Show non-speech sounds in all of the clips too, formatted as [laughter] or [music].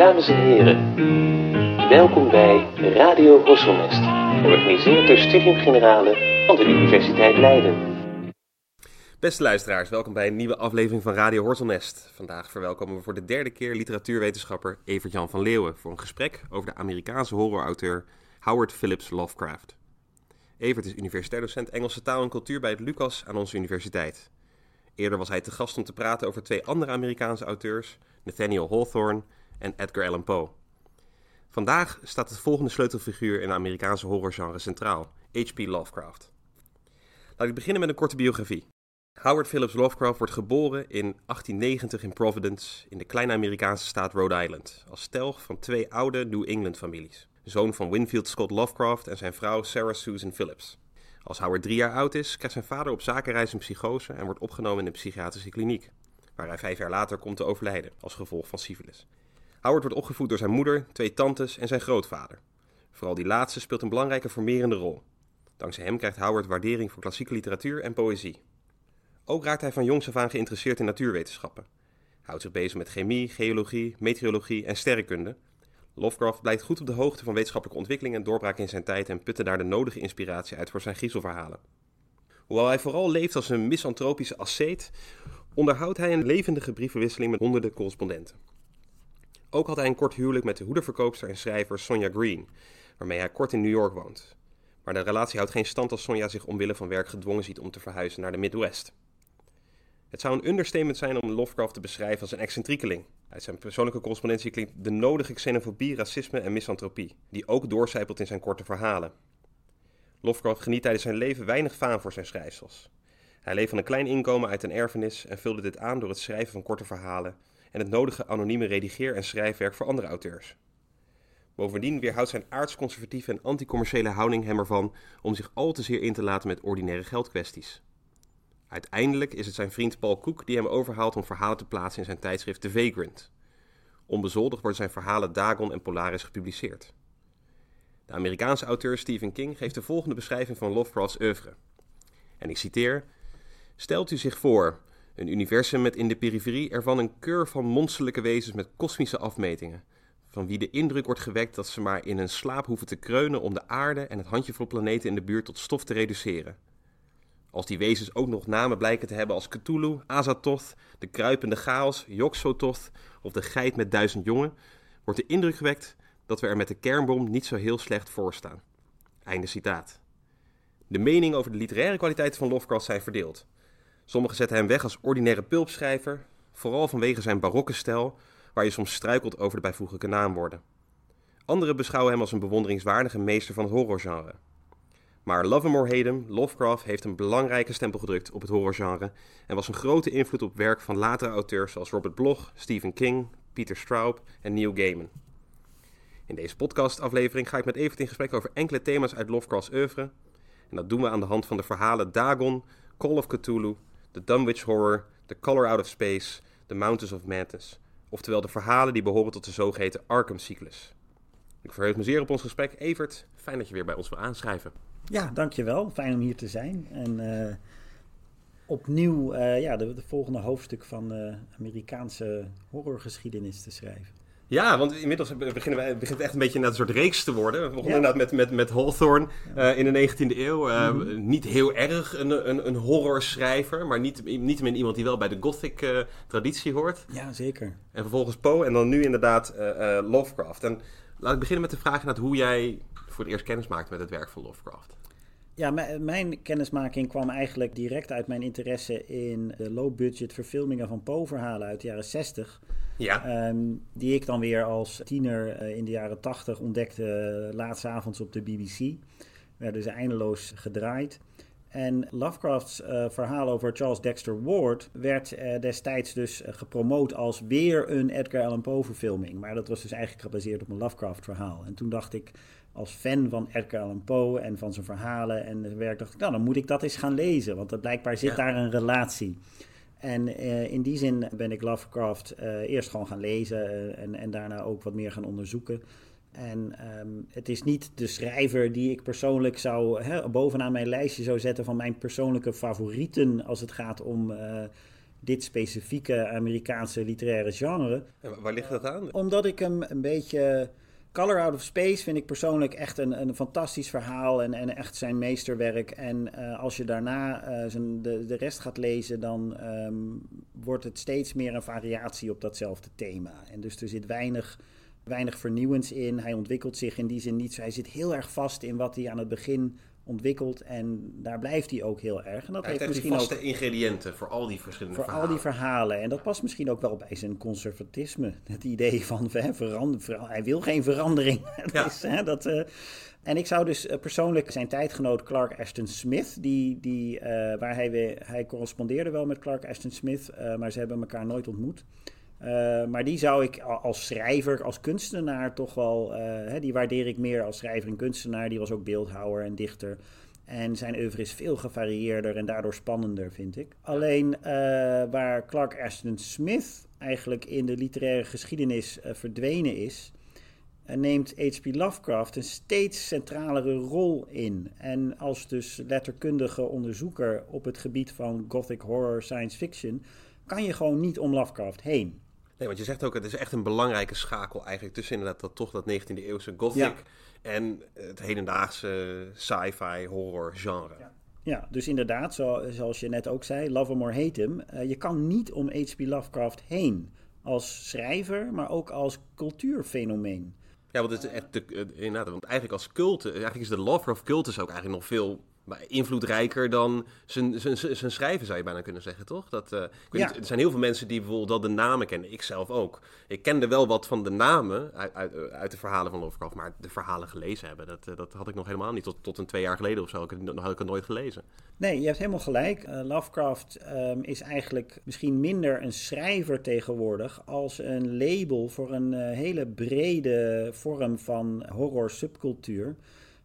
Dames en heren, welkom bij Radio Horselnest, georganiseerd door Studium Generale van de Universiteit Leiden. Beste luisteraars, welkom bij een nieuwe aflevering van Radio Horselnest. Vandaag verwelkomen we voor de derde keer literatuurwetenschapper Evert-Jan van Leeuwen voor een gesprek over de Amerikaanse horrorauteur Howard Phillips Lovecraft. Evert is universitair docent Engelse taal en cultuur bij het Lucas aan onze universiteit. Eerder was hij te gast om te praten over twee andere Amerikaanse auteurs, Nathaniel Hawthorne en Edgar Allan Poe. Vandaag staat het volgende sleutelfiguur in de Amerikaanse horrorgenre centraal, H.P. Lovecraft. Laat ik beginnen met een korte biografie. Howard Phillips Lovecraft wordt geboren in 1890 in Providence, in de kleine Amerikaanse staat Rhode Island, als telg van twee oude New England families. Zoon van Winfield Scott Lovecraft en zijn vrouw Sarah Susan Phillips. Als Howard drie jaar oud is, krijgt zijn vader op zakenreis een psychose en wordt opgenomen in een psychiatrische kliniek, waar hij vijf jaar later komt te overlijden als gevolg van syfilis. Howard wordt opgevoed door zijn moeder, twee tantes en zijn grootvader. Vooral die laatste speelt een belangrijke formerende rol. Dankzij hem krijgt Howard waardering voor klassieke literatuur en poëzie. Ook raakt hij van jongs af aan geïnteresseerd in natuurwetenschappen. Hij houdt zich bezig met chemie, geologie, meteorologie en sterrenkunde. Lovecraft blijkt goed op de hoogte van wetenschappelijke ontwikkelingen en doorbraken in zijn tijd en putte daar de nodige inspiratie uit voor zijn griezelverhalen. Hoewel hij vooral leeft als een misantropische asceet, onderhoudt hij een levendige brievenwisseling met honderden correspondenten. Ook had hij een kort huwelijk met de hoederverkoopster en schrijver Sonja Green, waarmee hij kort in New York woont. Maar de relatie houdt geen stand als Sonja zich omwille van werk gedwongen ziet om te verhuizen naar de Midwest. Het zou een understatement zijn om Lovecraft te beschrijven als een excentriekeling. Uit zijn persoonlijke correspondentie klinkt de nodige xenofobie, racisme en misantropie, die ook doorcijpelt in zijn korte verhalen. Lovecraft geniet tijdens zijn leven weinig faam voor zijn schrijfsels. Hij leeft van een klein inkomen uit een erfenis en vulde dit aan door het schrijven van korte verhalen en het nodige anonieme redigeer- en schrijfwerk voor andere auteurs. Bovendien weerhoudt zijn aardsconservatieve en anticommerciële houding hem ervan om zich al te zeer in te laten met ordinaire geldkwesties. Uiteindelijk is het zijn vriend Paul Cook die hem overhaalt om verhalen te plaatsen in zijn tijdschrift The Vagrant. Onbezoldigd worden zijn verhalen Dagon en Polaris gepubliceerd. De Amerikaanse auteur Stephen King geeft de volgende beschrijving van Lovecrafts oeuvre. En ik citeer: Stelt u zich voor, een universum met in de periferie ervan een keur van monsterlijke wezens met kosmische afmetingen, van wie de indruk wordt gewekt dat ze maar in een slaap hoeven te kreunen om de aarde en het handjevol planeten in de buurt tot stof te reduceren. Als die wezens ook nog namen blijken te hebben als Cthulhu, Azathoth, de kruipende chaos, Yog-Sothoth of de geit met duizend jongen, wordt de indruk gewekt dat we er met de kernbom niet zo heel slecht voor staan. Einde citaat. De meningen over de literaire kwaliteiten van Lovecraft zijn verdeeld. Sommigen zetten hem weg als ordinaire pulpschrijver, vooral vanwege zijn barokke stijl, waar je soms struikelt over de bijvoeglijke naamwoorden. Anderen beschouwen hem als een bewonderingswaardige meester van het horrorgenre. Maar love him Lovecraft heeft een belangrijke stempel gedrukt op het horrorgenre en was een grote invloed op werk van latere auteurs zoals Robert Bloch, Stephen King, Peter Straub en Neil Gaiman. In deze podcastaflevering ga ik met Evert in gesprek over enkele thema's uit Lovecrafts oeuvre. En dat doen we aan de hand van de verhalen Dagon, Call of Cthulhu, The Dunwich Horror, The Color Out of Space, The Mountains of Madness. Oftewel de verhalen die behoren tot de zogeheten Arkham-cyclus. Ik verheug me zeer op ons gesprek. Evert, fijn dat je weer bij ons wil aanschrijven. Ja, dankjewel. Fijn om hier te zijn. En uh, opnieuw uh, ja, de, de, volgende hoofdstuk van Amerikaanse horrorgeschiedenis te schrijven. Ja, want inmiddels beginnen wij, begint het echt een beetje een soort reeks te worden. We begonnen inderdaad met, met, met Hawthorne uh, in de 19e eeuw. Uh, mm -hmm. Niet heel erg een, een, een horrorschrijver, maar niet, niet iemand die wel bij de gothic uh, traditie hoort. Ja, zeker. En vervolgens Poe en dan nu inderdaad Lovecraft. En laat ik beginnen met de vraag naar hoe jij voor het eerst kennis maakte met het werk van Lovecraft. Ja, mijn kennismaking kwam eigenlijk direct uit mijn interesse in de low-budget verfilmingen van Poe-verhalen uit de jaren 60. Ja. Um, die ik dan weer als tiener uh, in de jaren 80 ontdekte, uh, laatstavonds op de BBC. Werden ze eindeloos gedraaid. En Lovecrafts uh, verhaal over Charles Dexter Ward werd destijds dus gepromoot als weer een Edgar Allan Poe verfilming. Maar dat was dus eigenlijk gebaseerd op een Lovecraft verhaal. En toen dacht ik, als fan van Edgar Allan Poe en van zijn verhalen en werk, dacht ik, nou dan moet ik dat eens gaan lezen. Want dat blijkbaar zit ja. daar een relatie. En uh, in die zin ben ik Lovecraft uh, eerst gewoon gaan lezen uh, en, en daarna ook wat meer gaan onderzoeken. En um, het is niet de schrijver die ik persoonlijk zou hè, bovenaan mijn lijstje zou zetten van mijn persoonlijke favorieten als het gaat om dit specifieke Amerikaanse literaire genre. En waar ligt dat aan? Omdat ik hem een beetje. Color Out of Space vind ik persoonlijk echt een, een fantastisch verhaal en, en echt zijn meesterwerk. En uh, als je daarna uh, zijn, de, de rest gaat lezen, dan um, wordt het steeds meer een variatie op datzelfde thema. En dus er zit weinig, weinig vernieuwends in. Hij ontwikkelt zich in die zin niet. Hij zit heel erg vast in wat hij aan het begin ontwikkeld en daar blijft hij ook heel erg. En dat hij heeft misschien vaste ook, ingrediënten voor al die verschillende voor verhalen. al die verhalen. En dat past misschien ook wel bij zijn conservatisme. Het idee van hè, verander, ver, hij wil geen verandering. [laughs] Ja. hè, dat, uh, en ik zou dus uh, persoonlijk zijn tijdgenoot Clark Ashton Smith, die, die, uh, waar hij, weer, hij correspondeerde wel met Clark Ashton Smith, maar ze hebben elkaar nooit ontmoet. Uh, maar die zou ik als schrijver, als kunstenaar toch wel, uh, hè, die waardeer ik meer als schrijver en kunstenaar. Die was ook beeldhouwer en dichter. En zijn oeuvre is veel gevarieerder en daardoor spannender, vind ik. Alleen uh, waar Clark Ashton Smith eigenlijk in de literaire geschiedenis verdwenen is, neemt H.P. Lovecraft een steeds centralere rol in. En als dus letterkundige onderzoeker op het gebied van gothic horror science fiction, kan je gewoon niet om Lovecraft heen. Nee, want je zegt ook, het is echt een belangrijke schakel eigenlijk tussen inderdaad dat toch dat 19e eeuwse gothic ja. en het hedendaagse sci-fi horror genre. Ja. ja. dus inderdaad, zo, zoals je net ook zei, love him or hate him. Uh, je kan niet om H.P. Lovecraft heen als schrijver, maar ook als cultuurfenomeen. Ja, want, het is echt de, inderdaad, want eigenlijk als cult, eigenlijk is de Lovecraft cultus ook eigenlijk nog veel invloedrijker dan zijn, zijn, zijn schrijven, zou je bijna kunnen zeggen, toch? Dat, uh, ik weet ja. niet, er zijn heel veel mensen die bijvoorbeeld al de namen kennen. Ik zelf ook. Ik kende wel wat van de namen uit, uit, uit de verhalen van Lovecraft, maar de verhalen gelezen hebben, dat, uh, dat had ik nog helemaal niet. Tot, tot een twee jaar geleden of zo ik, had ik het nooit gelezen. Nee, je hebt helemaal gelijk. Uh, Lovecraft um, is eigenlijk misschien minder een schrijver tegenwoordig als een label voor een hele brede vorm van horror subcultuur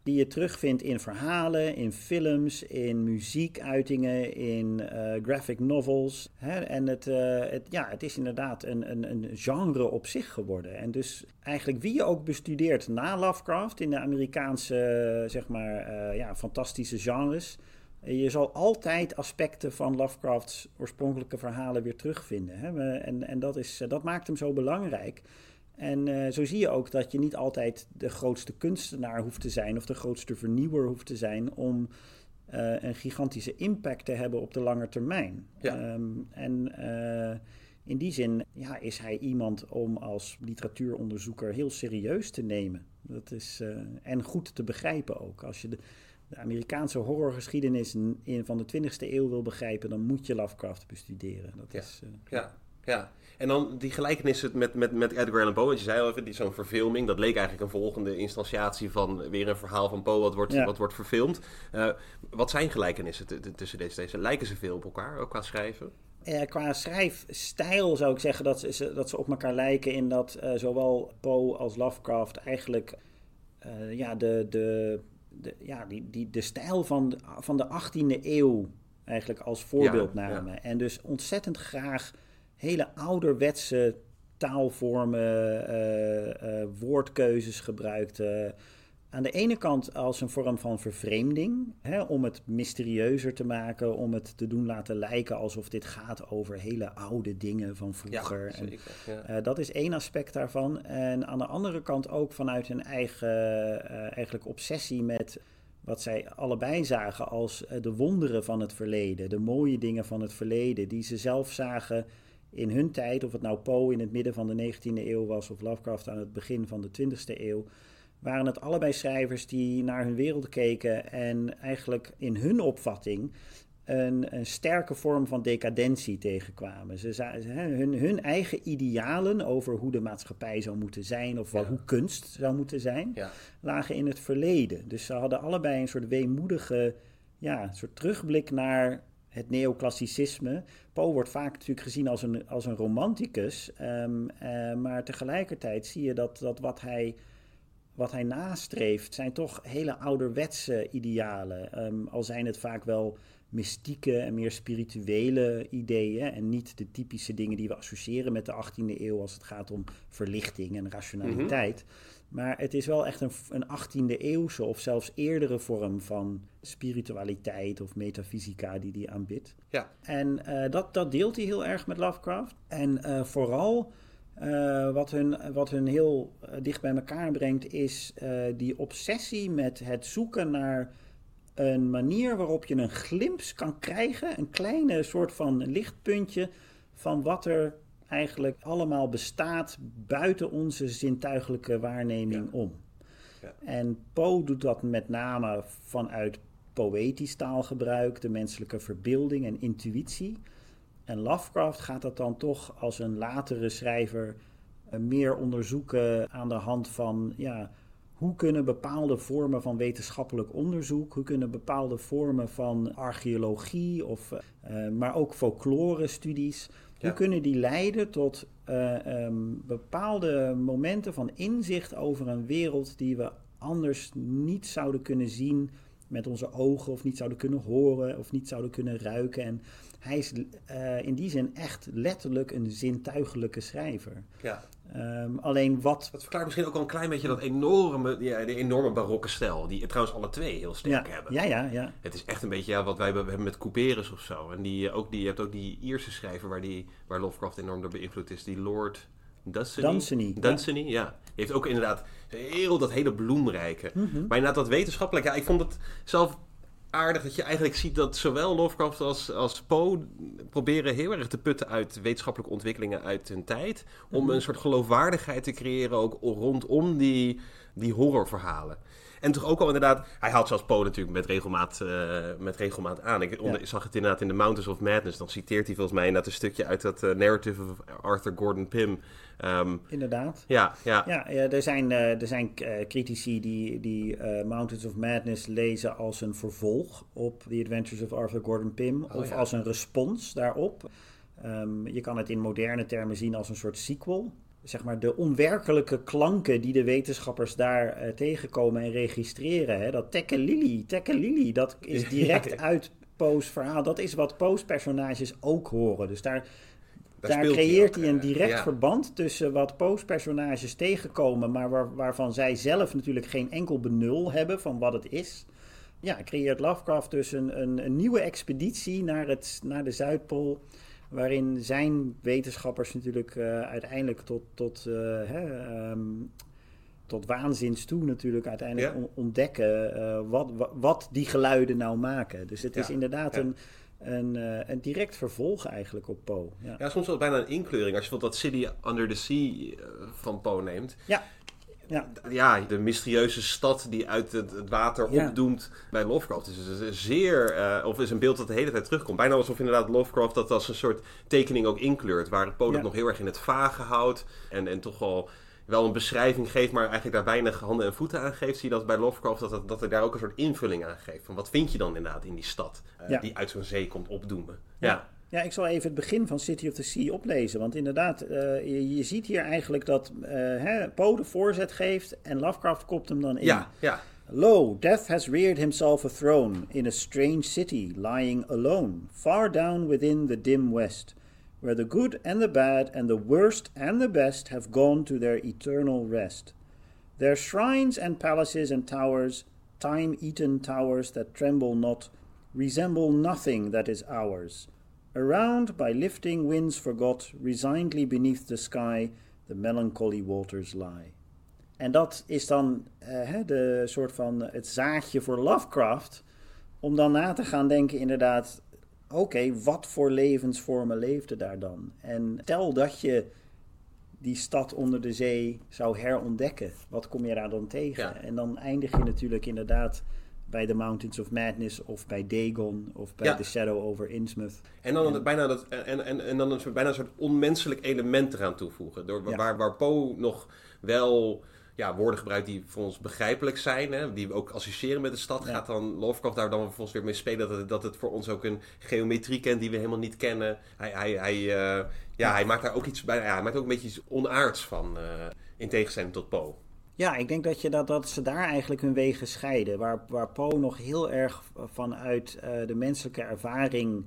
die je terugvindt in verhalen, in films, in muziekuitingen, in uh, graphic novels. Hè? En het, uh, het, ja, het is inderdaad een, een, een genre op zich geworden. En dus eigenlijk wie je ook bestudeert na Lovecraft in de Amerikaanse, zeg maar, uh, ja, fantastische genres. Je zal altijd aspecten van Lovecrafts oorspronkelijke verhalen weer terugvinden. Hè? En, en dat, is, dat maakt hem zo belangrijk. En uh, zo zie je ook dat je niet altijd de grootste kunstenaar hoeft te zijn of de grootste vernieuwer hoeft te zijn om uh, een gigantische impact te hebben op de lange termijn. Ja. Um, en uh, in die zin ja, is hij iemand om als literatuuronderzoeker heel serieus te nemen. Dat is, en goed te begrijpen ook. Als je de, de Amerikaanse horrorgeschiedenis in, van de 20e eeuw wil begrijpen, dan moet je Lovecraft bestuderen. Dat ja. is, ja. Ja, en dan die gelijkenissen met, met, met Edgar Allan Poe. Want je zei al even, zo'n verfilming. Dat leek eigenlijk een volgende instantiatie van weer een verhaal van Poe wat wordt, ja. wat wordt verfilmd. Uh, wat zijn gelijkenissen tussen deze, deze? Lijken ze veel op elkaar, ook qua schrijven? Uh, qua schrijfstijl zou ik zeggen dat ze, dat ze op elkaar lijken in dat uh, zowel Poe als Lovecraft eigenlijk ja, de, de, de, ja, die, die, de stijl van de, van de 18e eeuw eigenlijk als voorbeeld ja, namen. Ja. En dus ontzettend graag hele ouderwetse taalvormen, uh, uh, woordkeuzes gebruikt. Uh, aan de ene kant als een vorm van vervreemding, hè, om het mysterieuzer te maken, om het te doen laten lijken alsof dit gaat over hele oude dingen van vroeger. Ja, zeker, ja. dat is één aspect daarvan. En aan de andere kant ook vanuit hun eigen eigenlijk obsessie met wat zij allebei zagen als de wonderen van het verleden, de mooie dingen van het verleden, die ze zelf zagen in hun tijd, of het nou Poe in het midden van de 19e eeuw was of Lovecraft aan het begin van de 20e eeuw, waren het allebei schrijvers die naar hun wereld keken en eigenlijk in hun opvatting een, een sterke vorm van decadentie tegenkwamen. Ze, hun, hun eigen idealen over hoe de maatschappij zou moeten zijn of wat, ja. hoe kunst zou moeten zijn, ja. lagen in het verleden. Dus ze hadden allebei een soort weemoedige ja, een soort terugblik naar het neoclassicisme. Poe wordt vaak natuurlijk gezien als een, als een romanticus, um, uh, maar tegelijkertijd zie je dat, dat wat, hij, wat hij nastreeft zijn toch hele ouderwetse idealen. Um, al zijn het vaak wel mystieke en meer spirituele ideeën en niet de typische dingen die we associëren met de 18e eeuw als het gaat om verlichting en rationaliteit. -hmm. Maar het is wel echt een, een 18e eeuwse of zelfs eerdere vorm van spiritualiteit of metafysica die hij aanbidt. Ja. En uh, dat, dat deelt hij heel erg met Lovecraft. En uh, vooral uh, wat, hun, wat hun heel dicht bij elkaar brengt, is die obsessie met het zoeken naar een manier waarop je een glimp kan krijgen, een kleine soort van lichtpuntje van wat er eigenlijk allemaal bestaat buiten onze zintuigelijke waarneming om. Ja. En Poe doet dat met name vanuit poëtisch taalgebruik, de menselijke verbeelding en intuïtie. En Lovecraft gaat dat dan toch als een latere schrijver uh, meer onderzoeken aan de hand van ja, hoe kunnen bepaalde vormen van wetenschappelijk onderzoek, hoe kunnen bepaalde vormen van archeologie, of, uh, maar ook folklore-studies, hoe kunnen die leiden tot uh, um, bepaalde momenten van inzicht over een wereld die we anders niet zouden kunnen zien met onze ogen, of niet zouden kunnen horen, of niet zouden kunnen ruiken. En hij is uh, in die zin echt letterlijk een zintuigelijke schrijver. Ja. Um, alleen wat... Dat verklaart misschien ook al een klein beetje dat enorme, ja, de enorme barokke stijl. Die trouwens alle twee heel sterk ja. hebben. Ja, ja, ja. Het is echt een beetje ja, wat wij hebben met Couperus of zo. En die, ook die, je hebt ook die Ierse schrijver waar, die, waar Lovecraft enorm door beïnvloed is. Die Lord Dunsany. Dunsany. Dunsany, ja. ja. Die heeft ook inderdaad heel dat hele bloemrijke. Mhm. Maar inderdaad dat wetenschappelijk. Ja, ik vond het zelf aardig dat je eigenlijk ziet dat zowel Lovecraft als, als Poe proberen heel erg te putten uit wetenschappelijke ontwikkelingen uit hun tijd. Om Mhm. een soort geloofwaardigheid te creëren ook rondom die, die horrorverhalen. En toch ook al inderdaad, hij haalt zelfs Poe natuurlijk met regelmaat, uh, met regelmaat aan. Ik onder, Ja. zag het inderdaad in The Mountains of Madness. Dan citeert hij volgens mij inderdaad een stukje uit dat uh, narrative of Arthur Gordon Pym. Um, Inderdaad. ja, ja. Ja, ja er zijn, uh, er zijn critici die, die Mountains of Madness lezen als een vervolg op The Adventures of Arthur Gordon Pym. Oh, of ja. als een respons daarop. Um, je kan het in moderne termen zien als een soort sequel. Zeg maar de onwerkelijke klanken die de wetenschappers daar uh, tegenkomen en registreren. Hè? Dat tekkelili, tekkelili, dat is direct ja, [laughs] uit Poe's verhaal. Dat is wat Poe's personages ook horen. Dus daar, daar, daar creëert hij, hij, een direct ja. verband tussen wat Poe's personages tegenkomen, maar waar, waarvan zij zelf natuurlijk geen enkel benul hebben van wat het is. Ja, creëert Lovecraft dus een, een, een nieuwe expeditie naar, het, naar de Zuidpool waarin zijn wetenschappers natuurlijk uh, uiteindelijk tot, tot, uh, hè, um, tot waanzins toe natuurlijk uiteindelijk ja. ontdekken uh, wat, wat, die geluiden nou maken. Dus het ja. is inderdaad ja. een, een, een, direct vervolg eigenlijk op Poe. Ja. ja, soms wel bijna een inkleuring. Als je bijvoorbeeld dat City Under the Sea van Poe neemt. Ja. Ja. de mysterieuze stad die uit het, het water ja. opdoemt bij Lovecraft. is dus zeer, uh, of is een beeld dat de hele tijd terugkomt. Bijna alsof inderdaad Lovecraft dat als een soort tekening ook inkleurt. Waar het Poe ja. nog heel erg in het vage houdt. En, en toch wel, wel een beschrijving geeft, maar eigenlijk daar weinig handen en voeten aan geeft. Zie je dat bij Lovecraft, dat, dat, dat hij daar ook een soort invulling aan geeft. Van wat vind je dan inderdaad in die stad uh, ja. die uit zo'n zee komt opdoemen. ja. Ja, ik zal even het begin van City of the Sea oplezen. Want inderdaad, uh, je, je, ziet hier eigenlijk dat uh, hè, Poe de voorzet geeft en Lovecraft kopt hem dan in. Ja, ja. Lo, death has reared himself a throne in a strange city, lying alone, far down within the dim west, where the good and the bad and the worst and the best have gone to their eternal rest. Their shrines and palaces and towers, time-eaten towers that tremble not, resemble nothing that is ours. Around, by lifting winds forgot, resignedly beneath the sky, the melancholy waters lie. En dat is dan uh, de soort van het zaadje voor Lovecraft, om dan na te gaan denken inderdaad, oké, okay, wat voor levensvormen leefden daar dan? En stel dat je die stad onder de zee zou herontdekken, wat kom je daar dan tegen? Ja. En dan eindig je natuurlijk inderdaad bij The Mountains of Madness of bij Dagon of bij Ja. The Shadow over Innsmouth. En dan, bijna, dat, en, en, en dan een soort, bijna een soort onmenselijk element eraan toevoegen. Door, Ja. waar, waar Poe nog wel ja, woorden gebruikt die voor ons begrijpelijk zijn. Hè, die we ook associëren met de stad. Ja. Gaat dan Lovecraft daar dan vervolgens weer mee spelen. Dat het, dat het voor ons ook een geometrie kent die we helemaal niet kennen. Hij, hij, hij, uh, ja, hij maakt daar ook iets bij. Ja, hij maakt ook een beetje iets onaards van. Uh, in tegenstelling tot Poe. Ja, ik denk dat, je dat, dat ze daar eigenlijk hun wegen scheiden. Waar, waar Poe nog heel erg vanuit uh, de menselijke ervaring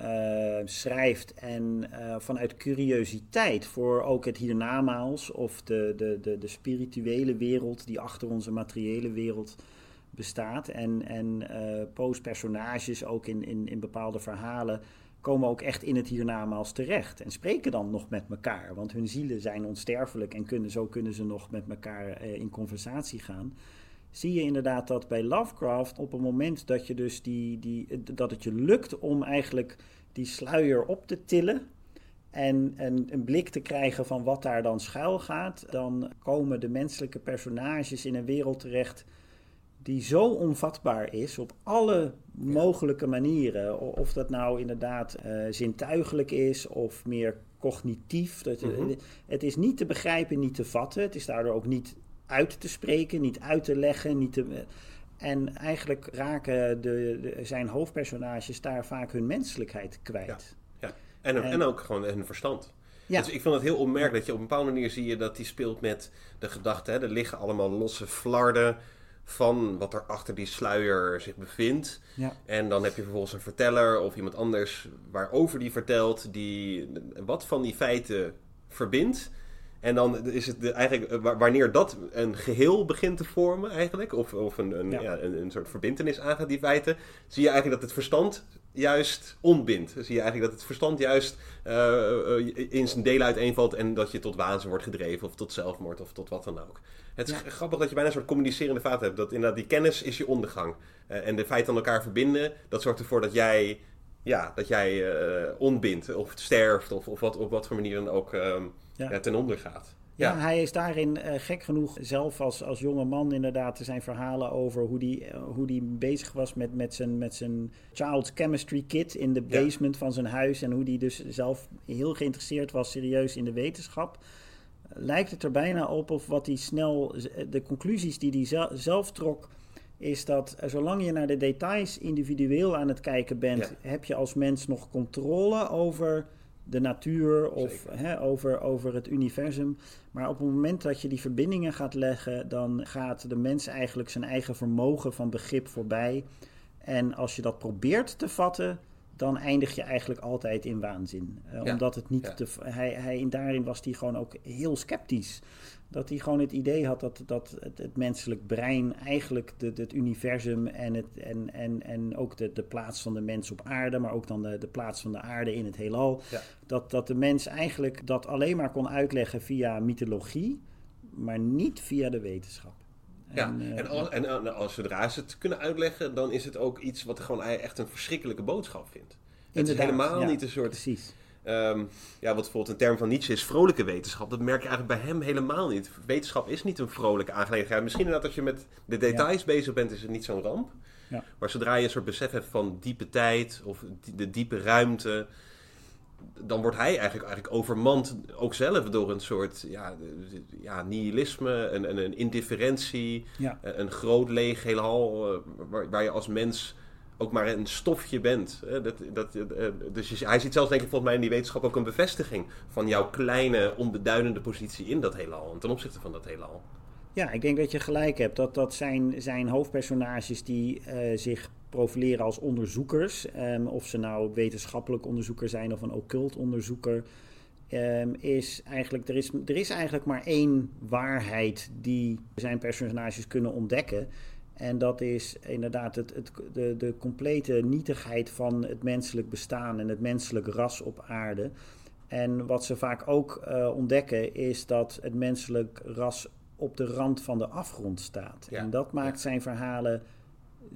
uh, schrijft en uh, vanuit curiositeit voor ook het hiernamaals of de, de, de, de spirituele wereld die achter onze materiële wereld bestaat. En, en Poe's personages ook in, in, in bepaalde verhalen komen ook echt in het hiernamaals terecht en spreken dan nog met elkaar. Want hun zielen zijn onsterfelijk en kunnen, zo kunnen ze nog met elkaar in conversatie gaan zie je inderdaad dat bij Lovecraft op het moment dat je dus die, die, dat het je lukt om eigenlijk die sluier op te tillen en, en een blik te krijgen van wat daar dan schuil gaat, dan komen de menselijke personages in een wereld terecht die zo onvatbaar is op alle mogelijke manieren. Of dat nou inderdaad uh, zintuigelijk is of meer cognitief. Dat, mhm. Het is niet te begrijpen, niet te vatten. Het is daardoor ook niet uit te spreken, niet uit te leggen. Niet te, en eigenlijk raken de, de, zijn hoofdpersonages daar vaak hun menselijkheid kwijt. Ja, ja. En, en, ook gewoon hun verstand. Ja. Dus ik vind het heel opmerkelijk dat je op een bepaalde manier zie je dat hij speelt met de gedachte. Hè, er liggen allemaal losse flarden van wat er achter die sluier zich bevindt. Ja. En dan heb je vervolgens een verteller of iemand anders waarover die vertelt, die wat van die feiten verbindt. En dan is het de, eigenlijk, eh, wanneer dat een geheel begint te vormen, eigenlijk, of, of een, een, ja. een, een, soort verbindenis aangaat, die feiten, zie je eigenlijk dat het verstand juist ontbindt. Zie je eigenlijk dat het verstand juist uh, in zijn delen uiteenvalt en dat je tot waanzin wordt gedreven, of tot zelfmoord, of tot wat dan ook. Het is grappig dat je bijna een soort communicerende vaat hebt. Dat inderdaad die kennis is je ondergang. Uh, en de feiten aan elkaar verbinden, dat zorgt ervoor dat jij, ja, dat jij ontbindt, of sterft, of, of wat, op wat voor manier dan ook. Ehm, ja. ten onder gaat. Ja, hij is daarin uh, gek genoeg zelf als, als jonge man inderdaad zijn verhalen over hoe die, uh, hoe die bezig was met, met, zijn, met zijn child's chemistry kit in de basement van zijn huis. En hoe die dus zelf heel geïnteresseerd was serieus in de wetenschap. Lijkt het er bijna op of wat hij snel, de conclusies die hij zelf trok, is dat uh, zolang je naar de details individueel aan het kijken bent, heb je als mens nog controle over de natuur of hè, over, over het universum. Maar op het moment dat je die verbindingen gaat leggen, dan gaat de mens eigenlijk zijn eigen vermogen van begrip voorbij. En als je dat probeert te vatten, dan eindig je eigenlijk altijd in waanzin. Uh, Omdat het niet te. Hij, hij, daarin was hij gewoon ook heel sceptisch dat hij gewoon het idee had dat, dat het, het menselijk brein eigenlijk de, het universum en, het, en, en, en ook de, de plaats van de mens op aarde, maar ook dan de, de plaats van de aarde in het heelal, dat, dat de mens eigenlijk dat alleen maar kon uitleggen via mythologie, maar niet via de wetenschap. Ja, en, uh, en, als, en, als zodra ze het kunnen uitleggen, dan is het ook iets wat gewoon echt een verschrikkelijke boodschap vindt. Het is helemaal niet een soort. Precies Um, ja, wat bijvoorbeeld een term van Nietzsche is vrolijke wetenschap. Dat merk je eigenlijk bij hem helemaal niet. Wetenschap is niet een vrolijke aangelegenheid. Misschien inderdaad als je met de details bezig bent, is het niet zo'n ramp. Ja. Maar zodra je een soort besef hebt van diepe tijd of de diepe ruimte, dan wordt hij eigenlijk, eigenlijk overmand, ook zelf, door een soort ja, ja, nihilisme, een, een, een indifferentie, een groot leeg heelal, eh, waar, waar je als mens ook maar een stofje bent. Dat, dat, eh, dus hij ziet zelfs denk ik volgens mij in die wetenschap ook een bevestiging van jouw kleine, onbeduidende positie in dat heelal. ten opzichte van dat heelal. Ja, ik denk dat je gelijk hebt. Dat, dat zijn, zijn hoofdpersonages die uh, zich profileren als onderzoekers. Um, of ze nou wetenschappelijk onderzoeker zijn of een occult onderzoeker. Um, is eigenlijk, er, is, er is eigenlijk maar één waarheid die zijn personages kunnen ontdekken. En dat is inderdaad het, het, de, de complete nietigheid van het menselijk bestaan en het menselijk ras op aarde. En wat ze vaak ook uh, ontdekken is dat het menselijk ras op de rand van de afgrond staat. en dat maakt zijn verhalen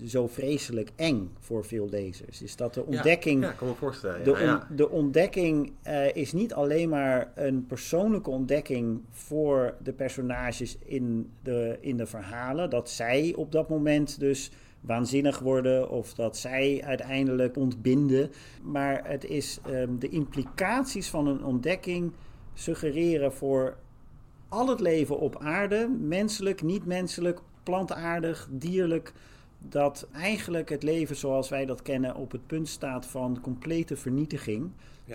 zo vreselijk eng voor veel lezers. Is dat de ontdekking. Ja, ja kan me voorstellen. De, de ontdekking uh, is niet alleen maar een persoonlijke ontdekking voor de personages in de, in de verhalen. Dat zij op dat moment dus waanzinnig worden of dat zij uiteindelijk ontbinden. Maar het is um, de implicaties van een ontdekking suggereren voor al het leven op aarde, menselijk, niet menselijk, plantaardig, dierlijk dat eigenlijk het leven zoals wij dat kennen op het punt staat van complete vernietiging.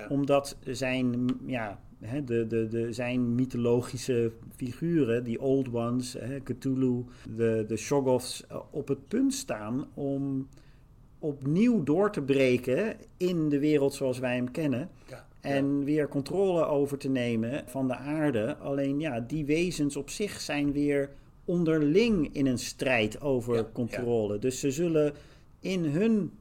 Omdat zijn, ja, de, de, de, zijn mythologische figuren, die Old Ones, Cthulhu, de, de Shoggoths, eh, op het punt staan om opnieuw door te breken in de wereld zoals wij hem kennen. Ja. En weer controle over te nemen van de aarde. Alleen ja, die wezens op zich zijn weer onderling in een strijd over Ja, controle. Dus ze zullen in hun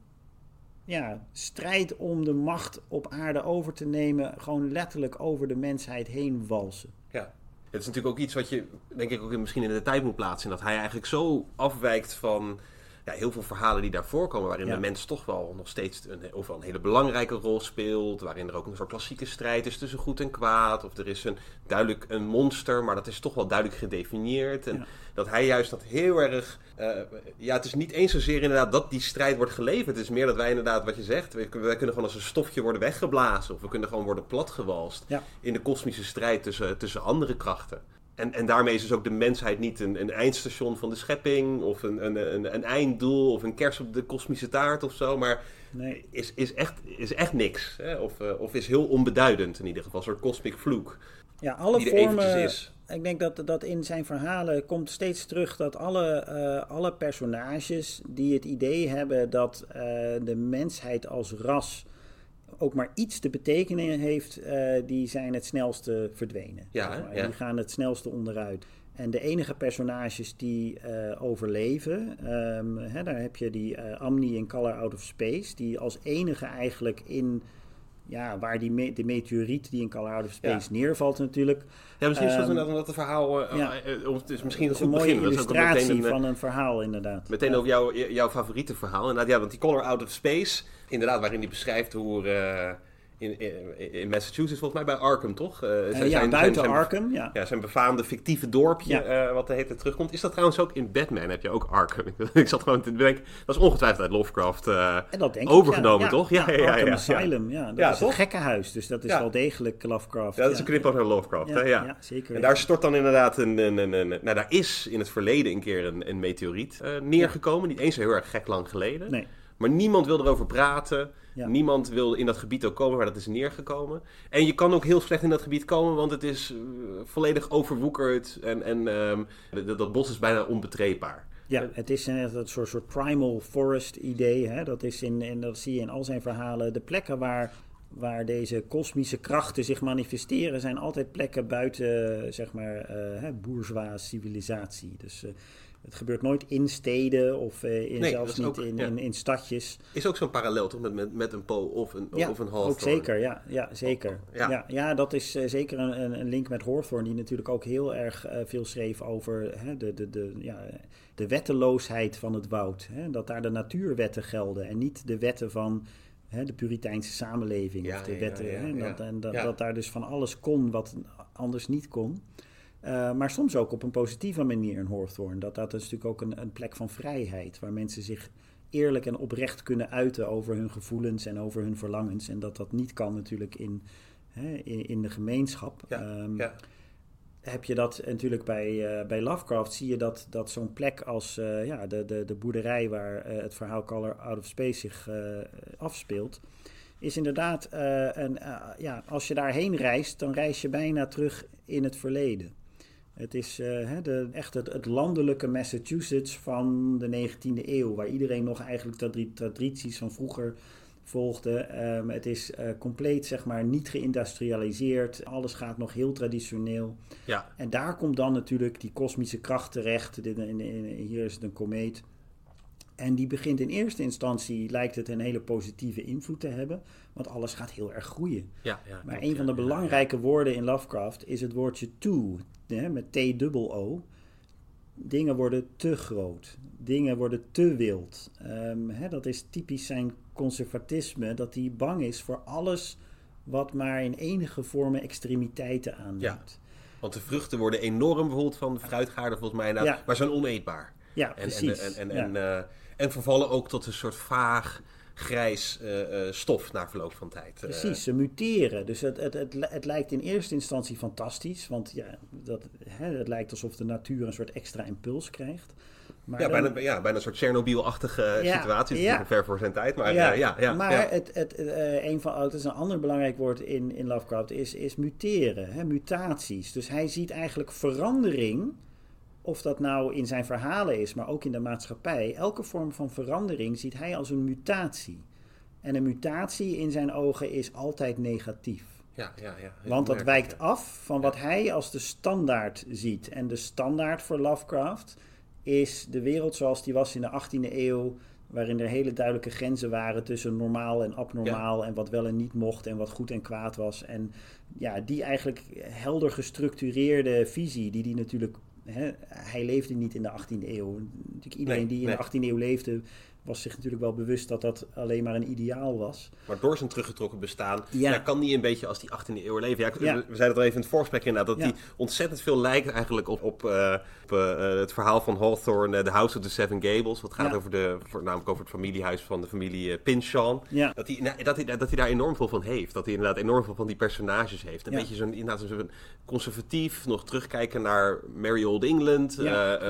ja, strijd om de macht op aarde over te nemen, gewoon letterlijk over de mensheid heen walsen. Ja. Het is natuurlijk ook iets wat je, denk ik, ook misschien in de tijd moet plaatsen. Dat hij eigenlijk zo afwijkt van ja, heel veel verhalen die daarvoor komen. Waarin Ja. de mens toch wel nog steeds een, of wel een hele belangrijke rol speelt. Waarin er ook een soort klassieke strijd is tussen goed en kwaad. Of er is een, duidelijk een monster, maar dat is toch wel duidelijk gedefinieerd. En Ja. dat hij juist dat heel erg... eh, ja, het is niet eens zozeer inderdaad dat die strijd wordt geleverd. Het is meer dat wij inderdaad, wat je zegt... Wij, wij kunnen gewoon als een stofje worden weggeblazen. Of we kunnen gewoon worden platgewalst in de kosmische strijd tussen, tussen andere krachten. En, en daarmee is dus ook de mensheid niet een, een eindstation van de schepping, of een, een, een, een einddoel, of een kers op de kosmische taart of zo, maar Nee. is, is, echt, is echt niks. Hè? Of, eh, of is heel onbeduidend in ieder geval, een soort cosmic vloek. Ja, alle er vormen. is. Ik denk dat, dat in zijn verhalen komt steeds terug dat alle, eh, alle personages die het idee hebben dat eh, de mensheid als ras ook maar iets te betekenen heeft, eh, die zijn het snelste verdwenen. Ja, zeg maar. ja. Die gaan het snelste onderuit. En de enige personages die eh, overleven, ehm, hè, daar heb je die eh, Amni in Color Out of Space, die als enige eigenlijk in, ja, waar die me- de meteoriet die in Color Out of Space neervalt natuurlijk, Ja, misschien is dat Ehm, inderdaad omdat het verhaal... eh, ja. eh, of het is misschien is een mooie begin. Illustratie een, eh, van een verhaal inderdaad. Meteen Ja. over jouw, jouw favoriete verhaal. Inderdaad, ja, want die Color Out of Space, inderdaad, waarin hij beschrijft hoe eh, in, in, in Massachusetts, volgens mij bij Arkham, toch? Eh, Eh, zijn- ja, buiten zijn- Arkham, ja. Ja, zijn befaamde fictieve dorpje, Ja. wat de hele terugkomt. Is dat trouwens ook in Batman? Heb je ook Arkham? [laughs] Ik zat gewoon te denken, dat is ongetwijfeld uit Lovecraft. En dat denk ik, Overgenomen, ja. toch? Ja, ja, ja, Arkham. Asylum, ja. Dat is toch? een gekkenhuis, dus dat is wel degelijk Lovecraft. ja, dat is een knip naar Lovecraft, Ja, hè? Ja. zeker. En daar stort dan inderdaad een, een, een, een- Nou, daar is in het verleden een keer een, meteoriet neergekomen. Niet eens heel erg gek lang geleden. Nee, Maar niemand wil erover praten. Ja. Niemand wil in dat gebied ook komen waar dat is neergekomen. En je kan ook heel slecht in dat gebied komen, want het is eh, volledig overwoekerd. En, en ehm, dat, dat bos is bijna onbetreedbaar. ja, het is een, een soort, soort primal forest idee. Hè? Dat, is in, en dat zie je in al zijn verhalen. De plekken waar, waar deze kosmische krachten zich manifesteren... zijn altijd plekken buiten, zeg maar, hè, bourgeois civilisatie. Dus... eh, het gebeurt nooit in steden of eh, in, Nee, zelfs niet ook- in, ja. in, in stadjes. Is ook zo'n parallel toch met, met, met een Poe of een, Ja, of een ook Hawthorne? zeker. Ja, ja zeker. Ja. Ja. Ja, dat is eh, zeker een, een- link met Hawthorne, die natuurlijk ook heel erg eh, veel schreef over hè, de, de, de, ja, de wetteloosheid van het woud. Hè? Dat daar de natuurwetten gelden en niet de wetten van hè, de Puriteinse samenleving. Of de wetten, hè? Dat, en dat daar dus van alles kon wat anders niet kon. Eh, maar soms ook op een positieve manier in Hawthorne. Dat, dat is natuurlijk ook een, een plek van vrijheid, waar mensen zich eerlijk en oprecht kunnen uiten over hun gevoelens en over hun verlangens. En dat dat niet kan natuurlijk in, hè, in, in de gemeenschap. Ja, Ehm, ja. Heb je dat natuurlijk bij, eh, bij Lovecraft, zie je dat, dat zo'n plek als eh, ja, de, de, de boerderij waar het verhaal Color Out of Space zich afspeelt, is inderdaad, een, ja, als je daarheen reist, dan reis je bijna terug in het verleden. Het is eh, de, echt het, het landelijke Massachusetts van de 19e eeuw, waar iedereen nog eigenlijk tradi- tradities van vroeger volgde. Ehm, het is eh, compleet, zeg maar, niet geïndustrialiseerd. Alles gaat nog heel traditioneel. Ja, En daar komt dan natuurlijk die kosmische kracht terecht. Dit- in- in- hier is het een komeet. En die begint in eerste instantie, lijkt het een hele positieve invloed te hebben. Want alles gaat heel erg groeien. ja, ja. Maar klopt, een van de belangrijke woorden in Lovecraft is het woordje too, hè, met T-dubbel-O. Dingen worden te groot, dingen worden te wild. Ehm, hè, dat is typisch zijn conservatisme, dat hij bang is voor alles wat maar in enige vormen extremiteiten aanneemt. Ja. Want de vruchten worden enorm bijvoorbeeld van fruitgaarden volgens mij Ja. maar zijn oneetbaar. Ja, En, precies. en, en, en, Ja. en, eh, en vervallen ook tot een soort vaag, grijs eh, eh, stof na verloop van tijd. Eh, Precies, ze muteren. Dus het, het, het, het lijkt in eerste instantie fantastisch. Want ja, dat, hè, het lijkt alsof de natuur een soort extra impuls krijgt. Maar ja, dan- bijna, ja, bijna een soort Tsjernobyl-achtige Ja, situatie. Ja. ver voor zijn tijd, maar ja, ja, ja, ja, maar. Het, het, een van, het is een ander belangrijk woord in, in Lovecraft, is, is muteren, hè, mutaties. Dus hij ziet eigenlijk verandering of dat nou in zijn verhalen is, maar ook in de maatschappij, elke vorm van verandering ziet hij als een mutatie. En een mutatie in zijn ogen is altijd negatief. Ja, ja, ja. Want dat wijkt af van wat hij als de standaard ziet. En de standaard voor Lovecraft is de wereld zoals die was in de 18e eeuw, waarin er hele duidelijke grenzen waren tussen normaal en abnormaal en wat wel en niet mocht en wat goed en kwaad was. En ja, die eigenlijk helder gestructureerde visie, die die natuurlijk hij leefde niet in de 18e eeuw. Natuurlijk iedereen die in de 18e eeuw leefde, was zich natuurlijk wel bewust dat dat alleen maar een ideaal was. Maar door zijn teruggetrokken bestaan ja. kan die een beetje als die 18e eeuw leven. Ja, We zeiden het al even in het voorgesprek inderdaad, dat die ontzettend veel lijkt eigenlijk op, op, uh, op uh, het verhaal van Hawthorne, uh, The House of the Seven Gables. Wat gaat over de, voornamelijk over het familiehuis van de familie Pynchon. Dat, hij, nou, dat, hij, dat hij daar enorm veel van heeft. Dat hij inderdaad enorm veel van die personages heeft. Een beetje zo'n inderdaad zo'n conservatief, nog terugkijken naar Merry Old England. bijna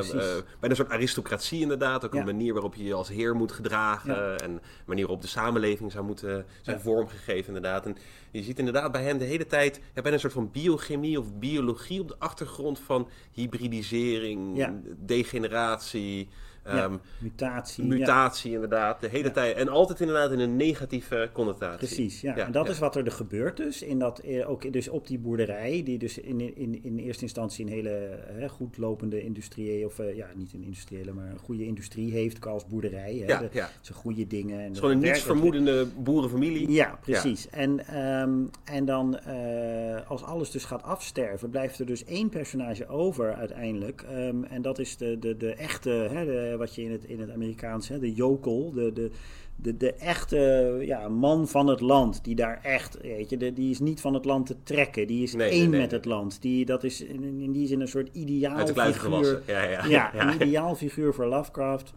een soort aristocratie inderdaad. Ook een manier waarop je je als heer moet moet gedragen. En manier waarop de samenleving zou moeten zijn vormgegeven, inderdaad. En je ziet inderdaad bij hem de hele tijd ja, bijna een soort van biochemie of biologie op de achtergrond van hybridisering, degeneratie. Ehm, mutatie. Mutatie, inderdaad. De hele tijd. En altijd inderdaad in een negatieve connotatie. Precies, ja. en dat is wat er, gebeurt dus. In dat, eh, ook dus op die boerderij, die dus in, in, in eerste instantie een hele hè, goed lopende industrie, of uh, ja, niet een industriële, maar een goede industrie heeft als boerderij. Hè. Ja, de, ja. Ze goede dingen. En het is gewoon een nietsvermoedende boerenfamilie. Ja, precies. En, um, en dan, uh, als alles dus gaat afsterven, blijft er dus één personage over uiteindelijk. Um, en dat is de, de, de echte, hè, de, eh, wat je in het, in het Amerikaans, hè, de jokel, de, de, de, de echte ja, man van het land, die daar echt, weet je, de, die is niet van het land te trekken, die is één met het land. Die, dat is in, in die zin een soort ideaal figuur. Ja, ja. ja, [laughs] een ideaal figuur voor Lovecraft.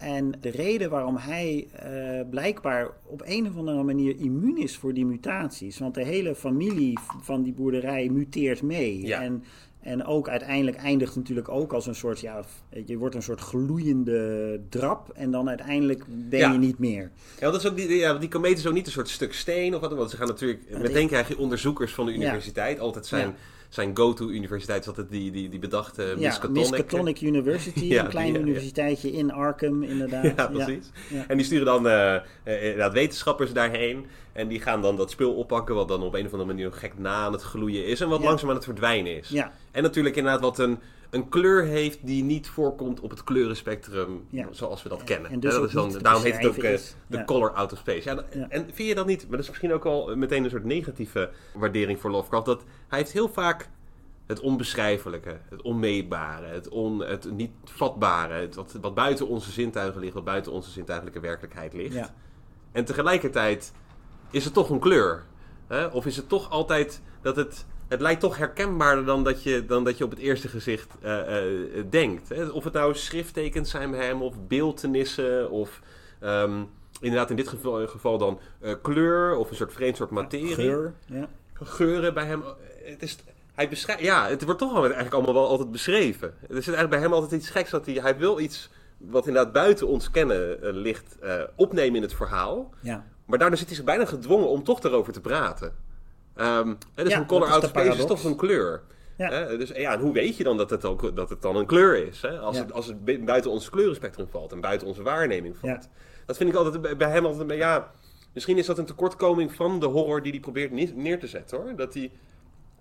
En de reden waarom hij uh, blijkbaar op een of andere manier immuun is voor die mutaties, want de hele familie van die boerderij muteert mee. Ja. En en ook uiteindelijk eindigt natuurlijk ook als een soort, ja, je wordt een soort gloeiende drap en dan uiteindelijk ben je niet meer. Ja, dat is ook die, ja, die komeet is ook niet een soort stuk steen of wat, want ze gaan natuurlijk, meteen krijg je onderzoekers van de universiteit, altijd zijn zijn go-to-universiteit is altijd die, die, die bedachte ja, Miskatonic. Miskatonic University, [laughs] een klein universiteitje in Arkham, inderdaad. [laughs] Ja, precies. En die sturen dan uh, wetenschappers daarheen. En die gaan dan dat spul oppakken, wat dan op een of andere manier gek na aan het gloeien is. En wat langzaam aan het verdwijnen is. Ja. En natuurlijk inderdaad wat een, een kleur heeft die niet voorkomt op het kleurenspectrum zoals we dat kennen. En dus dat is dan, daarom heet het ook de color out of space. Ja, En vind je dat niet, maar dat is misschien ook al meteen een soort negatieve waardering voor Lovecraft, dat hij heeft heel vaak het onbeschrijfelijke, het onmeetbare, het, on, het niet vatbare, het wat, wat buiten onze zintuigen ligt, wat buiten onze zintuigelijke werkelijkheid ligt. Ja. En tegelijkertijd is het toch een kleur. Hè? Of is het toch altijd dat het. Het lijkt toch herkenbaarder dan dat je, dan dat je op het eerste gezicht uh, uh, denkt. Hè? Of het nou schrifttekens zijn bij hem, of beeldtenissen, of um, inderdaad in dit geval, geval dan uh, kleur, of een soort vreemd soort materie. Geur, ja. Geuren bij hem. Het is, hij beschrijft, ja, het wordt toch eigenlijk allemaal wel altijd beschreven. Er zit eigenlijk bij hem altijd iets geks dat hij, hij wil iets wat inderdaad buiten ons kennen ligt opnemen in het verhaal. Ja. Maar daardoor zit hij zich bijna gedwongen om toch erover te praten. Um, dus een color out of space is toch een kleur. Ja. dus ja, en hoe weet je dan dat het, ook, dat het dan een kleur is? Hè? Als, het, als het buiten ons kleurenspectrum valt en buiten onze waarneming valt. Dat vind ik altijd bij hem altijd. Ja, misschien is dat een tekortkoming van de horror die hij probeert neer te zetten hoor. Dat hij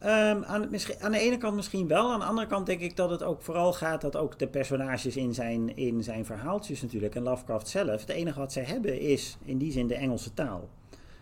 Um, aan, aan, de ene kant misschien wel. Aan de andere kant denk ik dat het ook vooral gaat dat ook de personages in zijn, in zijn verhaaltjes natuurlijk en Lovecraft zelf. Het enige wat zij hebben is in die zin de Engelse taal.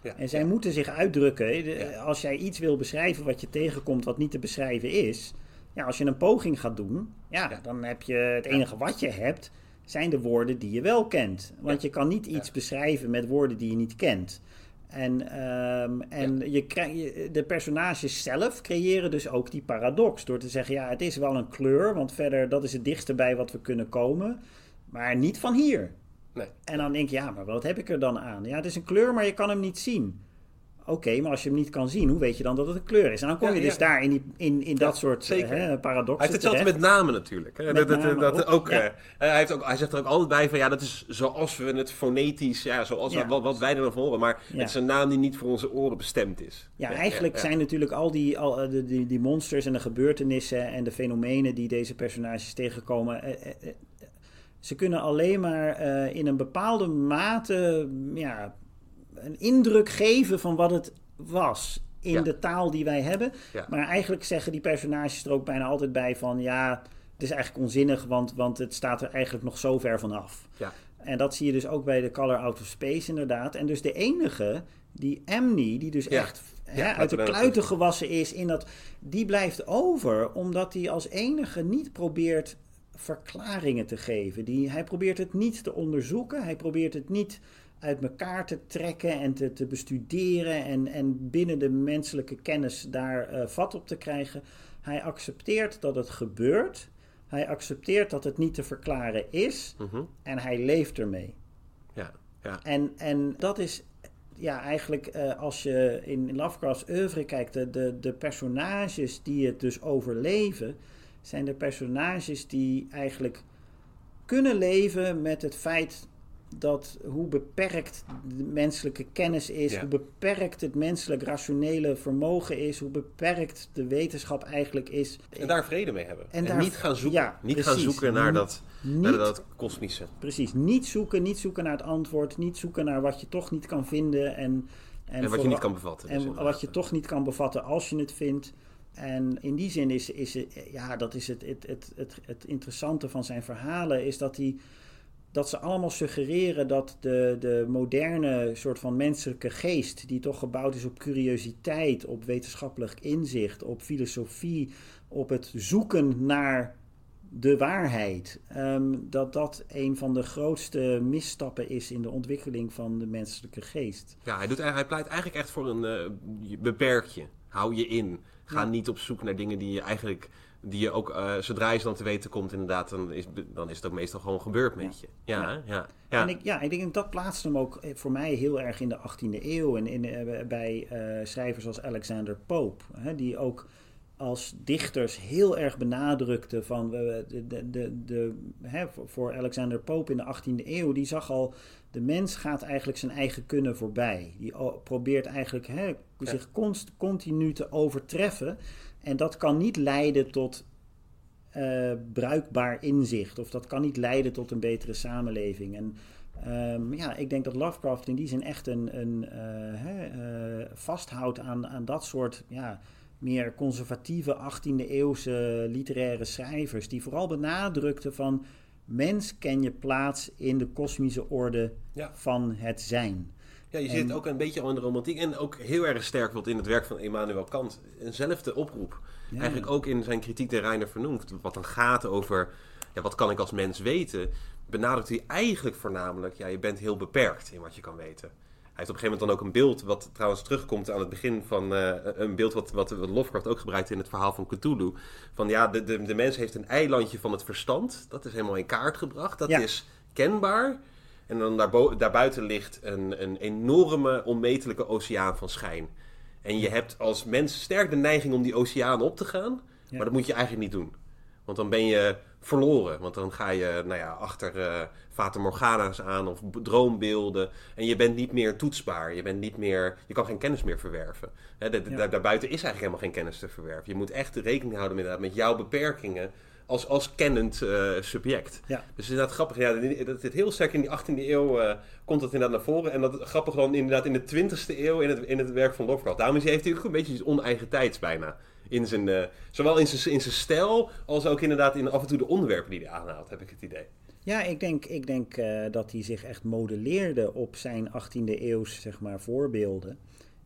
Ja, en zij moeten zich uitdrukken. Als jij iets wil beschrijven wat je tegenkomt wat niet te beschrijven is. Ja, als je een poging gaat doen, ja, dan heb je het enige wat je hebt zijn de woorden die je wel kent. Want je kan niet iets beschrijven met woorden die je niet kent. En, um, en je krijg, de personages zelf creëren dus ook die paradox. Door te zeggen, ja, het is wel een kleur, want verder dat is het dichtste bij wat we kunnen komen. Maar niet van hier. Nee. En dan denk je, ja, maar wat heb ik er dan aan? Ja, het is een kleur, maar je kan hem niet zien. Oké, maar als je hem niet kan zien, hoe weet je dan dat het een kleur is? En dan kom Ja, je dus ja. daar in, die, in, in dat soort Hij paradoxen heeft hetzelfde terecht. met namen natuurlijk. Hè. Met dat, dat, namen dat ook, hij, heeft ook, hij zegt er ook altijd bij van ja, dat is zoals we het fonetisch, ja, zoals wat, wat wij er dan van horen. Maar het is een naam die niet voor onze oren bestemd is. Ja, eigenlijk zijn natuurlijk al die, al, eh, die, die monsters en de gebeurtenissen en de fenomenen die deze personages tegenkomen. eh, eh, eh, ze kunnen alleen maar eh, in een bepaalde mate ja, een indruk geven van wat het was in Ja. de taal die wij hebben. Ja. Maar eigenlijk zeggen die personages er ook bijna altijd bij van ja, het is eigenlijk onzinnig, want, want het staat er eigenlijk nog zo ver vanaf. Ja. En dat zie je dus ook bij de Color Out of Space inderdaad. En dus de enige, die Amni, die dus Ja. echt hè, uit de kluiten gewassen is, in dat, die blijft over omdat hij als enige niet probeert verklaringen te geven. Die, hij probeert het niet te onderzoeken, hij probeert het niet uit elkaar te trekken en te, te bestuderen en, en binnen de menselijke kennis daar eh, vat op te krijgen. Hij accepteert dat het gebeurt. Hij accepteert dat het niet te verklaren is Mhm. en hij leeft ermee. Ja, ja. En, en dat is ja, eigenlijk eh, als je in Lovecraft's oeuvre kijkt, de, de, de personages die het dus overleven, zijn de personages die eigenlijk kunnen leven met het feit dat hoe beperkt de menselijke kennis is, Ja. hoe beperkt het menselijk rationele vermogen is, hoe beperkt de wetenschap eigenlijk is. En daar vrede mee hebben. En, En daar- niet gaan zoeken, ja, niet gaan zoeken naar dat, Niet- naar dat kosmische. Precies, niet zoeken, niet zoeken naar het antwoord, niet zoeken naar wat je toch niet kan vinden en, En, wat je niet kan bevatten. dus en inderdaad. wat je toch niet kan bevatten als je het vindt. En in die zin is, is ja, dat is het, het, het, het, interessante van zijn verhalen, is dat hij dat ze allemaal suggereren dat de, de moderne soort van menselijke geest, die toch gebouwd is op curiositeit, op wetenschappelijk inzicht, op filosofie, op het zoeken naar de waarheid, ehm, dat dat een van de grootste misstappen is in de ontwikkeling van de menselijke geest. Ja, hij, doet, hij pleit eigenlijk echt voor een eh, je- beperk je. Hou je in. Ga Ja. niet op zoek naar dingen die je eigenlijk... Die je ook, eh, zodra je ze dan te weten komt, inderdaad, dan is, dan is het ook meestal gewoon gebeurd met je. Ja, Ja. ja. En ik, ja, ik denk dat plaatst hem ook eh, voor mij heel erg in de 18e eeuw. En in, eh, bij schrijvers als Alexander Pope. Hè, die ook als dichters heel erg benadrukten van de, de, de, de, hè, voor- Alexander Pope in de 18e eeuw. Die zag al, de mens gaat eigenlijk zijn eigen kunnen voorbij. Die probeert eigenlijk hè, zich const, continu te overtreffen. En dat kan niet leiden tot eh, bruikbaar inzicht. Of dat kan niet leiden tot een betere samenleving. En ehm, ja, ik denk dat Lovecraft in die zin echt een, een, eh, hè, eh, vasthoudt aan, aan dat soort ja, meer conservatieve 18e eeuwse literaire schrijvers. Die vooral benadrukten van mens ken je plaats in de kosmische orde Ja. van het zijn. Ja, je En- zit ook een beetje al in de romantiek. En ook heel erg sterk wordt in het werk van Immanuel Kant. Eenzelfde oproep. Ja. Eigenlijk ook in zijn kritiek de Reiner vernoemd. Wat dan gaat over, ja, wat kan ik als mens weten? Benadrukt hij eigenlijk voornamelijk, ja, je bent heel beperkt in wat je kan weten. Hij heeft op een gegeven moment dan ook een beeld, wat trouwens terugkomt aan het begin van eh, een beeld wat, wat, Lovecraft ook gebruikt in het verhaal van Cthulhu. Van ja, de, de, de mens heeft een eilandje van het verstand. Dat is helemaal in kaart gebracht. Dat Ja. is kenbaar. En dan daarbo- daarbuiten ligt een, een enorme, onmetelijke oceaan van schijn. En je hebt als mens sterk de neiging om die oceaan op te gaan. Ja. Maar dat moet je eigenlijk niet doen. Want dan ben je verloren. Want dan ga je nou ja, achter eh Fata Morgana's aan of droombeelden. En je bent niet meer toetsbaar. Je, bent niet meer, je kan geen kennis meer verwerven. Hè, de- de- Ja. daar- daarbuiten is eigenlijk helemaal geen kennis te verwerven. Je moet echt rekening houden met, met jouw beperkingen als, als kennend eh, subject. Ja. Dus het is inderdaad grappig. Ja, dit- dat zit heel sterk in die 18e eeuw eh, komt dat inderdaad naar voren. En dat grappig dan inderdaad in de 20e eeuw in het, in het werk van Lovecraft. Daarom is- heeft hij ook een beetje iets oneigen tijds bijna. In zijn, eh, zowel in zijn, in zijn stijl als ook inderdaad in af en toe de onderwerpen die hij aanhaalt, heb ik het idee. Ja, ik denk, ik denk eh, dat hij zich echt modelleerde op zijn 18e eeuws zeg maar, voorbeelden.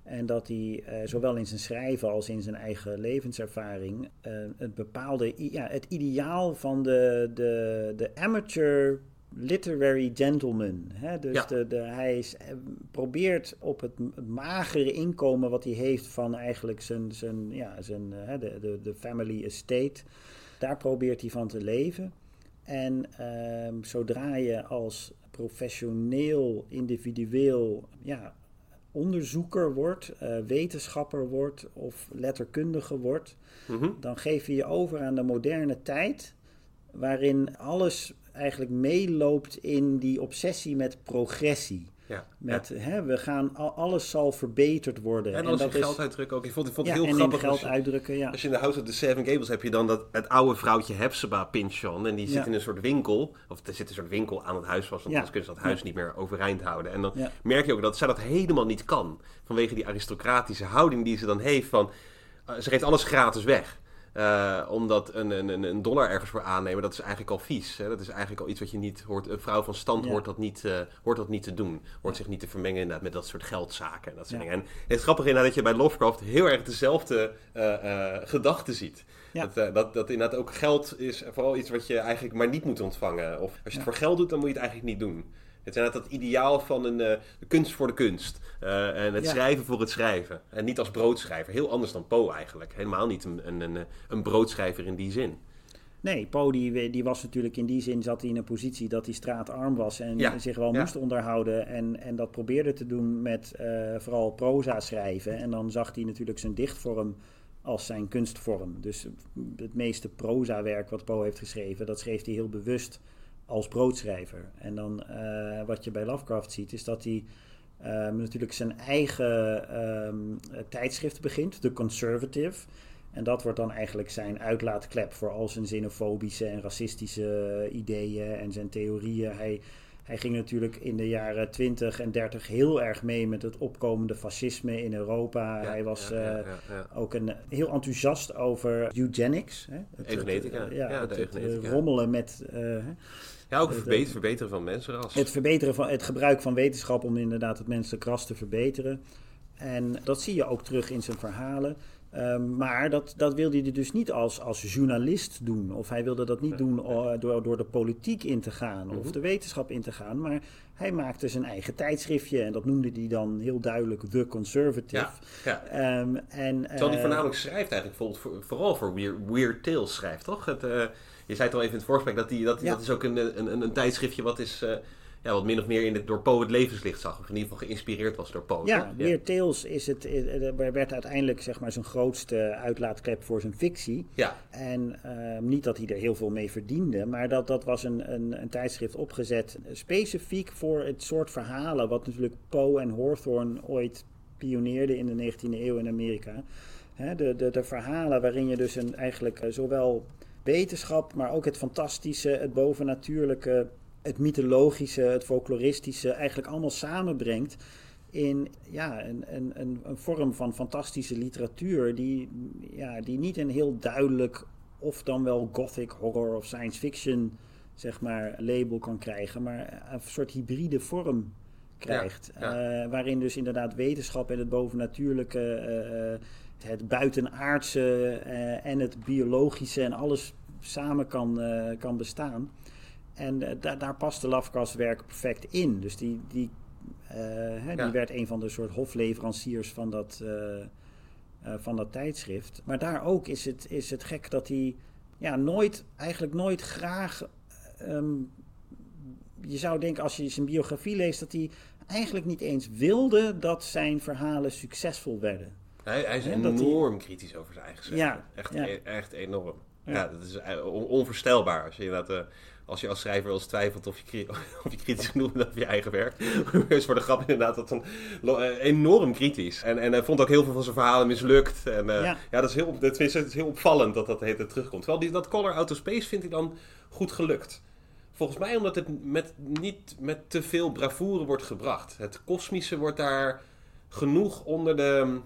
En dat hij eh, zowel in zijn schrijven als in zijn eigen levenservaring eh, het bepaalde, ja, het ideaal van de, de, de amateur literary gentleman. Hè? Dus Ja. de, de, hij is, probeert op het, het magere inkomen wat hij heeft van eigenlijk zijn, zijn, ja, zijn, de, de, de family estate. Daar probeert hij van te leven. En ehm, zodra je als professioneel, individueel, ja, onderzoeker wordt, uh, wetenschapper wordt of letterkundige wordt, mhm. dan geef je je over aan de moderne tijd, waarin alles eigenlijk meeloopt in die obsessie met progressie. Ja, met, Hè, we gaan, alles zal verbeterd worden. En als en je geld uitdrukken ook. Ik vond, ik vond het heel grappig. geld uitdrukken, ja. Als je in de House of the Seven Gables heb je dan dat, het oude vrouwtje Hepzibah Pinchon. En die zit in een soort winkel. Of er zit een soort winkel aan het huis vast. Want anders kunnen ze dat huis niet meer overeind houden. En dan merk je ook dat zij dat helemaal niet kan. Vanwege die aristocratische houding die ze dan heeft van... Uh, ze geeft alles gratis weg. Uh, omdat een, een, een dollar ergens voor aannemen, dat is eigenlijk al vies. Hè? Dat is eigenlijk al iets wat je niet hoort. Een vrouw van stand hoort, dat niet, uh, hoort dat niet te doen. Hoort zich niet te vermengen inderdaad, met dat soort geldzaken en dat soort dingen. En het is grappig inderdaad dat je bij Lovecraft heel erg dezelfde uh, gedachten ziet. Dat, dat, dat inderdaad ook geld is vooral iets wat je eigenlijk maar niet moet ontvangen. Of als je het voor geld doet, dan moet je het eigenlijk niet doen. Het is dat ideaal van een de kunst voor de kunst. Uh, en het schrijven voor het schrijven. En niet als broodschrijver. Heel anders dan Poe eigenlijk. Helemaal niet een, een, een, een broodschrijver in die zin. Nee, Poe die, die was natuurlijk in die zin zat hij in een positie dat hij straatarm was en zich wel moest onderhouden. En, en dat probeerde te doen met uh, vooral proza schrijven. En dan zag hij natuurlijk zijn dichtvorm als zijn kunstvorm. Dus het meeste proza-werk wat Poe heeft geschreven, dat schreef hij heel bewust als broodschrijver. En dan uh, wat je bij Lovecraft ziet, is dat hij um, natuurlijk zijn eigen um, tijdschrift begint, The Conservative. En dat wordt dan eigenlijk zijn uitlaatklep voor al zijn xenofobische en racistische ideeën en zijn theorieën. Hij, hij ging natuurlijk in de jaren 20 en 30 heel erg mee met het opkomende fascisme in Europa. hij was ja, uh, ook een, heel enthousiast over eugenics. Hè? Het, eugenetica. ja, het, het, rommelen met... Uh, ja, ook het verbeteren, verbeteren van mensenras. Het, verbeteren van, het gebruik van wetenschap om inderdaad het menselijk ras te verbeteren. En dat zie je ook terug in zijn verhalen. Um, maar dat, dat wilde hij dus niet als, als journalist doen. Of hij wilde dat niet doen door, door de politiek in te gaan of mhm. de wetenschap in te gaan. Maar hij maakte zijn eigen tijdschriftje en dat noemde hij dan heel duidelijk The Conservative. Ja, ja. Um, en, Terwijl hij uh, voornamelijk schrijft eigenlijk, vooral voor Weird, Weird Tales schrijft, toch? Het, uh, je zei het al even in het voorgesprek, dat, die, dat, dat is ook een, een, een, tijdschriftje wat is... Uh, ja, wat min of meer in het, door Poe het levenslicht zag. Of in ieder geval geïnspireerd was door Poe. Ja, Weird Tales is het, werd uiteindelijk zeg maar, zijn grootste uitlaatklep voor zijn fictie. Ja. En uh, niet dat hij er heel veel mee verdiende, maar dat, dat was een, een, een tijdschrift opgezet specifiek voor het soort verhalen wat natuurlijk Poe en Hawthorne ooit pioneerden in de 19e eeuw in Amerika. He, de, de, de verhalen waarin je dus een, eigenlijk zowel wetenschap, maar ook het fantastische, het bovennatuurlijke, het mythologische, het folkloristische eigenlijk allemaal samenbrengt in ja, een, een, een, vorm van fantastische literatuur die, ja, die niet een heel duidelijk of dan wel gothic horror of science fiction zeg maar label kan krijgen, maar een soort hybride vorm krijgt. Eh, waarin dus inderdaad wetenschap en het bovennatuurlijke, uh, het buitenaardse en het biologische en alles samen kan, kan bestaan. En uh, da daar paste Lovecrafts werk perfect in. Dus die, die, die werd een van de soort hofleveranciers van dat, van dat tijdschrift. Maar daar ook is het, is het gek dat hij ja, nooit, eigenlijk nooit graag. Um, je zou denken als je zijn biografie leest dat hij eigenlijk niet eens wilde dat zijn verhalen succesvol werden. Hij, hij is enorm kritisch over zijn eigen schrijven. Ja, echt, ja. E-, echt enorm. Ja. dat is onvoorstelbaar. Als je inderdaad als je als schrijver wel eens twijfelt of je, [laughs] of je kritisch genoeg bent over je eigen werk. is [laughs] voor de grap inderdaad dat een, uh, enorm kritisch. En, en hij vond ook heel veel van zijn verhalen mislukt. En uh, ja. ja. dat is heel, dat is, heel opvallend dat dat heet terugkomt. Terwijl die, dat Color Out of Space vind ik dan goed gelukt. Volgens mij omdat het met, niet met te veel bravoure wordt gebracht. Het kosmische wordt daar genoeg onder de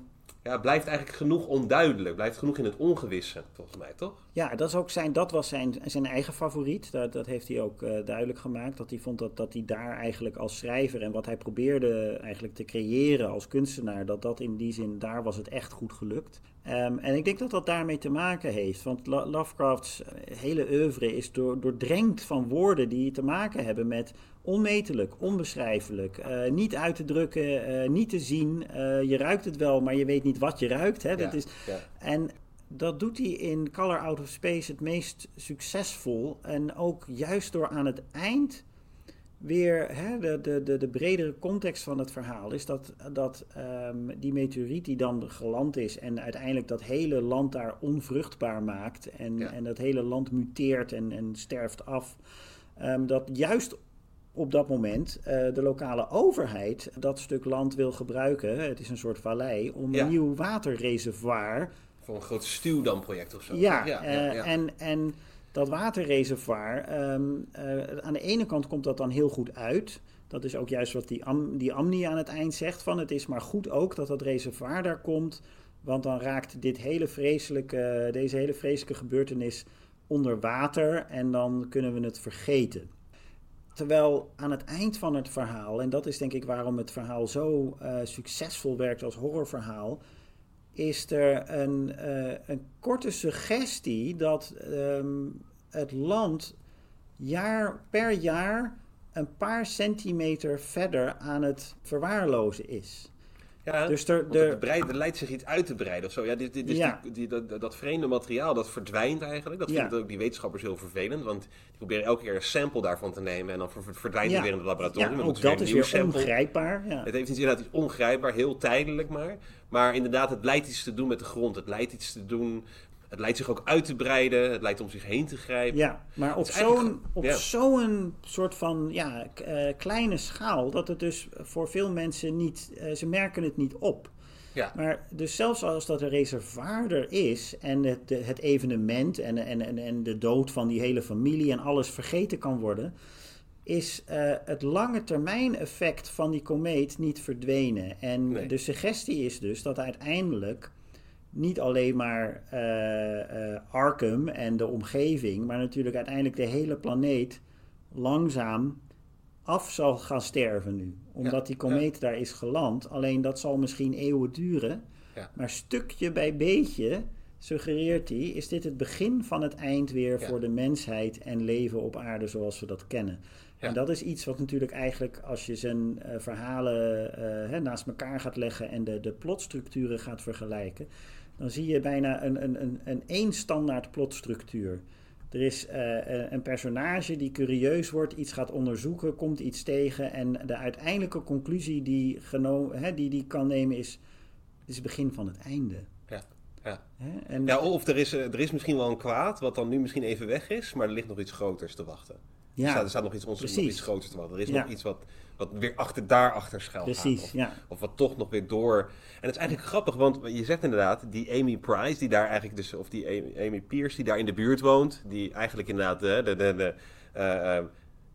ja, blijft eigenlijk genoeg onduidelijk. Blijft genoeg in het ongewisse, volgens mij, toch? Ja, dat, is ook zijn, dat was zijn, zijn eigen favoriet. Dat, dat heeft hij ook uh, duidelijk gemaakt. Dat hij vond dat, dat hij daar eigenlijk als schrijver en wat hij probeerde eigenlijk te creëren als kunstenaar, dat dat in die zin, daar was het echt goed gelukt. Um, en ik denk dat dat daarmee te maken heeft. Want Lovecrafts hele oeuvre is door, doordrenkt van woorden die te maken hebben met onmetelijk, onbeschrijfelijk, uh, niet uit te drukken, uh, niet te zien. Uh, je ruikt het wel, maar je weet niet wat je ruikt. Hè? Dat is, ja. En dat doet hij in Color Out of Space het meest succesvol. En ook juist door aan het eind weer hè, de, de, de, de bredere context van het verhaal is dat, dat ehm, die meteoriet die dan geland is en uiteindelijk dat hele land daar onvruchtbaar maakt en, Ja. en dat hele land muteert en, en sterft af, ehm, dat juist op dat moment eh, de lokale overheid dat stuk land wil gebruiken, het is een soort vallei, om Ja. een nieuw waterreservoir Voor een groot stuwdam-project of zo. ja, ja, eh, ja. En, en dat waterreservoir, ehm, eh, aan de ene kant komt dat dan heel goed uit. Dat is ook juist wat die, Am, die Amni aan het eind zegt. Van het is maar goed ook dat dat reservoir daar komt. Want dan raakt dit hele vreselijke, deze hele vreselijke gebeurtenis onder water. En dan kunnen we het vergeten. Terwijl aan het eind van het verhaal, en dat is denk ik waarom het verhaal zo eh, succesvol werkt als horrorverhaal, is er een, eh, een korte suggestie dat ehm, het land jaar per jaar een paar centimeter verder aan het verwaarlozen is. Ja, Dus er- het, breidt- er leidt zich iets uit te breiden of zo. Ja, dit, dit, dus Ja. die, die, dat, dat vreemde materiaal, dat verdwijnt eigenlijk. Dat Ja. vinden ook die wetenschappers heel vervelend. Want die proberen elke keer een sample daarvan te nemen. En dan ver- verdwijnt het weer in het laboratorium. Ja, ook dat is weer sample. ongrijpbaar. Ja. Het heeft iets, inderdaad iets ongrijpbaar, heel tijdelijk maar. Maar inderdaad, het lijkt iets te doen met de grond. Het lijkt iets te doen... Het lijkt zich ook uit te breiden. Het lijkt om zich heen te grijpen. Ja, maar op zo'n ja. zo'n soort van ja, eh, kleine schaal dat het dus voor veel mensen niet, eh, ze merken het niet op. Ja. Maar dus zelfs als dat een reservoir er is en het, het evenement en, en, en, en de dood van die hele familie en alles vergeten kan worden, is eh, het lange termijn effect van die komeet niet verdwenen. En Nee. de suggestie is dus dat uiteindelijk niet alleen maar eh, eh, Arkham en de omgeving, maar natuurlijk uiteindelijk de hele planeet langzaam af zal gaan sterven nu. Omdat die komeet daar is geland. Alleen dat zal misschien eeuwen duren. Ja. Maar stukje bij beetje suggereert hij, is dit het begin van het eind weer voor de mensheid en leven op aarde zoals we dat kennen. En dat is iets wat natuurlijk eigenlijk als je zijn eh, verhalen hè, naast elkaar gaat leggen en de, de plotstructuren gaat vergelijken, dan zie je bijna een, een, een, een één standaard plotstructuur. Er is eh, eh, een personage die curieus wordt, iets gaat onderzoeken, komt iets tegen en de uiteindelijke conclusie die, geno- hè, die die kan nemen is, het is het begin van het einde. Ja. Ja. Hè? En, Ja, of er is, eh, er is misschien wel een kwaad, wat dan nu misschien even weg is, maar er ligt nog iets groters te wachten. Ja, er, staat, er staat nog iets, ons, nog iets groters te wachten. Er is Ja. nog iets wat, wat weer achter, daarachter schuil gaat. precies, Of, ja. of wat toch nog weer door. En het is eigenlijk grappig, want je zegt inderdaad, die Amy Price, die daar eigenlijk dus, of die Amy, Amy Pierce, die daar in de buurt woont, die eigenlijk inderdaad eh, de, de, de, eh, eh,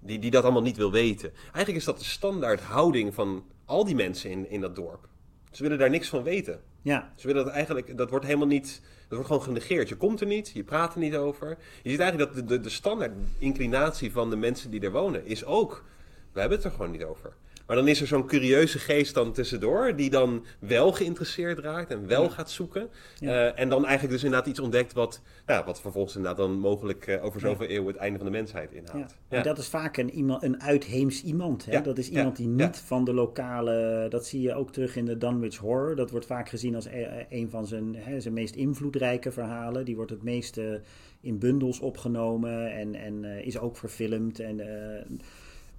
die, die dat allemaal niet wil weten. Eigenlijk is dat de standaard houding van al die mensen in, in dat dorp. Ze willen daar niks van weten. Ja, Ze willen dat eigenlijk, dat wordt helemaal niet, dat wordt gewoon genegeerd. Je komt er niet, je praat er niet over. Je ziet eigenlijk dat de, de, de standaard inclinatie van de mensen die er wonen is ook, we hebben het er gewoon niet over. Maar dan is er zo'n curieuze geest dan tussendoor, die dan wel geïnteresseerd raakt en wel Ja. gaat zoeken. Ja. Eh, en dan eigenlijk dus inderdaad iets ontdekt wat, nou, wat vervolgens inderdaad dan mogelijk eh, over Ja. zoveel eeuwen het einde van de mensheid ja. inhoudt. En dat is vaak een, iemand, een uitheems iemand. Hè? Dat is iemand die niet van de lokale... Dat zie je ook terug in de Dunwich Horror. Dat wordt vaak gezien als e- een van zijn, hè, zijn meest invloedrijke verhalen. Die wordt het meeste in bundels opgenomen en, en eh, is ook verfilmd. En eh,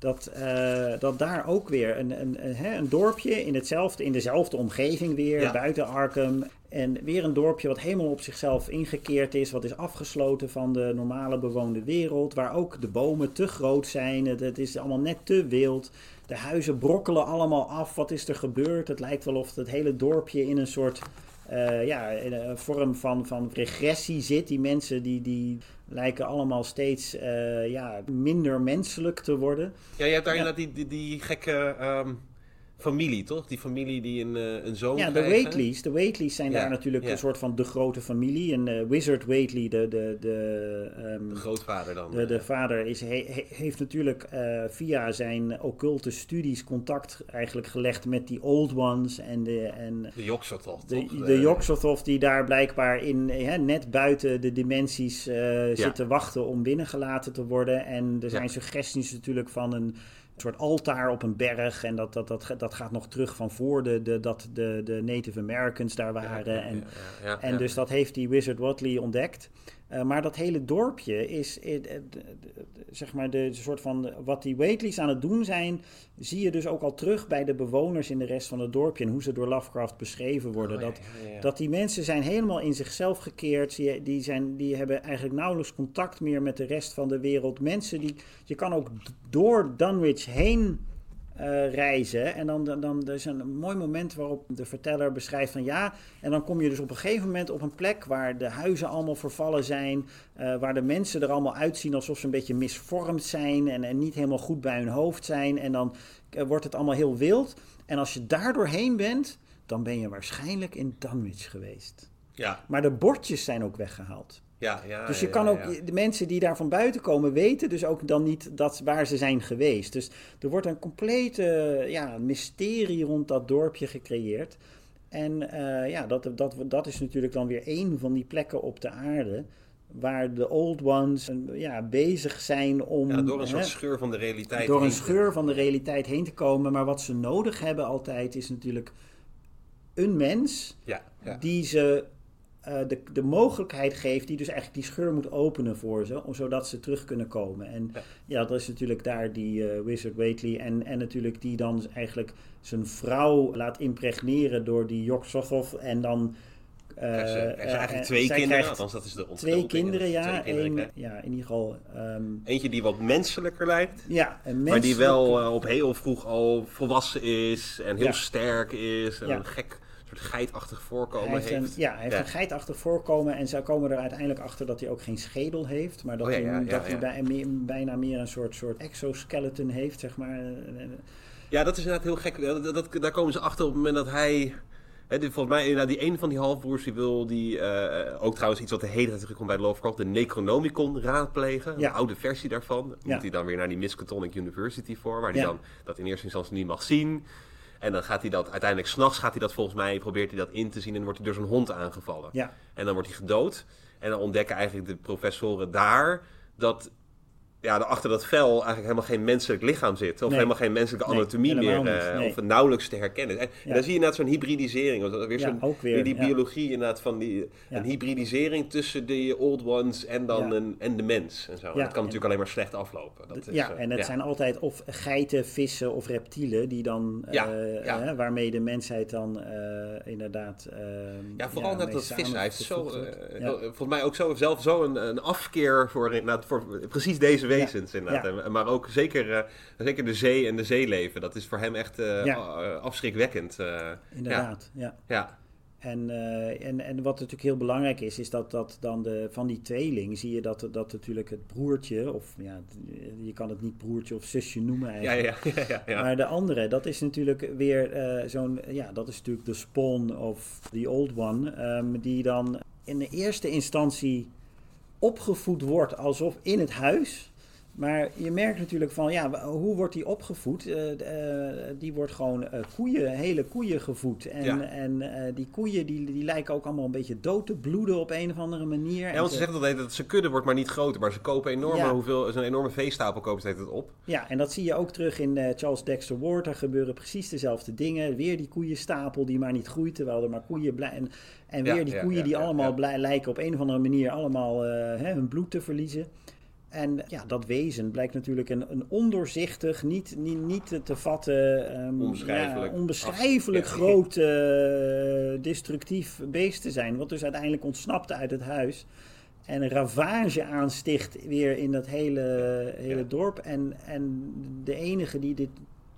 dat, eh, dat daar ook weer een, een, een, hè, een dorpje in, hetzelfde, in dezelfde omgeving weer, Ja. buiten Arkham. En weer een dorpje wat helemaal op zichzelf ingekeerd is, wat is afgesloten van de normale bewoonde wereld, waar ook de bomen te groot zijn, het, het is allemaal net te wild. De huizen brokkelen allemaal af, wat is er gebeurd? Het lijkt wel of het hele dorpje in een soort eh, ja, in een vorm van, van regressie zit. Die mensen die, die lijken allemaal steeds eh, ja, minder menselijk te worden. Ja, je hebt daar Ja. inderdaad die, die, die gekke ehm, familie, toch? Die familie die een, eh, een zoon Ja, de. Whateleys. De Whateleys zijn Ja, daar natuurlijk ja. een soort van de grote familie. En eh, Wizard Whately, de, de, de, ehm, De grootvader dan. de, de eh. vader, is, he- he- heeft natuurlijk via zijn occulte studies contact eigenlijk gelegd met die Old Ones en de... En, De Yogg-Sothoth, de, toch? de Yogg-Sothoth die daar blijkbaar in, hè, net buiten de dimensies zit te wachten om binnengelaten te worden. En er zijn suggesties natuurlijk van een soort altaar op een berg. En dat, dat, dat, dat gaat nog terug van voor de, de, dat de, de Native Americans daar waren. en en dus dat heeft die Wizard Watley ontdekt. Uh, maar dat hele dorpje is, uh, zeg maar, de soort van. Wat die Whateleys aan het doen zijn. zie je dus ook al terug bij de bewoners in de rest van het dorpje. en hoe ze door Lovecraft beschreven worden. Oh, dat, ja, ja. dat die mensen zijn helemaal in zichzelf gekeerd. Die, die, zijn, die hebben eigenlijk nauwelijks contact meer met de rest van de wereld. Mensen die. Je kan ook door Dunwich heen. Uh, reizen. En dan, dan, dan er is een mooi moment waarop de verteller beschrijft van ja. En dan kom je dus op een gegeven moment op een plek waar de huizen allemaal vervallen zijn. Uh, waar de mensen er allemaal uitzien alsof ze een beetje misvormd zijn. En, en niet helemaal goed bij hun hoofd zijn. En dan uh, wordt het allemaal heel wild. En als je daar doorheen bent, dan ben je waarschijnlijk in Dunwich geweest. Ja. Maar de bordjes zijn ook weggehaald. Ja, ja, dus je ja, kan ook, ja. de mensen die daar van buiten komen, weten dus ook dan niet dat, waar ze zijn geweest. Dus er wordt een complete ja, mysterie rond dat dorpje gecreëerd. En uh, ja, dat, dat, dat is natuurlijk dan weer één van die plekken op de aarde. Waar de old ones ja, bezig zijn om. Ja, door een soort hè, scheur van de realiteit. Door een heen te- scheur van de realiteit heen te komen. Maar wat ze nodig hebben altijd is natuurlijk een mens Ja, ja. die ze uh, de, de mogelijkheid geeft, die dus eigenlijk die scheur moet openen voor ze, om, zodat ze terug kunnen komen. En ja, Ja. dat is natuurlijk daar die uh, Wizard Waitley en, en natuurlijk die dan eigenlijk zijn vrouw laat impregneren door die Jok en dan... Uh, ze uh, eigenlijk uh, twee kinderen, althans dat is de Twee kinderen, ja. twee kinderen krijgt. ja, in ieder geval... Um, Eentje die wat menselijker lijkt. ja, een Maar die wel op heel vroeg al volwassen is en heel Ja. sterk is en Ja. een gek soort geitachtig voorkomen Hij heeft, heeft. een, ja, hij heeft Ja. een geitachtig voorkomen en zij komen er uiteindelijk achter dat hij ook geen schedel heeft, maar dat Oh ja, hij, ja, dat hij ja. bij- meer- bijna meer een soort, soort exoskeleton heeft, zeg maar. Ja, dat is inderdaad heel gek. Dat, dat, daar komen ze achter op het moment dat hij... Hè, volgens mij, inderdaad, die een van die halfbroers die wil die, eh, ook trouwens iets wat de hele tijd terugkomt bij Lovecraft, de Necronomicon raadplegen. Ja. Een oude versie daarvan. Moet hij dan weer naar die Miskatonic University voor, waar hij dan dat in eerste instantie niet mag zien. En dan gaat hij dat, uiteindelijk s'nachts gaat hij dat volgens mij, probeert hij dat in te zien en wordt hij door zo'n hond aangevallen. Ja, En dan wordt hij gedood. En dan ontdekken eigenlijk de professoren daar dat ja, er achter dat vel eigenlijk helemaal geen menselijk lichaam zit. Of Nee. helemaal geen menselijke Nee, anatomie meer. eh, nee. Of nauwelijks te herkennen. En, dan zie je inderdaad zo'n hybridisering. dat Weer Ja, zo'n, ook weer, die ja. biologie inderdaad van die, een hybridisering tussen de old ones en dan een, en de mens. En, zo. En dat kan en- natuurlijk alleen maar slecht aflopen. Dat is, ja eh, en het zijn altijd of geiten, vissen of reptielen die dan, eh, waarmee de mensheid dan inderdaad. Ja, vooral net dat vissen. Hij heeft zo, volgens mij ook zo, zelf zo een, een afkeer voor, voor precies deze wezens. Inderdaad. Ja. Maar ook zeker, eh, zeker de zee en de zeeleven. Dat is voor hem echt eh, Ja. afschrikwekkend. eh. Inderdaad, ja. ja. En, en, en wat natuurlijk heel belangrijk is, is dat, dat dan de, van die tweeling zie je dat, dat natuurlijk het broertje, of ja, je kan het niet broertje of zusje noemen eigenlijk. ja, ja, ja, ja. Maar de andere, dat is natuurlijk weer zo'n, ja, dat is natuurlijk de spawn of the old one, ehm, die dan in de eerste instantie opgevoed wordt alsof in het huis. Maar je merkt natuurlijk van, ja, hoe wordt die opgevoed? Eh, eh, die wordt gewoon eh, koeien, hele koeien gevoed. En, Ja. en die koeien die, die lijken ook allemaal een beetje dood te bloeden op een of andere manier. Ja, En want ze ze- zeggen altijd dat ze kudde wordt maar niet groter. Maar ze kopen enorme Ja. hoeveel, zo'n enorme veestapel kopen ze het op. Ja, en dat zie je ook terug in Charles Dexter Ward. Daar gebeuren precies dezelfde dingen. Weer die koeienstapel die maar niet groeit, terwijl er maar koeien blijven. En, en weer Ja, die koeien die allemaal blij- lijken op een of andere manier allemaal hè, hun bloed te verliezen. En ja, dat wezen blijkt natuurlijk een, een ondoorzichtig, niet, niet, niet te- te vatten, ehm, Onbeschrijfelijk. ja, onbeschrijfelijk groot, eh, destructief beest te zijn. Wat dus uiteindelijk ontsnapt uit het huis. En een ravage aansticht weer in dat hele, hele Ja. dorp. En, en de enigen die dit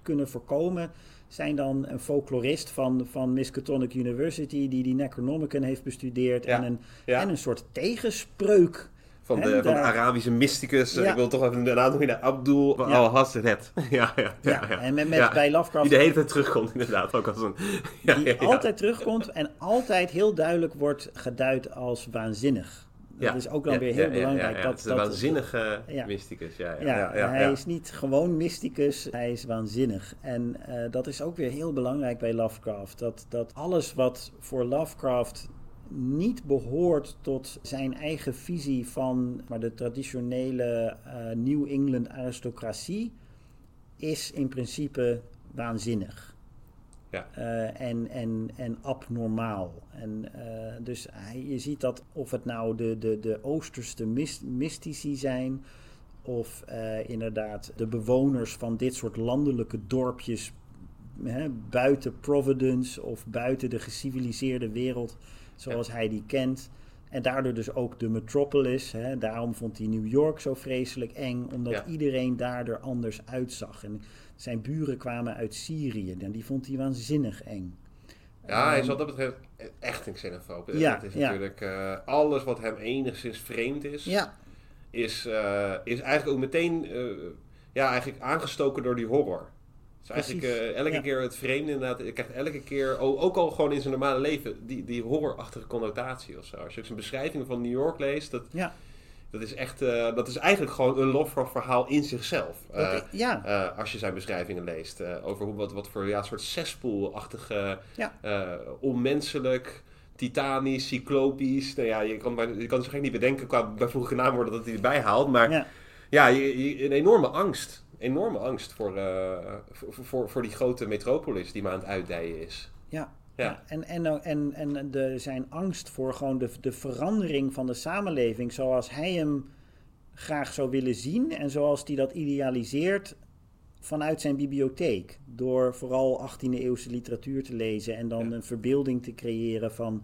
kunnen voorkomen zijn dan een folklorist van, van Miskatonic University... die die Necronomicon heeft bestudeerd. En, een, en een soort tegenspreuk. Van de, van Arabische mysticus. Ja. Ik wil toch even de naam noemen. Abdul Ja. al-Hazret. [laughs] ja, ja, ja, en met, met bij Lovecraft... Die de hele tijd terugkomt inderdaad. Ook als een... [laughs] Die altijd terugkomt en altijd heel duidelijk wordt geduid als waanzinnig. Dat is ook dan weer heel belangrijk. Dat, Het is een dat, waanzinnige mysticus. Ja, ja, Ja, ja, ja, hij is niet gewoon mysticus, hij is waanzinnig. En eh, dat is ook weer heel belangrijk bij Lovecraft. Dat, dat alles wat voor Lovecraft niet behoort tot zijn eigen visie van maar de traditionele eh, New England aristocratie, is in principe waanzinnig. Ja. Uh, en, en, en abnormaal. En uh, dus hij, je ziet dat of het nou de, de, de Oosterste myst, mystici zijn, of inderdaad de bewoners van dit soort landelijke dorpjes hè, buiten Providence of buiten de geciviliseerde wereld zoals hij die kent. En daardoor dus ook de metropolis. Hè. Daarom vond hij New York zo vreselijk eng, omdat Ja. iedereen daar er anders uitzag. En zijn buren kwamen uit Syrië en die vond hij waanzinnig eng. Ja, hij is Ehm, wat dat betreft echt een xenofoob. Ja, het is ja. natuurlijk eh, alles wat hem enigszins vreemd is, Ja, is, eh, is eigenlijk ook meteen eh, ja, eigenlijk aangestoken door die horror. Dus eigenlijk eh, elke ja. keer het vreemde inderdaad. Je krijgt elke keer, ook al gewoon in zijn normale leven, die, die horrorachtige connotatie of zo. Als je ook zijn beschrijvingen van New York leest, dat, ja, dat is echt, eh, dat is eigenlijk gewoon een Lovecraft verhaal in zichzelf. dat- Eh, ja, als je zijn beschrijvingen leest over hoe, wat, wat voor ja, soort eh, onmenselijk, titanisch, cyclopisch. Nou ja, je kan, bijna- je kan zich echt niet bedenken qua bijvoeglijke naamwoorden dat hij erbij haalt. Maar ja, ja. je, je- een enorme angst. Enorme angst voor, eh, voor, voor, voor die grote metropolis die maar aan het uitdijen is. Ja. Ja. Ja, en, en, en, en de, zijn angst voor gewoon de, de verandering van de samenleving zoals hij hem graag zou willen zien en zoals hij dat idealiseert vanuit zijn bibliotheek. Door vooral 18e eeuwse literatuur te lezen en dan Ja. een verbeelding te creëren van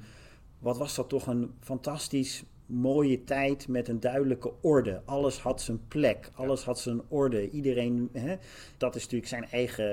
wat was dat toch een fantastisch mooie tijd met een duidelijke orde. Alles had zijn plek, alles had zijn orde. Iedereen, hè, dat is natuurlijk zijn eigen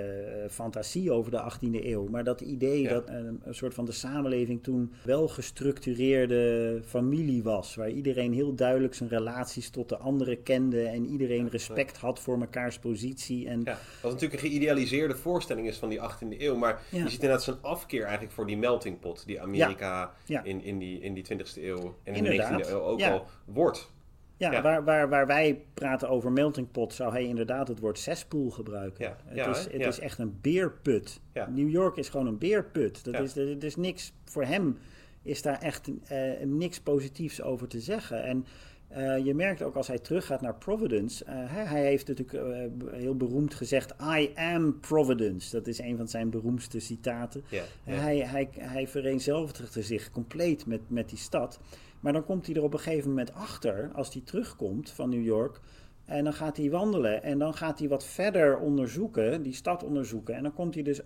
eh, fantasie over de 18e eeuw. Maar dat idee Ja. dat een, een soort van de samenleving toen wel gestructureerde familie was. Waar iedereen heel duidelijk zijn relaties tot de anderen kende. En iedereen respect had voor mekaars positie. En Ja, wat natuurlijk een geïdealiseerde voorstelling is van die 18e eeuw. Maar je ziet inderdaad zijn afkeer eigenlijk voor die melting pot die Amerika. In, in, die, in die 20e eeuw en in de Inderdaad. 19e eeuw ook Ja. al wordt. Ja, Ja. Waar, waar, waar wij praten over melting pot, zou hij inderdaad het woord cesspool gebruiken. Ja, Het, ja, is, het is echt een beerput. Ja. New York is gewoon een beerput. Dat is, er is niks, voor hem is daar echt eh, niks positiefs over te zeggen. En eh, je merkt ook als hij teruggaat naar Providence. eh, hij, hij heeft natuurlijk eh, heel beroemd gezegd: I am Providence. Dat is een van zijn beroemdste citaten. Hij, hij, hij vereenzelvigde zich compleet met, met die stad. Maar dan komt hij er op een gegeven moment achter, als hij terugkomt van New York. En dan gaat hij wandelen en dan gaat hij wat verder onderzoeken, die stad onderzoeken. En dan komt hij dus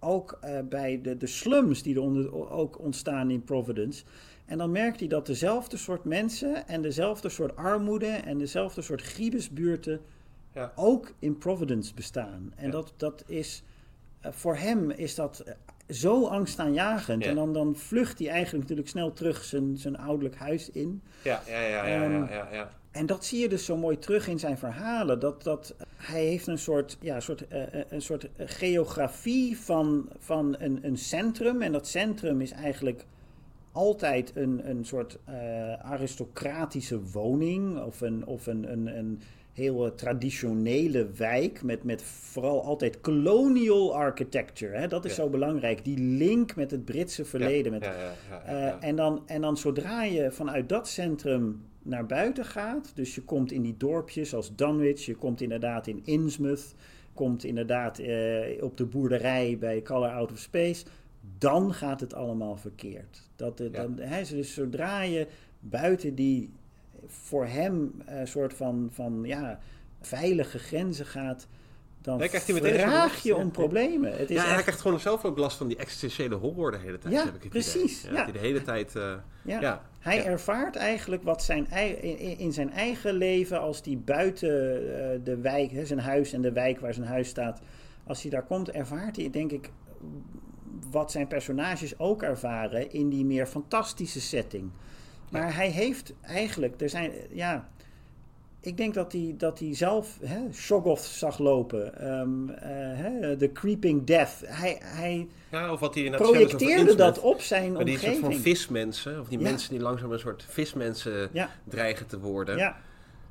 ook eh, bij de, de slums die er onder, ook ontstaan in Providence. En dan merkt hij dat dezelfde soort mensen en dezelfde soort armoede en dezelfde soort griebesbuurten Ja. ook in Providence bestaan. En Ja. dat, dat is, eh, voor hem is dat zo angstaanjagend. Ja. En dan, dan vlucht hij eigenlijk natuurlijk snel terug zijn, zijn ouderlijk huis in. Ja, ja, ja, ja, ja, Ehm, ja, ja. En dat zie je dus zo mooi terug in zijn verhalen. Dat, dat hij heeft een soort, ja, soort, eh, eh, een soort geografie van, van een, een centrum. En dat centrum is eigenlijk altijd een, een soort eh, aristocratische woning. Of een, of een, een, een heel eh, traditionele wijk. Met, met vooral altijd colonial architecture. Hè? Dat is Ja. zo belangrijk. Die link met het Britse verleden. met ja, ja, eh, en, dan, en dan zodra je vanuit dat centrum naar buiten gaat, dus je komt in die dorpjes als Dunwich, je komt inderdaad in Innsmouth, komt inderdaad eh, op de boerderij bij Color Out of Space, dan gaat het allemaal verkeerd. Dat, dan, hè, dus zodra je buiten die voor hem een soort van, van ja, veilige grenzen gaat, dan Nee, krijgt hij meteen zo'n vraag last, je om problemen. Het is ja, en hij echt, krijgt gewoon zelf ook last van die existentiële horror de hele tijd. Ja, heb ik het precies, idee. ja. dat hij de hele tijd. eh, ja. ja. Hij ja. ervaart eigenlijk wat zijn, in, in zijn eigen leven, als hij buiten eh, de wijk, hè, zijn huis en de wijk waar zijn huis staat, als hij daar komt, ervaart hij denk ik wat zijn personages ook ervaren in die meer fantastische setting. Maar hij heeft eigenlijk, er zijn, ja, ik denk dat hij, dat hij zelf hè, Shoggoth zag lopen, eh, hè, The Creeping Death. Hij, hij ja, of wat hij projecteerde dat op zijn Maar die soort omgeving. van vismensen, of die Ja. mensen die langzaam een soort vismensen Ja. dreigen te worden. Ja,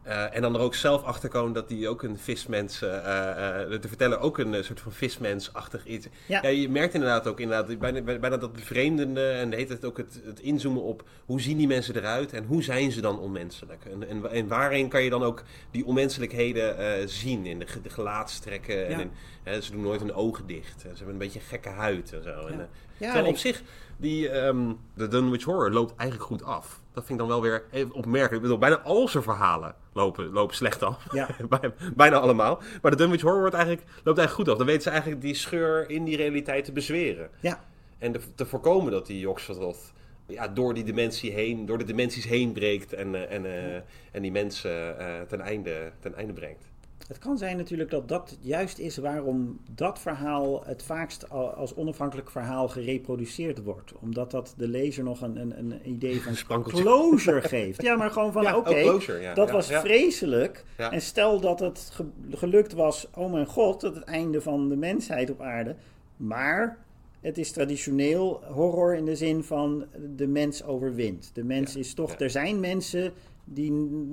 Uh, en dan er ook zelf achter komen dat hij ook een vismens, uh, uh, de verteller ook een soort van vismensachtig iets. Ja. ja. je merkt inderdaad ook inderdaad, bijna, bijna dat bevreemdende en heet het ook het, het, inzoomen op hoe zien die mensen eruit en hoe zijn ze dan onmenselijk. En, en, en waarin kan je dan ook die onmenselijkheden zien in de, de gelaatstrekken. Ja. En in, ze doen nooit hun ogen dicht. Ze hebben een beetje gekke huid en zo. Ja. En, op zich, die, um, de Dunwich Horror loopt eigenlijk goed af. Dat vind ik dan wel weer opmerkelijk. Ik bedoel, bijna al zijn verhalen lopen, lopen slecht af. Ja. [laughs] bijna allemaal. Maar de Dunwich Horror wordt eigenlijk, loopt eigenlijk goed af. Dan weten ze eigenlijk die scheur in die realiteit te bezweren. Ja. En de, te voorkomen dat die Yoxototh ja, door die dimensie heen, door de dimensies heen breekt en, uh, en, uh, en die mensen uh, ten, einde, ten einde brengt. Het kan zijn natuurlijk dat dat juist is waarom dat verhaal het vaakst als onafhankelijk verhaal gereproduceerd wordt. Omdat dat de lezer nog een, een, een idee van [laughs] closure geeft. Ja, maar gewoon van [laughs] oké, ja. dat was vreselijk. En stel dat het gelukt was, oh mijn god, dat het einde van de mensheid op aarde. Maar het is traditioneel horror in de zin van de mens overwint. De mens is toch, er zijn mensen die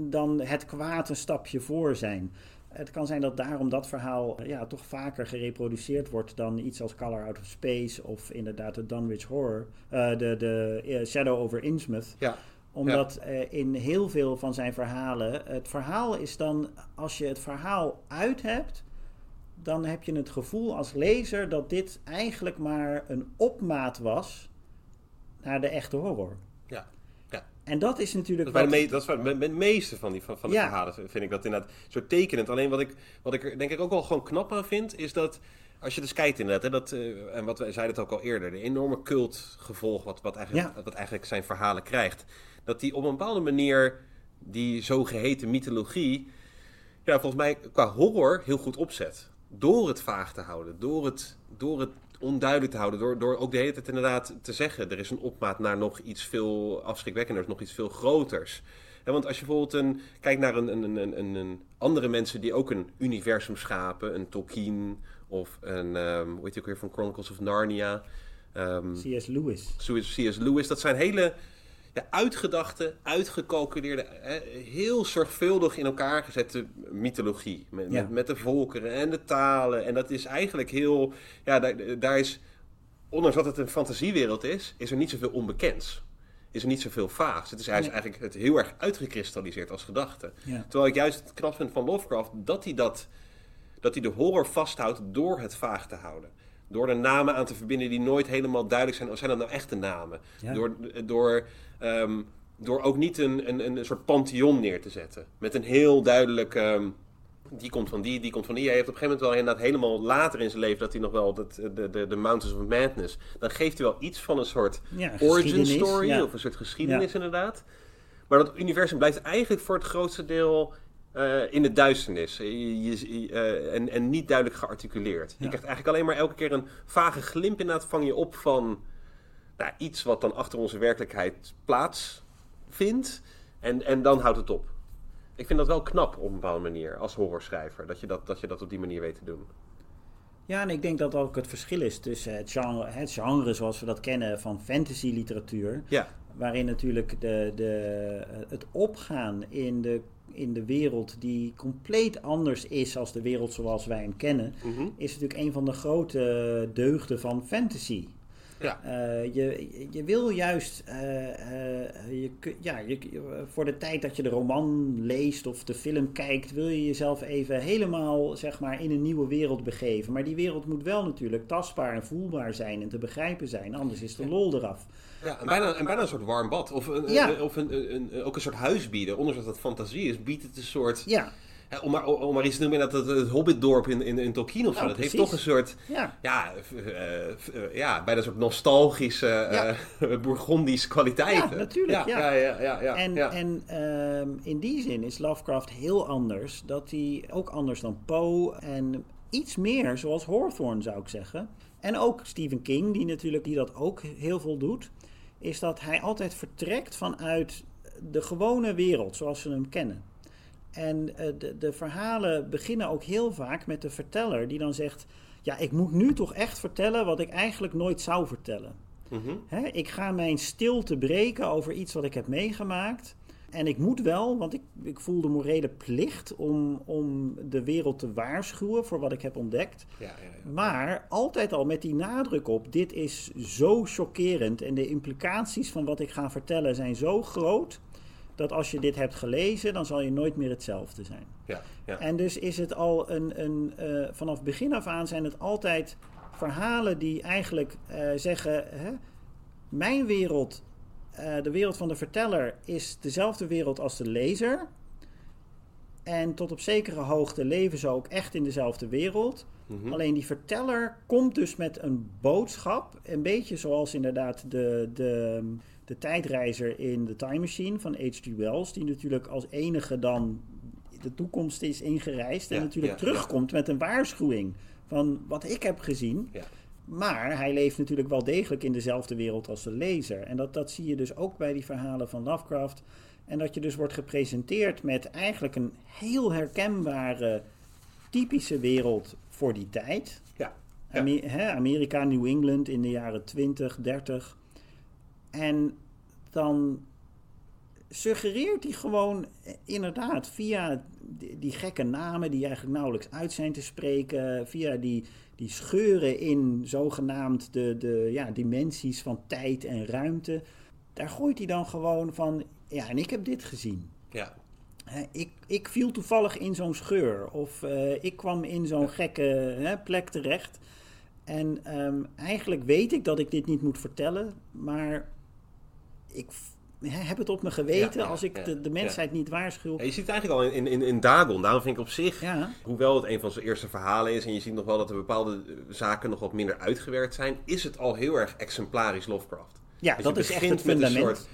dan het kwaad een stapje voor zijn. Het kan zijn dat daarom dat verhaal eh, ja, toch vaker gereproduceerd wordt dan iets als Color Out of Space of inderdaad de Dunwich Horror, uh, de, de uh, Shadow over Innsmouth. Ja. Omdat in heel veel van zijn verhalen, het verhaal is dan, als je het verhaal uit hebt, dan heb je het gevoel als lezer dat dit eigenlijk maar een opmaat was naar de echte horror. En dat is natuurlijk. Dat bij de, dat is bij de meeste van, die, van, van de verhalen, vind ik dat inderdaad zo tekenend. Alleen wat ik, wat ik er denk ik ook wel gewoon knap aan vind, is dat. Als je dus kijkt inderdaad, hè, dat, uh, en wat wij zeiden het ook al eerder, de enorme cultgevolg wat, wat, eigenlijk, wat eigenlijk zijn verhalen krijgt. Dat die op een bepaalde manier die zogeheten mythologie, ja, volgens mij qua horror heel goed opzet. Door het vaag te houden, door het, door het onduidelijk te houden. Door, door ook de hele tijd inderdaad te zeggen: er is een opmaat naar nog iets veel afschrikwekkenders, nog iets veel groters. want als je bijvoorbeeld een, kijkt naar een, een, een, een, andere mensen die ook een universum schapen, een Tolkien of een, um, hoe heet je ook weer van Chronicles of Narnia. Um, C.S. Lewis. C.S. Lewis, dat zijn hele de uitgedachte, uitgecalculeerde, heel zorgvuldig in elkaar gezette mythologie. Met, met, de volkeren en de talen. En dat is eigenlijk heel. Ja, daar, daar is. Ondanks dat het een fantasiewereld is, is er niet zoveel onbekends. Is er niet zoveel vaags. Het is eigenlijk het heel erg uitgekristalliseerd als gedachte. Terwijl ik juist het knap vind van Lovecraft dat hij dat. Dat hij de horror vasthoudt door het vaag te houden. Door er namen aan te verbinden die nooit helemaal duidelijk zijn. Of zijn dat nou echte namen? Door, door, um, door ook niet een, een, een soort pantheon neer te zetten. Met een heel duidelijk. Um, die komt van die, die komt van die. Hij heeft op een gegeven moment wel inderdaad helemaal later in zijn leven dat hij nog wel dat, de, de, de Mountains of Madness. Dan geeft hij wel iets van een soort origin story of een soort geschiedenis inderdaad. Maar dat universum blijft eigenlijk voor het grootste deel uh, in de duisternis je, uh, en, en niet duidelijk gearticuleerd. Je krijgt eigenlijk alleen maar elke keer een vage glimp inderdaad vang je op van nou, iets wat dan achter onze werkelijkheid plaatsvindt. En, en dan houdt het op. Ik vind dat wel knap op een bepaalde manier als horrorschrijver. Dat je dat, dat je dat op die manier weet te doen. Ja, en ik denk dat ook het verschil is tussen het genre, het genre zoals we dat kennen van fantasy literatuur. Ja. Waarin natuurlijk de, de, het opgaan in de in de wereld die compleet anders is als de wereld zoals wij hem kennen, mhm. is natuurlijk een van de grote deugden van fantasy. Ja. Uh, je, je wil juist, uh, uh, je, ja, je, voor de tijd dat je de roman leest of de film kijkt, wil je jezelf even helemaal zeg maar, in een nieuwe wereld begeven. Maar die wereld moet wel natuurlijk tastbaar en voelbaar zijn en te begrijpen zijn, anders is de lol eraf. Ja, en bijna, en bijna een soort warm bad. Of, een, of een, een, ook een soort huis bieden. Ondanks dat het fantasie is, biedt het een soort... Ja. om, maar, om maar iets te noemen, dat het, het Hobbitdorp in, in, in Tolkien of zo. dat heeft toch een soort, ja, ja, uh, ja bijna een soort nostalgische, uh, [laughs] Bourgondische kwaliteiten. Ja, natuurlijk. Ja, ja, ja. ja, en en uh, in die zin is Lovecraft heel anders. Dat hij ook anders dan Poe en iets meer zoals Hawthorne zou ik zeggen. En ook Stephen King, die natuurlijk die dat ook heel veel doet is dat hij altijd vertrekt vanuit de gewone wereld zoals we hem kennen. En uh, de, de, verhalen beginnen ook heel vaak met de verteller die dan zegt: Ja, ik moet nu toch echt vertellen wat ik eigenlijk nooit zou vertellen. Mm ik ga mijn stilte breken over iets wat ik heb meegemaakt. En ik moet wel, want ik, ik voel de morele plicht om, om de wereld te waarschuwen voor wat ik heb ontdekt. Ja, ja, ja. Maar altijd al met die nadruk op, dit is zo chockerend en de implicaties van wat ik ga vertellen zijn zo groot, dat als je dit hebt gelezen, dan zal je nooit meer hetzelfde zijn. ja, ja. En dus is het al een, een eh, vanaf begin af aan zijn het altijd verhalen die eigenlijk eh, zeggen, hè, mijn wereld, eh, de wereld van de verteller, is dezelfde wereld als de lezer. En tot op zekere hoogte leven ze ook echt in dezelfde wereld. Mhm. Alleen die verteller komt dus met een boodschap. Een beetje zoals inderdaad de, de, de tijdreizer in The Time Machine van H.G. Wells. Die natuurlijk als enige dan de toekomst is ingereisd. En Ja, natuurlijk ja, terugkomt met een waarschuwing van wat ik heb gezien. Ja. Maar hij leeft natuurlijk wel degelijk in dezelfde wereld als de lezer. En dat, dat zie je dus ook bij die verhalen van Lovecraft. En dat je dus wordt gepresenteerd met eigenlijk een heel herkenbare, typische wereld voor die tijd. Ja, ja. Ame- hè, Amerika, New England in de jaren 20, 30. En dan suggereert hij gewoon eh, inderdaad via die, gekke namen die eigenlijk nauwelijks uit zijn te spreken, via die, die scheuren in zogenaamd de, de ja, dimensies van tijd en ruimte, daar gooit hij dan gewoon van, ja, en ik heb dit gezien. ja. Ik, ik viel toevallig in zo'n scheur. Of eh, ik kwam in zo'n gekke hè, plek terecht. En ehm, eigenlijk weet ik dat ik dit niet moet vertellen. Maar ik heb het op me geweten Ja, als ik ja, de, de mensheid niet waarschuw. Je ziet het eigenlijk al in, in, in Dagon. Daarom vind ik op zich, hoewel het een van zijn eerste verhalen is... en je ziet nog wel dat er bepaalde eh, zaken nog wat minder uitgewerkt zijn... is het al heel erg exemplarisch Lovecraft. ja Dus dat is echt het met een fundament. soort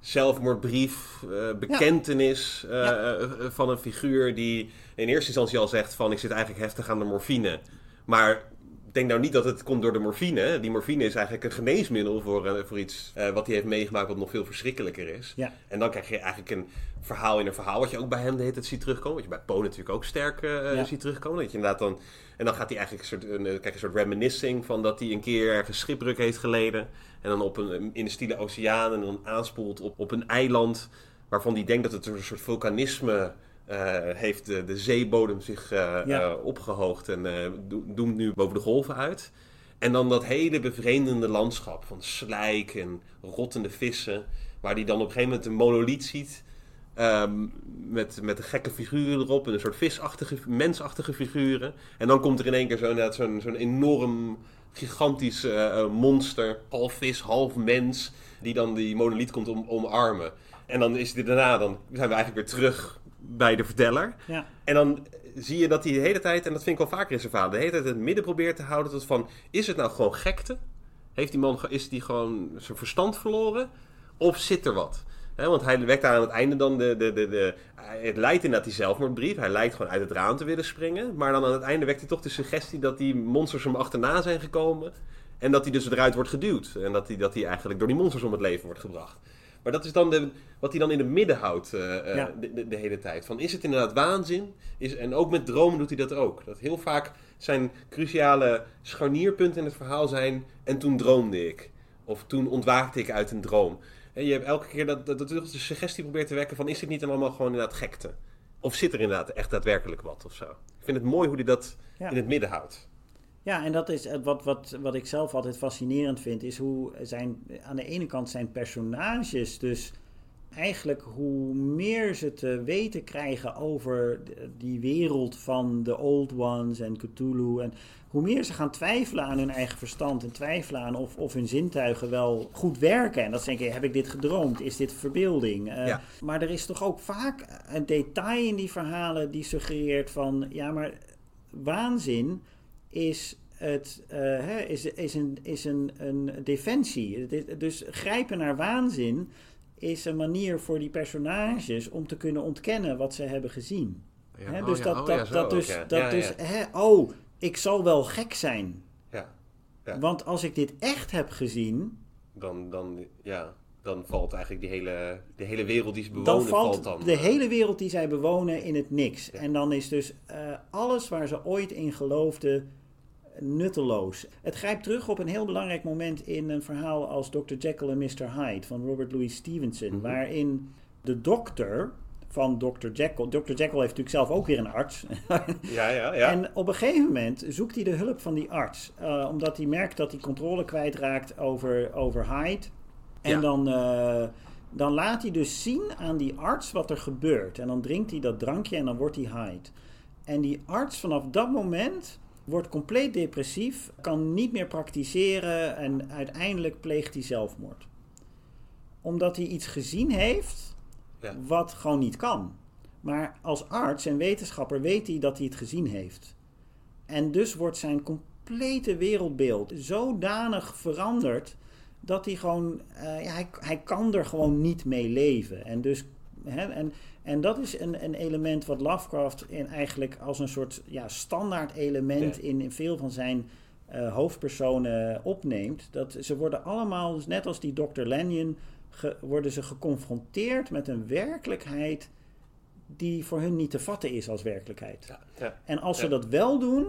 zelfmoordbrief, eh, bekentenis eh, van een figuur die in eerste instantie al zegt van ik zit eigenlijk heftig aan de morfine. Maar denk nou niet dat het komt door de morfine. Die morfine is eigenlijk een geneesmiddel voor, eh, voor iets eh, wat hij heeft meegemaakt wat nog veel verschrikkelijker is. Ja. En dan krijg je eigenlijk een verhaal in een verhaal wat je ook bij hem de hele tijd ziet terugkomen. Wat je bij Poe natuurlijk ook sterk eh, Ja. ziet terugkomen. Dat je inderdaad dan, en dan gaat hij eigenlijk een soort, een, krijg je een soort reminiscing van dat hij een keer ergens schipbreuk heeft geleden. En dan op een, in de stille oceaan en dan aanspoelt op, op een eiland waarvan hij denkt dat het een soort vulkanisme heeft de, de zeebodem zich eh, Ja. eh, opgehoogd en eh, do- doemt nu boven de golven uit. En dan dat hele bevreemdende landschap van slijk en rottende vissen, waar hij dan op een gegeven moment een monoliet ziet. ehm, met, met de gekke figuren erop en een soort visachtige, mensachtige figuren. En dan komt er in één keer zo, inderdaad zo'n zo'n enorm, gigantisch eh, eh, monster, half vis, half mens, die dan die monoliet komt om, omarmen. En dan is dit daarna, dan zijn we eigenlijk weer terug bij de verteller. Ja, En dan zie je dat hij de hele tijd, en dat vind ik wel vaker in zijn verhaal, de hele tijd het midden probeert te houden tot van, is het nou gewoon gekte? Heeft die man, is die gewoon zijn verstand verloren? Of zit er wat? Want hij wekt daar aan het einde dan de, de, de, de... Het lijkt inderdaad die zelfmoordbrief. Hij lijkt gewoon uit het raam te willen springen. Maar dan aan het einde wekt hij toch de suggestie dat die monsters hem achterna zijn gekomen. En dat hij dus eruit wordt geduwd. En dat hij, dat hij eigenlijk door die monsters om het leven wordt gebracht. Maar dat is dan de, wat hij dan in het midden houdt eh, eh, Ja. de, de, de hele tijd. Van is het inderdaad waanzin? Is, en ook met dromen doet hij dat ook. Dat heel vaak zijn cruciale scharnierpunten in het verhaal zijn. En toen droomde ik. Of toen ontwaakte ik uit een droom. En je hebt elke keer dat, dat, dat de suggestie probeert te wekken van is dit niet allemaal gewoon inderdaad gekte? Of zit er inderdaad echt daadwerkelijk wat of zo? Ik vind het mooi hoe hij dat Ja. in het midden houdt. Ja, en dat is het wat, wat, wat ik zelf altijd fascinerend vind, is hoe zijn, aan de ene kant zijn personages dus eigenlijk hoe meer ze te weten krijgen over die wereld van de Old Ones en Cthulhu en hoe meer ze gaan twijfelen aan hun eigen verstand en twijfelen aan of, of hun zintuigen wel goed werken. En dat ze denken, heb ik dit gedroomd? Is dit verbeelding? Eh, Ja. Maar er is toch ook vaak een detail in die verhalen die suggereert van, ja maar waanzin is, het, eh, hè, is, is, een, is een, een defensie. Dus grijpen naar waanzin is een manier voor die personages om te kunnen ontkennen wat ze hebben gezien. Hè, dus dat, dat, dat dus, dat dus Hè, oh, ik zal wel gek zijn. Ja. Ja. Want als ik dit echt heb gezien, Dan, dan, ja, dan valt eigenlijk die hele, de hele wereld die ze bewonen, dan valt dan, de eh, hele wereld die zij bewonen in het niks. Ja. En dan is dus eh, alles waar ze ooit in geloofden nutteloos. Het grijpt terug op een heel belangrijk moment in een verhaal als Dr. Jekyll en Mr. Hyde van Robert Louis Stevenson, Mhm. waarin de dokter van Dr. Jekyll. Dr. Jekyll heeft natuurlijk zelf ook weer een arts. [laughs] ja, ja, ja. En op een gegeven moment zoekt hij de hulp van die arts. Uh, omdat hij merkt dat hij controle kwijtraakt over, over Hyde. En Ja. dan, eh, dan laat hij dus zien aan die arts wat er gebeurt. En dan drinkt hij dat drankje en dan wordt hij Hyde. En die arts vanaf dat moment wordt compleet depressief, kan niet meer praktiseren en uiteindelijk pleegt hij zelfmoord. Omdat hij iets gezien heeft Ja. wat gewoon niet kan. Maar als arts en wetenschapper weet hij dat hij het gezien heeft. En dus wordt zijn complete wereldbeeld zodanig veranderd dat hij gewoon, eh, ja, hij, hij kan er gewoon niet mee leven. En dus, hè, en, en dat is een, een element wat Lovecraft in eigenlijk als een soort ja, standaard element Ja. in, in veel van zijn eh, hoofdpersonen opneemt. Dat ze worden allemaal, dus net als die Dr. Lanyon, ge- worden ze geconfronteerd met een werkelijkheid die voor hun niet te vatten is als werkelijkheid. Ja, ja. En als ze dat wel doen,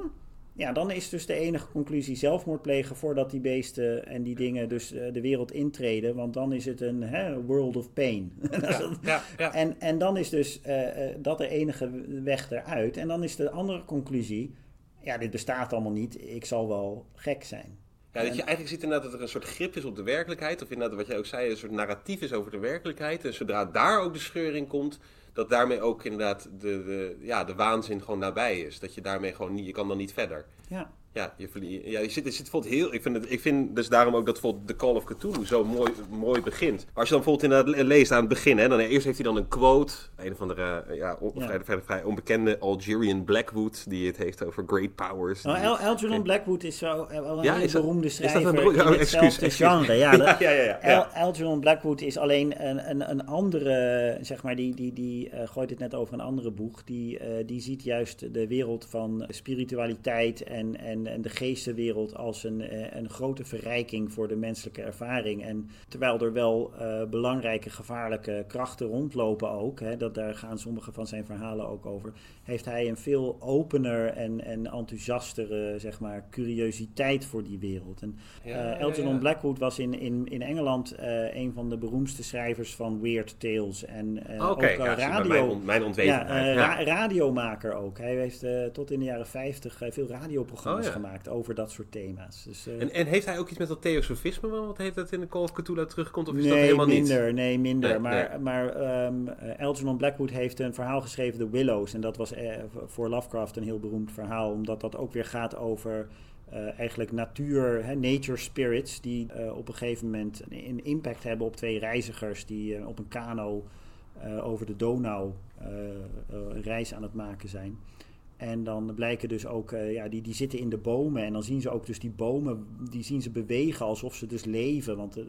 ja, dan is dus de enige conclusie zelfmoord plegen voordat die beesten en die dingen dus eh, de wereld intreden. Want dan is het een hè, world of pain. [laughs] Ja, ja, ja. En, en dan is dus eh, eh, dat de enige weg eruit. En dan is de andere conclusie, ja, dit bestaat allemaal niet, ik zal wel gek zijn. Ja, dat je eigenlijk ziet inderdaad dat er een soort grip is op de werkelijkheid. Of inderdaad, wat jij ook zei, een soort narratief is over de werkelijkheid. En zodra daar ook de scheur in komt, dat daarmee ook inderdaad de, de, ja, de waanzin gewoon nabij is. Dat je daarmee gewoon niet, je kan dan niet verder. Ja, Ja, je, ja, je zit, je zit bijvoorbeeld heel. Ik vind, het, ik vind dus daarom ook dat bijvoorbeeld The Call of Cthulhu zo mooi, mooi begint. Als je dan bijvoorbeeld inderdaad le- leest aan het begin, hè, dan eerst heeft hij dan een quote. Een of andere eh, ja, on- Ja. Vrij, vrij, vrij onbekende Algerian Blackwood, die het heeft over great powers. nou, Die- Al- Algernon Blackwood is zo eh, wel een Ja, hele beroemde is dat een beroemde- oh, excuus, excuus. [laughs] genre. Ja, Ja, ja, ja, ja, Al- ja. Algernon Blackwood is alleen een, een, een andere, zeg maar, die, die, die eh, gooit het net over een andere boeg. Die, die ziet juist de wereld van spiritualiteit en, en, en de geestenwereld als een, eh, een grote verrijking voor de menselijke ervaring. En terwijl er wel eh, belangrijke gevaarlijke krachten rondlopen ook, hè, dat, daar gaan sommige van zijn verhalen ook over, heeft hij een veel opener en, en enthousiastere, zeg maar, curiositeit voor die wereld. En Ja, eh, ja, ja. Blackwood was in, in, in Engeland een van de beroemdste schrijvers van Weird Tales. En Oké, ook radio. mijn, on- mijn ja, ra- radiomaker ook. Hij heeft tot in de jaren 50 eh, veel radioprogramma's ja. gemaakt over dat soort thema's. Dus, eh, En, en heeft hij ook iets met dat theosofisme, wat heeft dat in de Call of Cthulhu terugkomt? Of is dat nee, helemaal minder, niet? nee, minder. Nee, maar nee. maar ehm, eh, Algernon Blackwood heeft een verhaal geschreven, The Willows. En dat was eh, voor Lovecraft een heel beroemd verhaal, omdat dat ook weer gaat over eigenlijk natuur, hè, nature spirits, die op een gegeven moment een, een impact hebben op twee reizigers die op een kano over de Donau een reis aan het maken zijn. En dan blijken dus ook, eh, ja, die, die zitten in de bomen. En dan zien ze ook dus die bomen, die zien ze bewegen alsof ze dus leven. Want eh,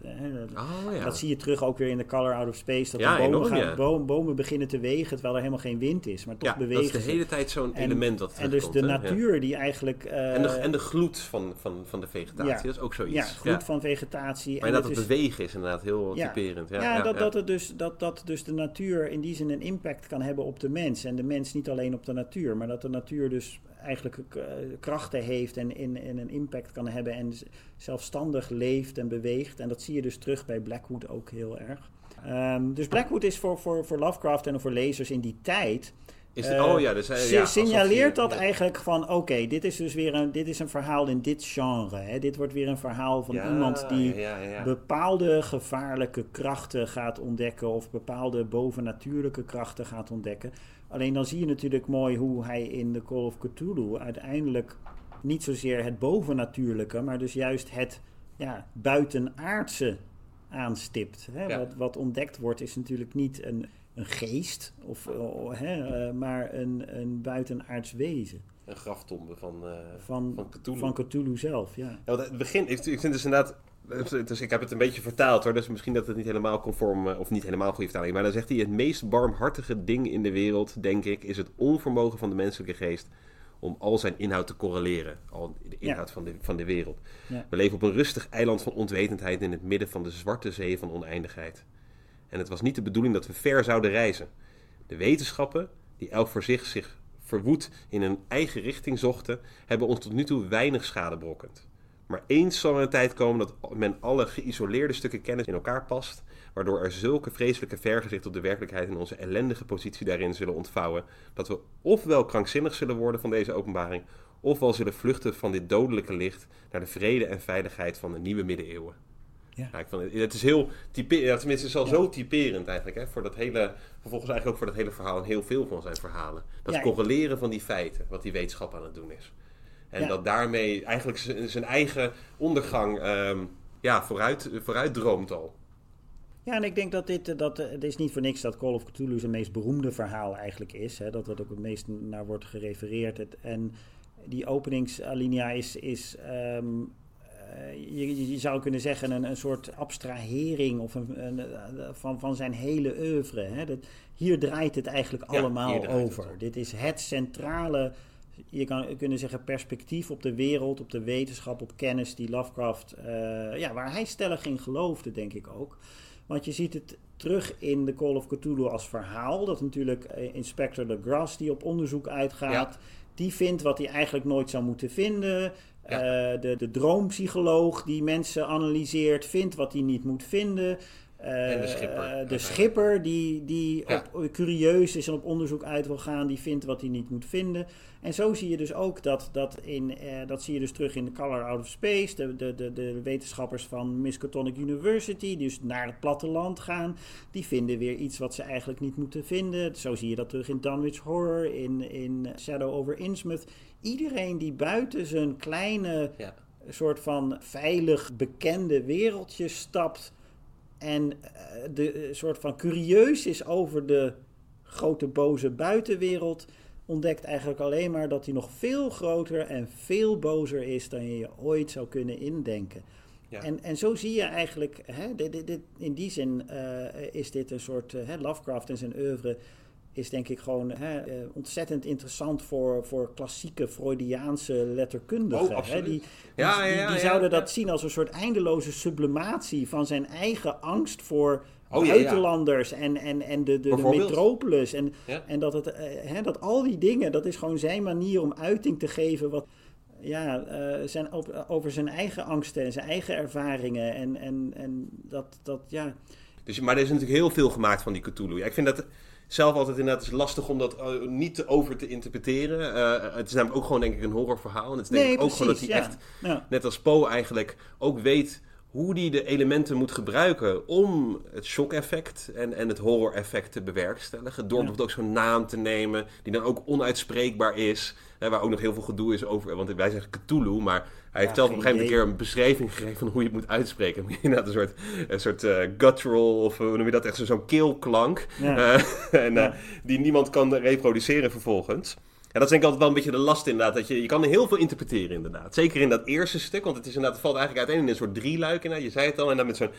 Oh ja. dat zie je terug ook weer in de Color Out of Space. Dat Ja, de bomen, enorm, gaan, ja. bomen, bomen beginnen te wegen terwijl er helemaal geen wind is. Maar toch ja, dat bewegen is de ze. hele tijd zo'n En- element dat En dus de hè? Natuur die eigenlijk... eh, En de, en de gloed van, van, van de vegetatie, dat is ook zoiets. ja, gloed van vegetatie. Maar en inderdaad, het bewegen is inderdaad heel typerend. Ja, Ja, dat, Dat, het dus, dat, dat dus de natuur in die zin een impact kan hebben op de mens. En de mens niet alleen op de natuur, maar dat de natuur dus eigenlijk eh, krachten heeft en, in, en een impact kan hebben en zelfstandig leeft en beweegt. En dat zie je dus terug bij Blackwood ook heel erg. Ehm, dus Blackwood is voor, voor, voor Lovecraft en voor lezers in die tijd Is het, Eh, oh ja, dus hij ja, signaleert dat ja. eigenlijk van oké, dit is dus weer een, dit is een verhaal in dit genre. Hè? Dit wordt weer een verhaal van Ja, iemand die bepaalde gevaarlijke krachten gaat ontdekken of bepaalde bovennatuurlijke krachten gaat ontdekken. Alleen dan zie je natuurlijk mooi hoe hij in de Call of Cthulhu uiteindelijk niet zozeer het bovennatuurlijke, maar dus juist het ja, buitenaardse aanstipt. Hè? Wat, wat ontdekt wordt is natuurlijk niet een, een geest, of, oh, hè, eh, maar een, een buitenaards wezen Een graftombe van, eh van, van Cthulhu. van Cthulhu zelf. Ja. Ja, het begin, ik, ik vind dus inderdaad, dus ik heb het een beetje vertaald hoor, dus misschien dat het niet helemaal conform, eh, of niet helemaal goede vertaling, maar dan zegt hij, het meest barmhartige ding in de wereld, denk ik, is het onvermogen van de menselijke geest om al zijn inhoud te correleren, al de inhoud van, de, van de wereld. Ja. We leven op een rustig eiland van onwetendheid in het midden van de zwarte zee van oneindigheid. En het was niet de bedoeling dat we ver zouden reizen. De wetenschappen, die elk voor zich zich verwoed in een eigen richting zochten, hebben ons tot nu toe weinig schade berokkend. Maar eens zal er een tijd komen dat men alle geïsoleerde stukken kennis in elkaar past, waardoor er zulke vreselijke vergezichten op de werkelijkheid en onze ellendige positie daarin zullen ontvouwen, dat we ofwel krankzinnig zullen worden van deze openbaring, ofwel zullen vluchten van dit dodelijke licht naar de vrede en veiligheid van de nieuwe middeleeuwen. Ja. ja ik vond het, het is heel typerend, ja, tenminste het is al zo typerend eigenlijk, hè, voor dat hele, vervolgens eigenlijk ook voor dat hele verhaal en heel veel van zijn verhalen. Dat ja, correleren van die feiten, wat die wetenschap aan het doen is. En dat daarmee eigenlijk zijn eigen ondergang um, ja, vooruit, vooruit droomt al. Ja, en ik denk dat dit, dat, het is niet voor niks dat Call of Cthulhu zijn meest beroemde verhaal eigenlijk is. Hè, dat dat ook het meest naar wordt gerefereerd. Het, en die openingsalinea is, is um, je, je, zou kunnen zeggen, een, een soort abstrahering of een, een, van, van zijn hele oeuvre. Hè. Dat, hier draait het eigenlijk allemaal over. Dit is het centrale je kan kunnen zeggen, perspectief op de wereld, op de wetenschap, op kennis die Lovecraft, uh, ja, waar hij stellig in geloofde, denk ik ook. Want je ziet het terug in de Call of Cthulhu als verhaal. Dat natuurlijk Inspector Legras, die op onderzoek uitgaat, die vindt wat hij eigenlijk nooit zou moeten vinden. Uh, de, de droompsycholoog die mensen analyseert, vindt wat hij niet moet vinden. En de schipper. de schipper die, die op, curieus is en op onderzoek uit wil gaan, die vindt wat hij niet moet vinden. En zo zie je dus ook dat, dat, in, uh, dat zie je dus terug in The Color Out of Space. De, de, de, de wetenschappers van Miskatonic University, die dus naar het platteland gaan, die vinden weer iets wat ze eigenlijk niet moeten vinden. Zo zie je dat terug in Dunwich Horror, in, in Shadow over Innsmouth. Iedereen die buiten zijn kleine ja. soort van veilig bekende wereldje stapt en uh, de soort van curieus is over de grote boze buitenwereld ontdekt eigenlijk alleen maar dat hij nog veel groter en veel bozer is dan je je ooit zou kunnen indenken. Ja. En, en zo zie je eigenlijk, hè, dit, dit, dit, in die zin uh, is dit een soort, uh, Lovecraft en zijn oeuvre is denk ik gewoon hè, uh, ontzettend interessant voor, voor klassieke Freudiaanse letterkundigen. Oh, hè, die, ja, die, ja, die, die zouden dat zien als een soort eindeloze sublimatie van zijn eigen angst voor Oh, buitenlanders en, en, en de, de, de metropolis. En, en dat, het, uh, hè, dat al die dingen, dat is gewoon zijn manier om uiting te geven wat, ja, uh, zijn, op, over zijn eigen angsten en zijn eigen ervaringen. En, en, en dat, dat, ja... Dus, maar er is natuurlijk heel veel gemaakt van die Cthulhu. Ja, ik vind dat zelf altijd inderdaad lastig om dat uh, niet te over te interpreteren. Uh, het is namelijk ook gewoon denk ik een horrorverhaal. En het is denk nee, ik ook precies, gewoon dat hij ja. echt, Ja. net als Poe eigenlijk, ook weet hoe die de elementen moet gebruiken om het shock-effect en, en het horror-effect te bewerkstelligen. Door Ja. bijvoorbeeld ook zo'n naam te nemen die dan ook onuitspreekbaar is. Hè, waar ook nog heel veel gedoe is over, want wij zeggen Cthulhu, maar hij heeft zelf op een gegeven moment een keer een beschrijving gegeven van hoe je het moet uitspreken. [laughs] Inderdaad een soort, een soort eh, guttural of eh, hoe noem je dat, echt zo- zo'n keelklank. Eh, [laughs] en. Die niemand kan reproduceren vervolgens. Dat is denk ik altijd wel een beetje de last inderdaad. Dat je, je kan er heel veel interpreteren inderdaad. Zeker in dat eerste stuk. Want het is inderdaad, het valt eigenlijk uiteen in een soort drieluik. inderdaad. Je zei het al. En dan met zo'n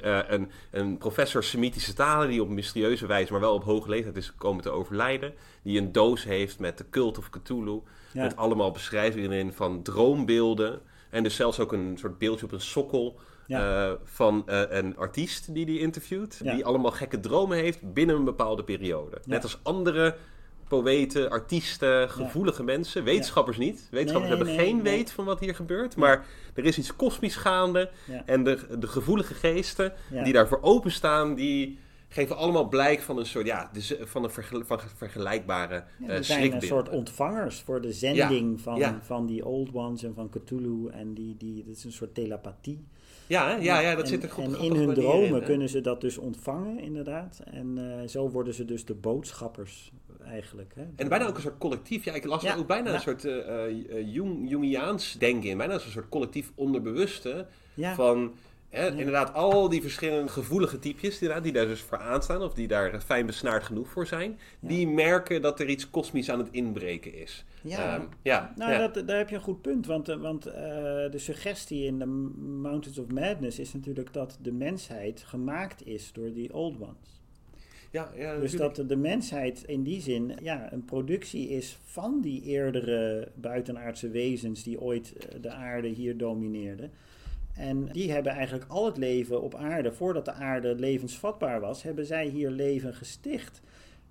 eh, een, een professor Semitische talen. Die op mysterieuze wijze, maar wel op hoge leeftijd is komen te overlijden. Die een doos heeft met de cult of Cthulhu. Ja. Met allemaal beschrijvingen in van droombeelden. En dus zelfs ook een soort beeldje op een sokkel. Ja. eh, van eh, een artiest die die interviewt. Ja. Die allemaal gekke dromen heeft binnen een bepaalde periode. Net als andere poëten, artiesten, gevoelige mensen. Wetenschappers niet. Wetenschappers Nee, hebben nee, geen weet van wat hier gebeurt. Maar er is iets kosmisch gaande. En de, de gevoelige geesten die daarvoor openstaan, die geven allemaal blijk van een soort, ja, dus, van een vergel- van vergelijkbare Ja, er zijn een soort ontvangers voor de zending Ja, van, ja. van die Old Ones en van Cthulhu. En die, die, dat is een soort telepathie. Ja, ja, ja, dat en, zit er goed En in hun dromen kunnen ze dat dus ontvangen, inderdaad. En eh, zo worden ze dus de boodschappers eigenlijk. Hè? En bijna ook een soort collectief. Ja, ik las er Ja, ook bijna ja. een soort Jung, Jungiaans denken in. Bijna als een soort collectief onderbewuste. Ja. Van hè, inderdaad al die verschillende gevoelige typjes inderdaad, die daar dus voor aanstaan. Of die daar fijn besnaard genoeg voor zijn. Die merken dat er iets kosmisch aan het inbreken is. Ja. Ehm, ja, Nou, dat, daar heb je een goed punt. Want, want de suggestie in de Mountains of Madness is natuurlijk dat de mensheid gemaakt is door die Old Ones. Ja, ja, Dus dat de mensheid in die zin ja, een productie is van die eerdere buitenaardse wezens die ooit eh, de aarde hier domineerden. En die hebben eigenlijk al het leven op aarde, voordat de aarde levensvatbaar was, hebben zij hier leven gesticht.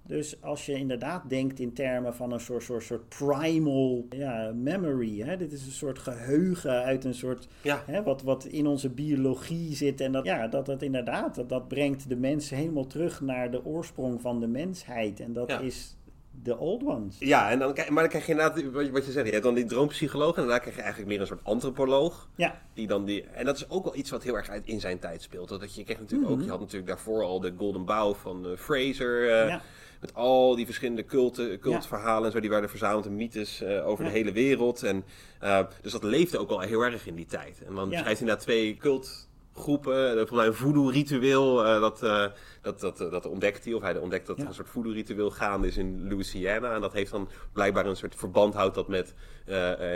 Dus als je inderdaad denkt in termen van een soort, soort, soort primal ja, memory. Hè? Dit is een soort geheugen uit een soort. Ja. Hè, wat, wat in onze biologie zit. En dat, ja, dat, dat inderdaad, dat, dat brengt de mens helemaal terug naar de oorsprong van de mensheid. En dat Ja. is de old ones. Ja, en dan, maar dan krijg je inderdaad, wat je- wat je zegt, je hebt dan die droompsycholoog en daarna krijg je eigenlijk meer een soort antropoloog. Ja, Die dan die, en dat is ook wel iets wat heel erg uit in zijn tijd speelt. Dat je, je kreeg natuurlijk Mhm. ook, je had natuurlijk daarvoor al de Golden Bough van eh, Fraser. eh, ja. Met al die verschillende culten, cultverhalen en zo, die werden verzameld in mythes eh, over Ja. de hele wereld. En, eh, dus dat leefde ook al heel erg in die tijd. En dan Ja. beschrijft hij inderdaad twee cultgroepen. Eh, Volgens mij een voodoo-ritueel, dat, eh, dat, dat, dat ontdekt hij. Of hij ontdekt dat er een soort voodoo-ritueel gaande is in Louisiana. En dat heeft dan blijkbaar een soort verband houdt dat met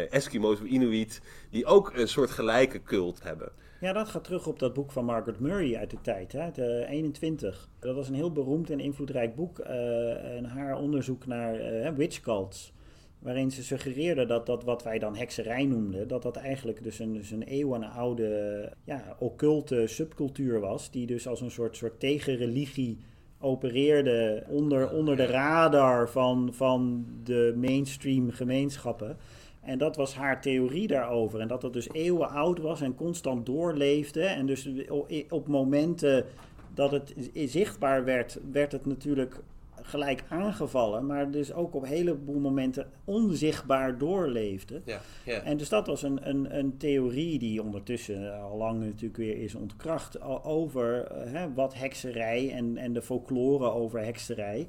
Eskimo's of Inuit, die ook een soort gelijke cult hebben. Ja, dat gaat terug op dat boek van Margaret Murray uit de tijd, hè, de 21. Dat was een heel beroemd en invloedrijk boek. eh, en haar onderzoek naar eh, witch cults. Waarin ze suggereerde dat dat wat wij dan hekserij noemden, dat dat eigenlijk dus een, dus een eeuwenoude ja, occulte subcultuur was. Die dus als een soort, soort tegenreligie opereerde onder, onder de radar van, van de mainstream gemeenschappen. En dat was haar theorie daarover. En dat dat dus eeuwen oud was en constant doorleefde. En dus op momenten dat het zichtbaar werd, werd het natuurlijk gelijk aangevallen. Maar dus ook op een heleboel momenten onzichtbaar doorleefde. Ja, ja. En dus dat was een, een, een theorie die ondertussen al lang natuurlijk weer is ontkracht. Over eh, hè, wat hekserij en, en de folklore over hekserij.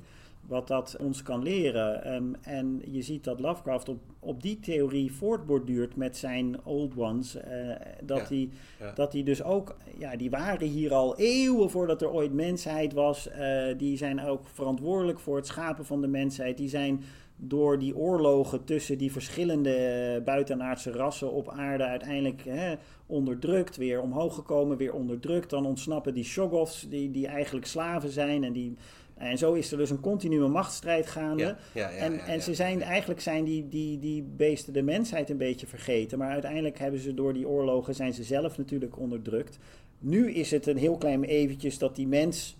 Wat dat ons kan leren. Ehm, en je ziet dat Lovecraft op, op die theorie voortborduurt met zijn Old Ones. eh, dat, Ja, die, ja. dat die dus ook, ja, die waren hier al eeuwen voordat er ooit mensheid was. Eh, die zijn ook verantwoordelijk voor het schapen van de mensheid. Die zijn door die oorlogen tussen die verschillende eh, buitenaardse rassen op aarde uiteindelijk hè, onderdrukt, weer omhoog gekomen, weer onderdrukt. Dan ontsnappen die Shoggoths, die, die eigenlijk slaven zijn. En, die, en zo is er dus een continue machtsstrijd gaande. Ja, ja, ja, en en ze zijn, eigenlijk zijn die, die, die beesten de mensheid een beetje vergeten. Maar uiteindelijk hebben ze door die oorlogen zijn ze zelf natuurlijk onderdrukt. Nu is het een heel klein eventjes dat die mens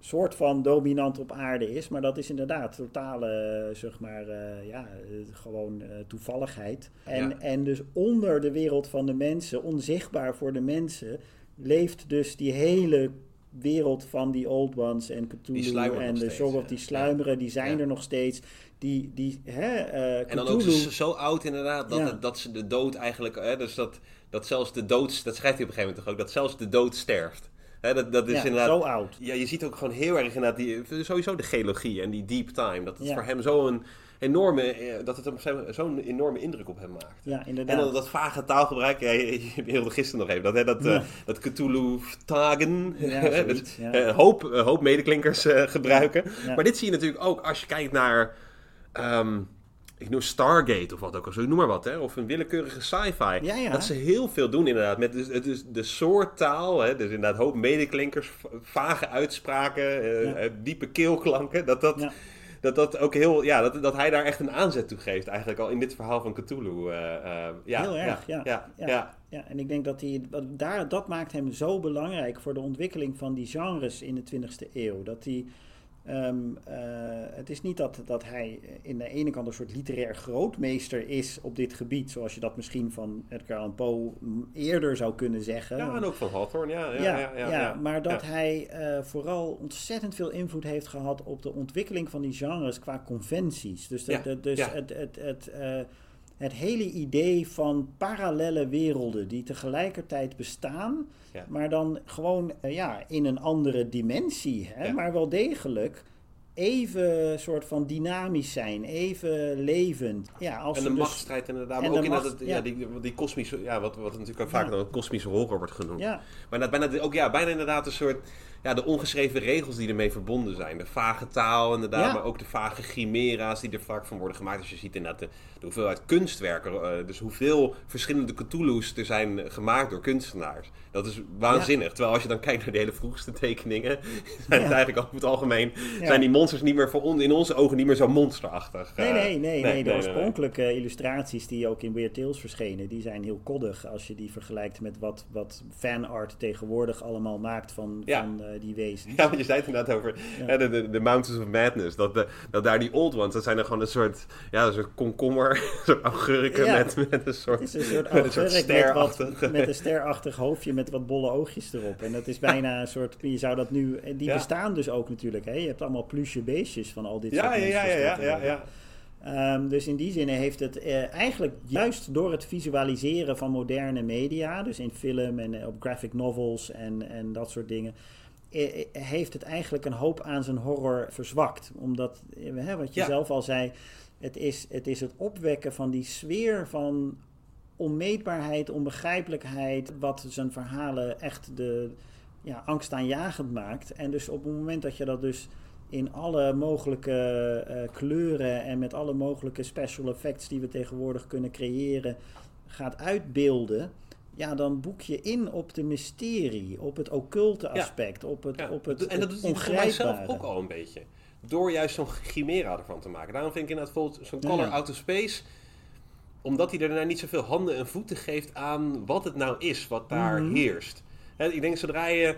soort van dominant op aarde is. Maar dat is inderdaad totale, eh, zeg maar, eh, ja, eh, gewoon toevalligheid. En, en dus onder de wereld van de mensen, onzichtbaar voor de mensen, leeft dus die hele wereld van die Old Ones en Cthulhu en de Shoggoth, ja. die sluimeren, die zijn Ja. er nog steeds. Die, die, hè, eh, En dan Cthulhu- ook zo, zo oud inderdaad, dat, Ja. het- dat ze de dood eigenlijk, hè, dus dat, dat zelfs de dood, dat schrijft hij op een gegeven moment toch ook, dat zelfs de dood sterft. Hè, dat, dat is ja, inderdaad, zo oud. ja, je ziet ook gewoon heel erg inderdaad, die, sowieso de geologie en die deep time, dat het Ja. voor hem zo'n enorme, eh, dat het hem zo'n enorme indruk op hem maakt. Ja, En inderdaad. dan dat vage taalgebruik, ja, je, je beelde gisteren nog even, dat, hè, dat, eh, dat Cthulhu-tagen, Ja, [laughs] dat ja. eh, een hoop, een hoop medeklinkers gebruiken. Maar dit zie je natuurlijk ook als je kijkt naar, ehm, ik noem Stargate of wat ook, of zo, noem maar wat, hè, of een willekeurige sci-fi. Ja, ja. Dat ze heel veel doen inderdaad, met dus, het is de soort taal, hè, dus inderdaad hoop medeklinkers, vage uitspraken, Ja. diepe keelklanken, dat dat... Dat, dat ook heel, ja, dat, dat hij daar echt een aanzet toe geeft, eigenlijk al in dit verhaal van Cthulhu. eh, eh, ja, Heel erg, ja. ja, Ja. ja. Ja, en ik denk dat hij, dat- daar, dat maakt hem zo belangrijk voor de ontwikkeling van die genres in de 20e eeuw. Dat hij, ehm, eh, het is niet dat, dat hij in de ene kant een soort literair grootmeester is op dit gebied, zoals je dat misschien van Edgar Allan Poe eerder zou kunnen zeggen. Ja, en ook van Hawthorne, ja. Ja, Ja, ja, ja, maar dat hij eh, vooral ontzettend veel invloed heeft gehad op de ontwikkeling van die genres qua conventies. Dus, dus het, het, het, eh, het hele idee van parallele werelden die tegelijkertijd bestaan, Ja. maar dan gewoon eh, ja, in een andere dimensie, hè, Ja. maar wel degelijk even soort van dynamisch zijn, even levend. Ja, als En de dus- machtsstrijd inderdaad, maar ook inderdaad, macht- het- ja. ja. die, die kosmische, ja, wat, wat natuurlijk ook vaak Ja. dan een kosmische horror wordt genoemd. Ja, Maar dat bijna, ook ja, bijna inderdaad een soort, ja, de ongeschreven regels die ermee verbonden zijn. De vage taal inderdaad, Ja. maar ook de vage chimera's die er vaak van worden gemaakt. Dus je ziet inderdaad de, de hoeveelheid kunstwerken, eh, dus hoeveel verschillende Cthulhu's er zijn gemaakt door kunstenaars. Dat is waanzinnig. Terwijl als je dan kijkt naar de hele vroegste tekeningen, [laughs] zijn het eigenlijk over het algemeen, zijn die monsters niet meer voor on, in onze ogen niet meer zo monsterachtig. Nee, Eh, nee, nee, nee. De nee, oorspronkelijke illustraties die ook in Weird Tales verschenen, die zijn heel koddig als je die vergelijkt met wat, wat fanart tegenwoordig allemaal maakt van, van eh, die wezens. Ja, want je zei het inderdaad over ja. de, de, de, Mountains of Madness. Dat, de, dat daar die Old Ones, dat zijn er gewoon een soort, ja, een soort komkommer, [laughs] een soort augurken ja. met, met een soort, het is een soort augurk met, wat, met een sterachtig hoofdje met wat bolle oogjes erop. En dat is bijna een soort, je zou dat nu, die bestaan dus ook natuurlijk. Hè? Je hebt allemaal plusje beestjes van al dit soort ja, ja, ja, ja, ja, ja. Um, dus in die zin heeft het uh, eigenlijk juist door het visualiseren van moderne media, dus in film en uh, op graphic novels en, en dat soort dingen, heeft het eigenlijk een hoop aan zijn horror verzwakt. Omdat, wat je ja. zelf al zei, het is, het is het opwekken van die sfeer van onmeetbaarheid, onbegrijpelijkheid, wat zijn verhalen echt de ja, angstaanjagend maakt. En dus op het moment dat je dat dus in alle mogelijke uh, kleuren en met alle mogelijke special effects die we tegenwoordig kunnen creëren gaat uitbeelden, ja, dan boek je in op de mysterie, op het occulte aspect, op het, ja. op het En dat doet hij zelf ook al een beetje. Door juist zo'n chimera ervan te maken. Daarom vind ik inderdaad bijvoorbeeld zo'n Color ja. Out of Space omdat hij daarna niet zoveel handen en voeten geeft aan wat het nou is, wat daar mm -hmm. heerst. He, ik denk zodra je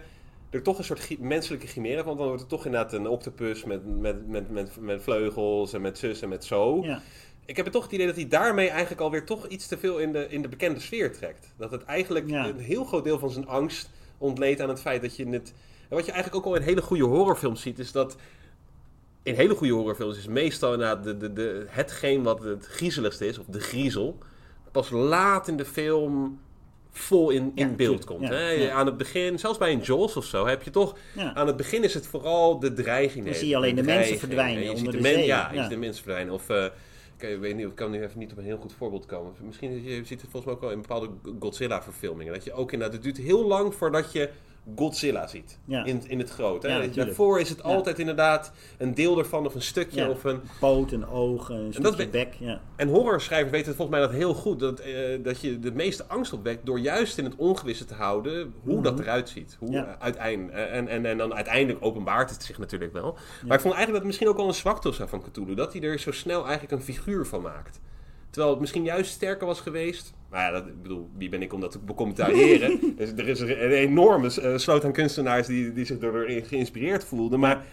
er toch een soort menselijke chimera, want dan wordt het toch inderdaad een octopus met, met, met, met, met vleugels en met zus en met zo. Ja. Ik heb het toch het idee dat hij daarmee eigenlijk alweer toch iets te veel in de, in de bekende sfeer trekt. Dat het eigenlijk Ja. een heel groot deel van zijn angst ontleed aan het feit dat je het... En wat je eigenlijk ook al in hele goede horrorfilms ziet, is dat... In hele goede horrorfilms is meestal inderdaad de, de, de, hetgeen wat het griezeligste is, of de griezel, pas laat in de film vol in, in Ja, beeld komt. Ja, Hè? ja. Aan het begin, zelfs bij een Jaws of zo, heb je toch... Aan het begin is het vooral de dreiging. Dan zie je alleen de mensen verdwijnen onder de men- zee. Ja, je ziet de mensen verdwijnen. Of, eh, ik, weet niet, ik kan nu even niet op een heel goed voorbeeld komen. Misschien, je ziet het volgens mij ook wel in bepaalde Godzilla-verfilmingen. Dat je ook inderdaad, het duurt heel lang voordat je Godzilla ziet. Ja. In, in het groot. Hè? Ja. Daarvoor is het altijd inderdaad een deel ervan of een stukje. Of een, Poot, een oog, een dat ben- bek. Ja. en horrorschrijvers weten het volgens mij dat heel goed. Dat, eh, dat je de meeste angst opwekt door juist in het ongewisse te houden hoe dat eruit ziet. Hoe, Mhm. Eh, uiteindelijk, eh, en, en, en dan uiteindelijk openbaart het zich natuurlijk wel. Maar ik vond eigenlijk dat het misschien ook wel een zwakte was van Cthulhu. Dat hij er zo snel eigenlijk een figuur van maakt. Terwijl het misschien juist sterker was geweest. Maar ja, dat, ik bedoel, wie ben ik om dat te becommentariëren? [laughs] dus er is een enorme eh, sloot aan kunstenaars die, die zich erin geïnspireerd voelden. Maar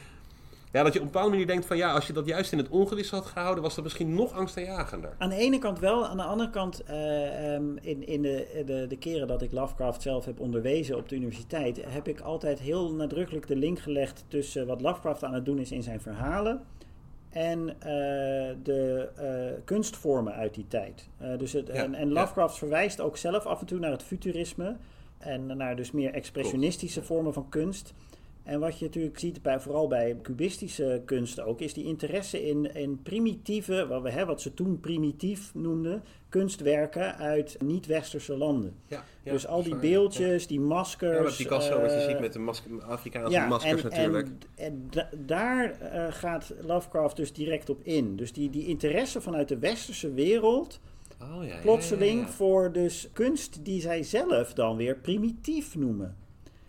ja, dat je op een bepaalde manier denkt van ja, als je dat juist in het ongewisse had gehouden, was dat misschien nog angstaanjagender. Aan de ene kant wel, aan de andere kant, eh, ehm, in, in de, de, de keren dat ik Lovecraft zelf heb onderwezen op de universiteit, heb ik altijd heel nadrukkelijk de link gelegd tussen wat Lovecraft aan het doen is in zijn verhalen en eh, de eh, kunstvormen uit die tijd. Eh, dus het, Ja, en, en ja. Lovecraft verwijst ook zelf af en toe naar het futurisme en naar dus meer expressionistische vormen van kunst. En wat je natuurlijk ziet, bij, vooral bij cubistische kunsten ook, is die interesse in, in primitieve, wat, we, hè, wat ze toen primitief noemden, kunstwerken uit niet-westerse landen. Ja, ja, dus al die beeldjes, die Ja, maskers. ja met Picasso, wat je eh, ziet met de masker, Afrikaanse ja, maskers en, natuurlijk. En, en da- daar eh, gaat Lovecraft dus direct op in. Dus die, die interesse vanuit de westerse wereld, oh, ja, ja, plotseling ja, ja. voor dus kunst die zij zelf dan weer primitief noemen.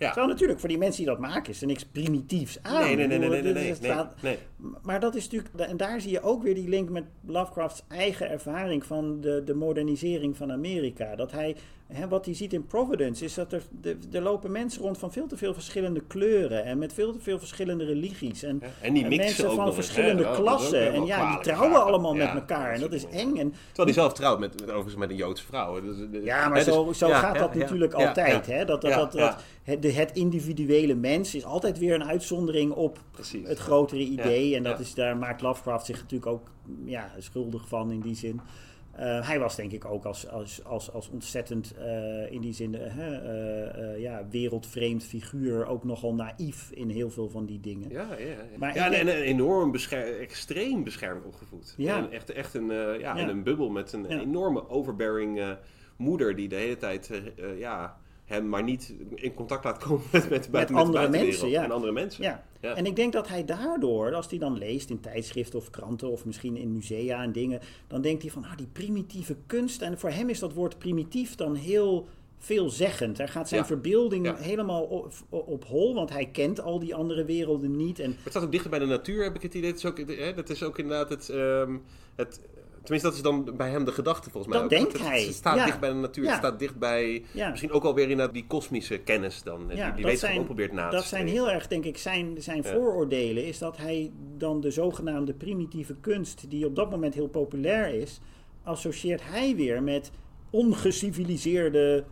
Ja. Terwijl natuurlijk voor die mensen die dat maken is er niks primitiefs aan. Nee, nee, nee, nee, nee, nee, nee. Maar dat is natuurlijk, en daar zie je ook weer die link met Lovecrafts eigen ervaring van de, de modernisering van Amerika. Dat hij, hè, wat hij ziet in Providence, is dat er, de- er lopen mensen rond van veel te veel verschillende kleuren en met veel te veel verschillende religies. En, Ja, en die mixen mensen ook van eens, verschillende klassen. En ja, die trouwen vaak. allemaal Ja, met elkaar. En dat is eng. En, Terwijl hij zelf trouwt met, met, overigens met een Joodse vrouw. Dus, eh, ja, maar hè, dus- zo, zo ja, gaat dat natuurlijk altijd. Hè? Dat, dat, dat, het, individuele mens is altijd weer een uitzondering op Precies. het grotere idee. En dat ja. is, daar maakt Lovecraft zich natuurlijk ook ja, schuldig van in die zin. Eh, hij was denk ik ook als, als, als, als ontzettend eh, in die zin eh, ja, wereldvreemd figuur ook nogal naïef in heel veel van die dingen. Ja, ja, ja. Maar ja en, en enorm bescher extreem beschermd opgevoed. Ja. En echt, echt een, ja, Ja. in een bubbel met een enorme overbearing moeder die de hele tijd ja, hem maar niet in contact laat komen met, met, andere mensen, ja. En andere mensen. Ja. Ja. en ik denk dat hij daardoor, als hij dan leest in tijdschriften of kranten of misschien in musea en dingen, dan denkt hij van, ah, die primitieve kunst. En voor hem is dat woord primitief dan heel veelzeggend. Hij gaat zijn Ja. verbeelding Ja. helemaal op, op hol, want hij kent al die andere werelden niet. En Het staat ook dichter bij de natuur, heb ik het idee. Het is ook, hè, dat is ook inderdaad het, ehm, het, Tenminste, dat is dan bij hem de gedachte volgens mij. Dat denkt het, hij. Het staat Ja. dicht bij de natuur, het staat dicht bij misschien ook alweer in die kosmische kennis dan. die die dat wetenschap ook probeert na te dat zijn heel erg, denk ik, zijn, zijn vooroordelen. Is dat hij dan de zogenaamde primitieve kunst, die op dat moment heel populair is, associeert hij weer met ongeciviliseerde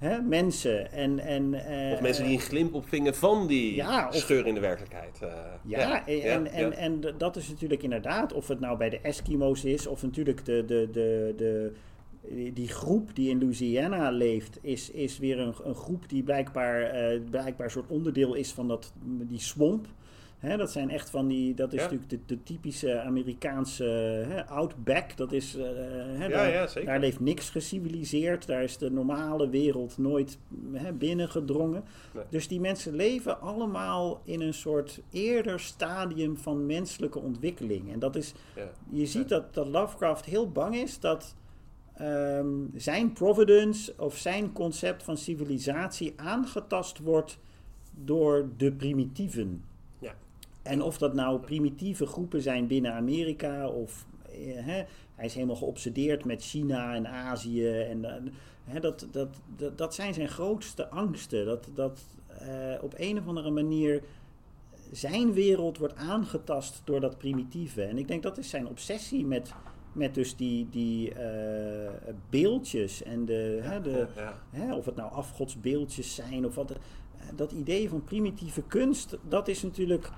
hè, mensen. En, en, eh, Of mensen die een glimp opvingen van die Ja, of- scheur in de werkelijkheid. eh. Ja, en, en, ja, en, en dat is natuurlijk inderdaad, of het nou bij de Eskimo's is, of natuurlijk de, de, de, de, die groep die in Louisiana leeft, is, is weer een, een groep die blijkbaar, eh, blijkbaar een soort onderdeel is van dat, die swamp. Hè, dat zijn echt van die, dat is Ja. natuurlijk de, de typische Amerikaanse hè, outback. Dat is, eh, hè, Ja, daar, ja, zeker. daar leeft niks geciviliseerd. Daar is de normale wereld nooit hè, binnengedrongen. Nee. Dus die mensen leven allemaal in een soort eerder stadium van menselijke ontwikkeling. En dat is, je ziet dat, dat Lovecraft heel bang is dat ehm, zijn providence of zijn concept van civilisatie aangetast wordt door de primitieven. En of dat nou primitieve groepen zijn binnen Amerika of eh, hè, hij is helemaal geobsedeerd met China en Azië. En, eh, hè, dat, dat, dat, dat zijn zijn grootste angsten. Dat, dat eh, op een of andere manier zijn wereld wordt aangetast door dat primitieve. En ik denk dat is zijn obsessie met, met dus die, die eh, beeldjes en de, hè, de, Ja. Hè, of het nou afgodsbeeldjes zijn of wat. Dat idee van primitieve kunst, dat is natuurlijk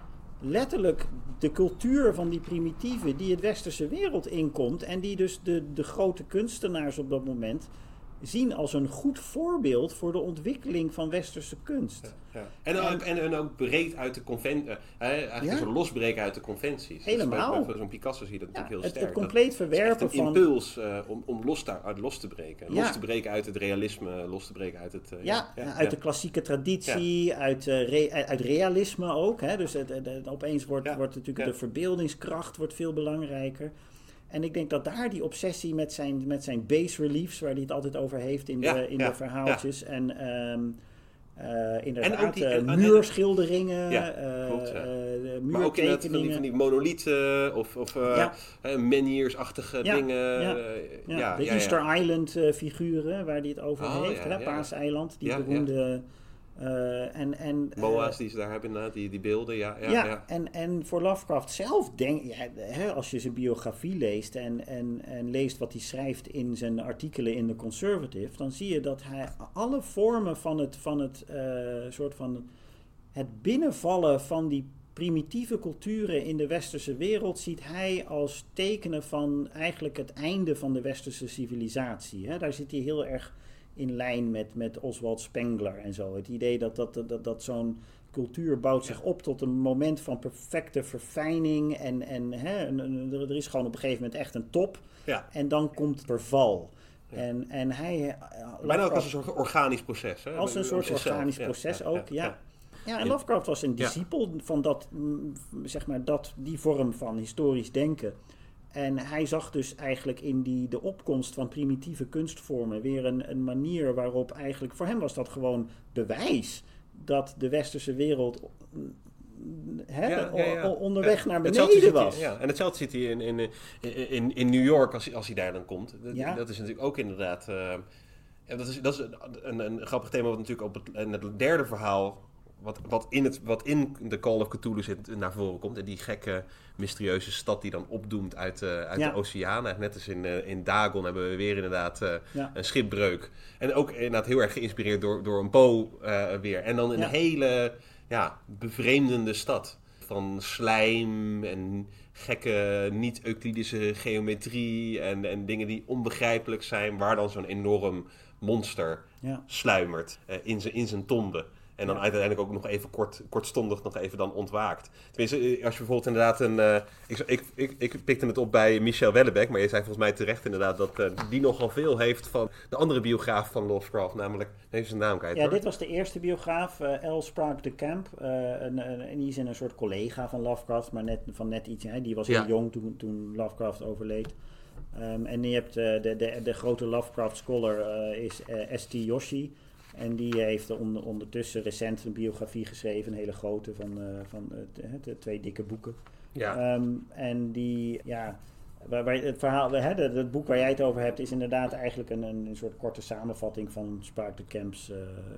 letterlijk de cultuur van die primitieven die het westerse wereld inkomt. En die dus de, de grote kunstenaars op dat moment zien als een goed voorbeeld voor de ontwikkeling van westerse kunst. Ja. En, ook, en, en ook breed uit de conventie. Eigenlijk Ja. losbreken uit de conventies. Helemaal. Dus bij- bij Zo'n Picasso zie je dat natuurlijk heel het, sterk. het Dat- compleet het is echt verwerpen een van. impuls eh, om, om los, daar, uit los te breken. Los te breken uit het realisme, los te breken uit het... eh, Ja, uit de klassieke traditie, uit, eh, re- uit realisme ook. Hè? Dus het, het- opeens wordt, wordt natuurlijk de verbeeldingskracht wordt veel belangrijker. En ik denk dat daar die obsessie met zijn, met zijn base reliefs, waar hij het altijd over heeft in, Ja, de, in ja, de verhaaltjes. En ehm, eh, inderdaad, En ook die- eh, en- en- muurschilderingen, Ja, eh, klopt, ja. de Maar ook inderdaad van die, muurtekeningen. van die monolieten of, of eh, menhirs-achtige dingen. ja. Ja, ja, de. Easter Island figuren waar hij het over Oh, heeft. Paaseiland, die beroemde... eh, en, en, eh, Moa's die ze daar hebben, inderdaad, die, die beelden. Ja, ja, Ja, ja. En, en voor Lovecraft zelf denk ja, hè, als je zijn biografie leest en, en, en leest wat hij schrijft in zijn artikelen in The Conservative, dan zie je dat hij alle vormen van het, van het eh, soort van het binnenvallen van die primitieve culturen in de westerse wereld ziet hij als tekenen van eigenlijk het einde van de westerse civilisatie. Hè. Daar zit hij heel erg in lijn met, met Oswald Spengler en zo. Het idee dat, dat, dat, dat zo'n cultuur bouwt zich op tot een moment van perfecte verfijning. En, en hè, er is gewoon op een gegeven moment echt een top. Ja. En dan komt verval. En, en hij... eh, Bijna ook als een soort organisch proces. Hè? als een soort organisch Ja, proces ja, ook, ja. ja. Ja, en Ja. Lovecraft was een Ja. discipel van dat, mm, zeg maar, dat, die vorm van historisch denken. En hij zag dus eigenlijk in die, de opkomst van primitieve kunstvormen weer een, een manier waarop eigenlijk, voor hem was dat gewoon bewijs dat de westerse wereld mm, Ja, ja, ja. onderweg naar beneden hij- was. en hetzelfde zit hij in, in, in, in, New York als, hij- als hij daar dan komt. Dat, Ja. dat is natuurlijk ook inderdaad... ja, dat is, dat is een, een, een grappig thema wat natuurlijk op het, het derde verhaal... Wat, wat, in het, wat in de Call of Cthulhu zit, naar voren komt. En die gekke, mysterieuze stad die dan opdoemt uit, eh, uit Ja. de oceaan. Net als in, eh, in Dagon hebben we weer inderdaad eh, Ja. een schipbreuk. En ook inderdaad heel erg geïnspireerd door, door een Poe weer. En dan een hele ja, bevreemdende stad. Van slijm en gekke niet-Euclidische geometrie en, en dingen die onbegrijpelijk zijn. Waar dan zo'n enorm monster Ja. sluimert in zijn in zijn tombe. En dan Ja. uiteindelijk ook nog even kort, kortstondig nog even dan ontwaakt. Tenminste, eh, als je bijvoorbeeld inderdaad een... eh, ik, ik, ik, ik pikte het op bij Michel Wellebeck, maar je zei volgens mij terecht inderdaad dat eh, die nogal veel heeft van de andere biograaf van Lovecraft, namelijk, even zijn naam kwijt Ja, hoor. dit was de eerste biograaf, eh L. Sprague de Camp. en die is een soort collega van Lovecraft, maar net, van net iets. Hè, die was heel Ja. jong toen, toen Lovecraft overleed. Ehm, en je hebt de, de, de grote Lovecraft scholar is S.T. Yoshi. En die heeft on- ondertussen recent een biografie geschreven, een hele grote, van, eh, van eh, de twee dikke boeken. Ja. Ehm, en die, ja, waar, waar het verhaal, hè, dat, het boek waar jij het over hebt, is inderdaad eigenlijk een, een soort korte samenvatting van Spark Camps uh,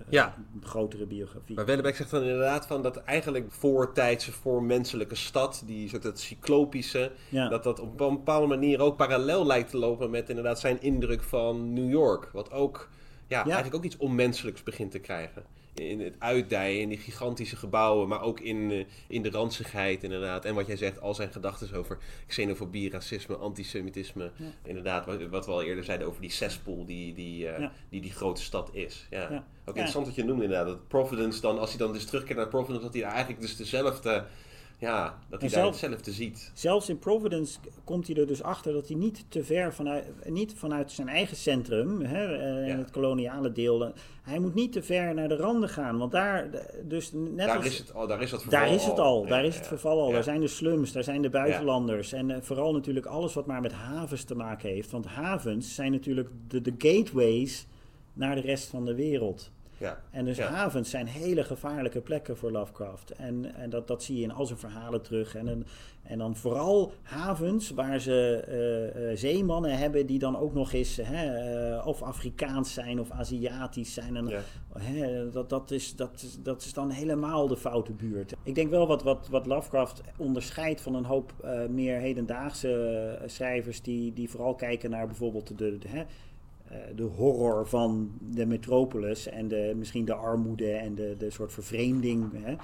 ja. grotere biografie. Maar Wellebeck zegt dan inderdaad van dat eigenlijk voortijdse, voormenselijke stad, die soort het cyclopische, dat dat op een bepaalde manier ook parallel lijkt te lopen met inderdaad zijn indruk van New York. Wat ook ja, eigenlijk ook iets onmenselijks begint te krijgen in het uitdijen, in die gigantische gebouwen, maar ook in, uh, in de ranzigheid inderdaad. En wat jij zegt, al zijn gedachten over xenofobie, racisme, antisemitisme. Inderdaad, wat, wat, we al eerder zeiden over die cesspool die die, uh, die, die grote stad is. Ja. ja. Ook interessant wat je noemde inderdaad. Dat Providence dan, als hij dan dus terugkeert naar Providence, dat hij eigenlijk dus dezelfde ja, dat hij daar hetzelfde ziet. Zelfs in Providence komt hij er dus achter dat hij niet te ver vanuit, niet vanuit zijn eigen centrum, hè, eh, in het koloniale deel, hij moet niet te ver naar de randen gaan. Want daar, dus net daar, als, is het, al, daar is het verval daar is het al. Ja, daar is het verval al. Daar zijn de slums, daar zijn de buitenlanders. En uh, vooral natuurlijk alles wat maar met havens te maken heeft. Want havens zijn natuurlijk de, de gateways naar de rest van de wereld. Ja. En dus havens zijn hele gevaarlijke plekken voor Lovecraft. En, en dat, dat zie je in al zijn verhalen terug. En, en dan vooral havens waar ze uh, uh, zeemannen hebben die dan ook nog eens hè, uh, of Afrikaans zijn of Aziatisch zijn. En, hè, dat, dat, is, dat, dat is dan helemaal de foute buurt. Ik denk wel wat, wat, wat Lovecraft onderscheidt van een hoop meer hedendaagse schrijvers die, die vooral kijken naar bijvoorbeeld de, de, de eh, de horror van de metropolis en de, misschien de armoede en de, de soort vervreemding. Hè,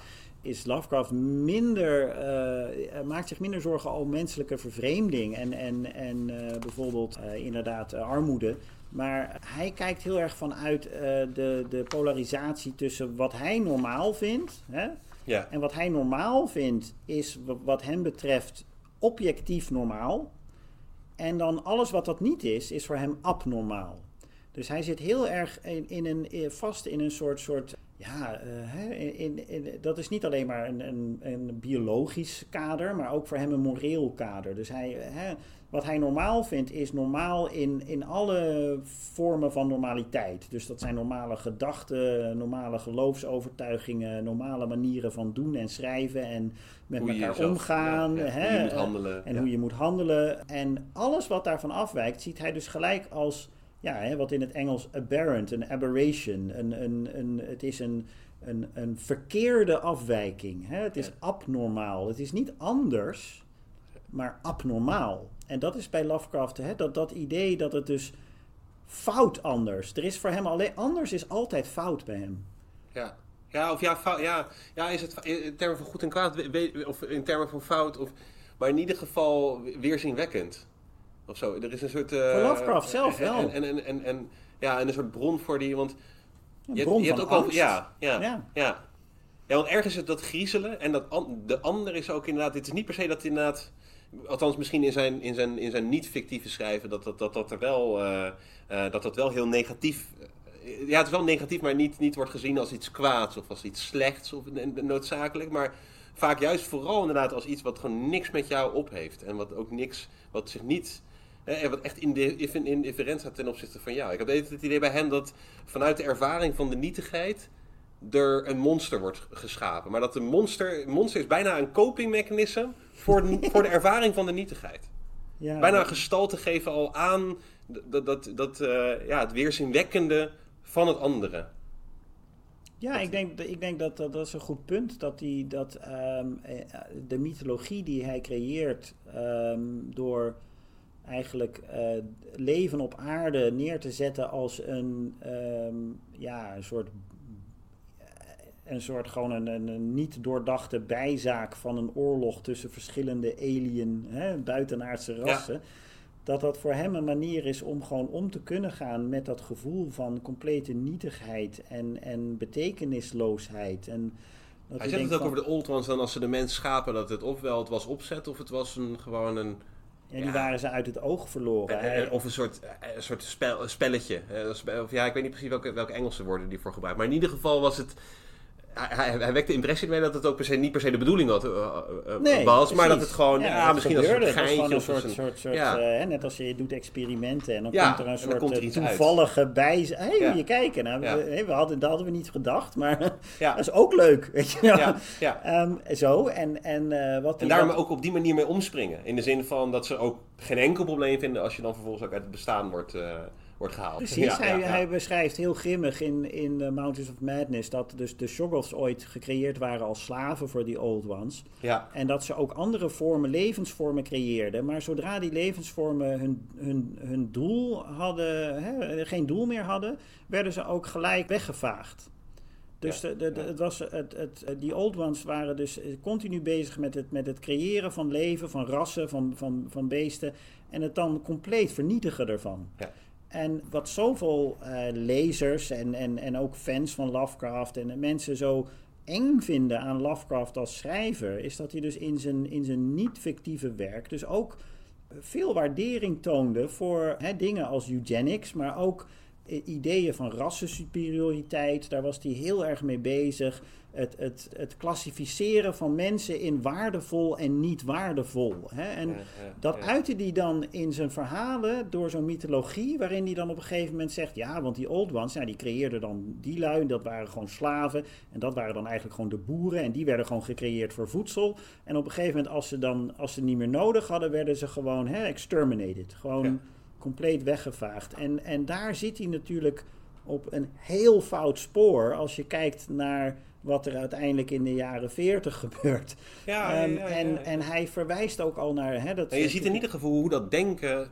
is Lovecraft minder, uh, maakt zich minder zorgen over menselijke vervreemding en, en, en uh, bijvoorbeeld uh, inderdaad armoede. Maar hij kijkt heel erg vanuit de, de polarisatie tussen wat hij normaal vindt. Hè? Ja. En wat hij normaal vindt is wat hem betreft objectief normaal. En dan alles wat dat niet is, is voor hem abnormaal. Dus hij zit heel erg in, in een, vast in een soort, soort ja, uh, in, in, dat is niet alleen maar een, een, een, biologisch kader, maar ook voor hem een moreel kader. Dus hij, wat hij normaal vindt, is normaal in, in alle vormen van normaliteit. Dus dat zijn normale gedachten, normale geloofsovertuigingen, normale manieren van doen en schrijven en met hoe elkaar omgaan. Ja, ja, hè, hoe je moet handelen. En hoe je moet handelen. En alles wat daarvan afwijkt, ziet hij dus gelijk als ja, hè, wat in het Engels aberrant, een aberration. Een, een, een, het is een, een, een verkeerde afwijking. Hè? Het is abnormaal. Het is niet anders, maar abnormaal. En dat is bij Lovecraft, hè, dat, dat idee dat het dus fout anders. Er is voor hem alleen anders is altijd fout bij hem. Ja. Ja, of ja, fout, ja, ja, is het in termen van goed en kwaad, of in termen van fout, of, maar in ieder geval weerzinwekkend of zo. Er is een soort... Uh, voor Lovecraft zelf wel. En, en, en, en, en, ja, en een soort bron voor die... Want een je, bron je hebt ook al, ja, ja, ja, ja. Ja, want ergens is het dat griezelen en dat de ander is ook inderdaad... Het is niet per se dat inderdaad... Althans, misschien in zijn, in zijn, in zijn niet-fictieve schrijven... dat dat, dat, dat er wel... Uh, uh, dat dat wel heel negatief... ja, het is wel negatief, maar niet, niet wordt gezien als iets kwaads... of als iets slechts of noodzakelijk. Maar vaak juist vooral inderdaad als iets wat gewoon niks met jou op heeft. En wat ook niks... Wat zich niet en wat echt in, de, in, in different staat ten opzichte van jou. Ik heb het idee bij hem dat vanuit de ervaring van de nietigheid er een monster wordt geschapen. Maar dat de monster, monster is bijna een copingmechanisme voor, de, [laughs] voor de ervaring van de nietigheid. Ja, bijna een gestalte geven al aan dat, dat, dat, uh, ja, het weerzinwekkende van het andere. Ja, ik denk, ik denk dat, dat dat is een goed punt. Dat, die, dat um, de mythologie die hij creëert um, door eigenlijk uh, leven op aarde neer te zetten als een, um, ja, een soort een soort gewoon een, een, een, niet doordachte bijzaak van een oorlog tussen verschillende alien, hè, buitenaardse rassen. Ja. Dat dat voor hem een manier is om gewoon om te kunnen gaan met dat gevoel van complete nietigheid en, en betekenisloosheid. En dat Hij zegt het ook van, over de Old Ones dan als ze de mens schapen dat het ofwel het was opzet of het was een, gewoon een ja, die ja. waren ze uit het oog verloren. En, of een soort, een soort spel, spelletje. Of ja, ik weet niet precies welke, welke Engelse woorden die voor gebruikt. Maar in ieder geval was het. Hij, hij wekte de impressie mee dat het ook per se, niet per se de bedoeling had, uh, uh, Nee, was, maar dat het gewoon, ja, het misschien als een gebeurde. Het was geintje een soort, als een- soort, soort ja. eh, hè, net als je doet experimenten en dan Ja, komt er een soort er eh, uit. toevallige bij. Hé, hey, Ja. je kijken. Nou, Ja. we, we hadden, dat hadden we niet gedacht, maar [laughs] Ja. dat is ook leuk. Weet je. Ja, ja. Ehm, zo, en, en eh, wat En daarom wat- ook op die manier mee omspringen. In de zin van dat ze ook geen enkel probleem vinden als je dan vervolgens ook uit het bestaan wordt, wordt gehaald. Precies, Ja, hij, ja, ja. hij beschrijft heel grimmig in, in eh, Mountains of Madness dat dus de Shoggoths ooit gecreëerd waren als slaven voor die Old Ones. Ja, En dat ze ook andere vormen, levensvormen creëerden. Maar zodra die levensvormen hun, hun, hun doel hadden, hè, geen doel meer hadden, werden ze ook gelijk weggevaagd. Dus Ja, de, de, de- ja. het was, het, het, die Old Ones waren dus continu bezig met het, met het creëren van leven, van rassen, van, van, van beesten. En het dan compleet vernietigen ervan. Ja. En wat zoveel eh, lezers en, en, en ook fans van Lovecraft en mensen zo eng vinden aan Lovecraft als schrijver, is dat hij dus in zijn, in zijn niet-fictieve werk dus ook veel waardering toonde voor hè, dingen als eugenics, maar ook i- ideeën van rassensuperioriteit. Daar was hij heel erg mee bezig. Het, het, het klassificeren van mensen in waardevol en niet waardevol. Hè? En Ja, ja, dat ja. uitte hij dan in zijn verhalen door zo'n mythologie, waarin hij dan op een gegeven moment zegt: Ja, want die Old Ones, nou, die creëerden dan die lui, dat waren gewoon slaven. En dat waren dan eigenlijk gewoon de boeren. En die werden gewoon gecreëerd voor voedsel. En op een gegeven moment, als ze dan als ze niet meer nodig hadden, werden ze gewoon hè, exterminated. Gewoon compleet weggevaagd. En, en daar zit hij natuurlijk op een heel fout spoor als je kijkt naar wat er uiteindelijk in de jaren 40 [laughs] gebeurt. Ja, ja, Ehm, ja, ja, en, ja. en hij verwijst ook al naar. Hè, dat En je ziet in ieder geval hoe dat denken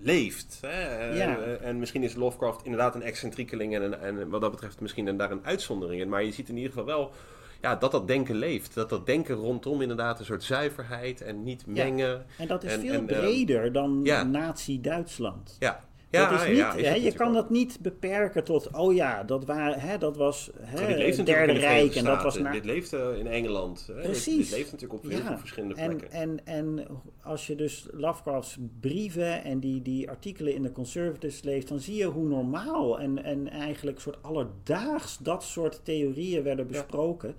leeft. Hè? En- Ja. En, en misschien is Lovecraft inderdaad een excentriekeling en, een- en wat dat betreft misschien een, daar een uitzondering in. Maar je ziet in ieder geval wel ja, dat dat denken leeft. Dat dat denken rondom inderdaad een soort zuiverheid en niet mengen. En dat is En- veel en, ehm, breder dan ja. Nazi-Duitsland. Ja, ja, dat is niet, ja, is je kan dat niet beperken tot, oh ja, dat, waar, hè, dat was hè, dit leeft Derde de Rijk en dat was na, Dit leeft eh, in Engeland. Hè? Precies. Dit, leeft natuurlijk op heel Ja, veel verschillende en, plekken. en, en als je dus Lovecrafts brieven en die, die artikelen in de Conservatives leest, dan zie je hoe normaal en, en eigenlijk soort alledaags dat soort theorieën werden besproken.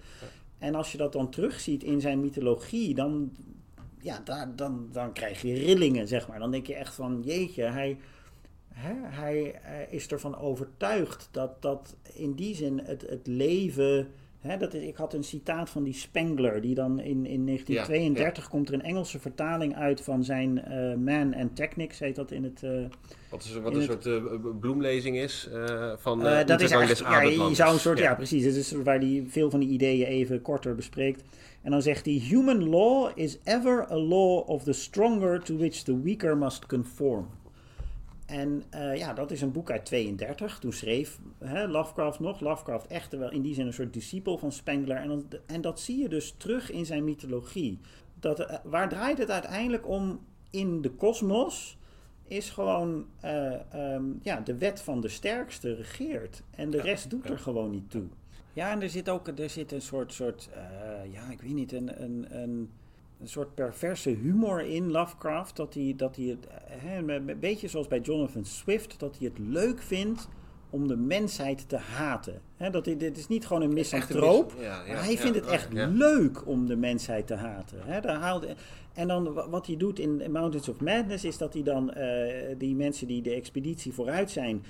En als je dat dan terugziet in zijn mythologie, dan, ja, daar, dan, dan krijg je rillingen, zeg maar. Dan denk je echt van, jeetje, hij, hè, hij eh, is ervan overtuigd dat, dat in die zin het, het leven... Hè, dat is, ik had een citaat van die Spengler, die dan in, in 1932 komt er een Engelse vertaling uit van zijn eh, Man and Technics, heet dat in het... eh, Wat, is, wat een het- soort bloemlezing is van dat is ja, je zou een soort, ja, Ja. precies, het is waar hij veel van die ideeën even korter bespreekt. En dan zegt hij, human law is ever a law of the stronger to which the weaker must conform. En eh, ja, dat is een boek uit 32. Toen schreef hè, Lovecraft nog. Lovecraft echt wel in die zin een soort discipel van Spengler. En, dan, en dat zie je dus terug in zijn mythologie. Dat, eh, waar draait het uiteindelijk om in de kosmos? Is gewoon eh, ehm, ja, de wet van de sterkste regeert. En de rest doet er gewoon niet toe. Ja, en er zit ook er zit een soort, soort ja, ik weet niet, een, een, een, een soort perverse humor in Lovecraft. Dat hij, dat hij het, een beetje zoals bij Jonathan Swift, dat hij het leuk vindt om de mensheid te haten. Hè, dat hij, dit is niet gewoon een misantroop, mis- ja, ja, maar hij ja, vindt het echt leuk om de mensheid te haten. Daar haalt, en dan wa- wat hij doet in Mountains of Madness is dat hij dan eh, die mensen die de expeditie vooruit zijn,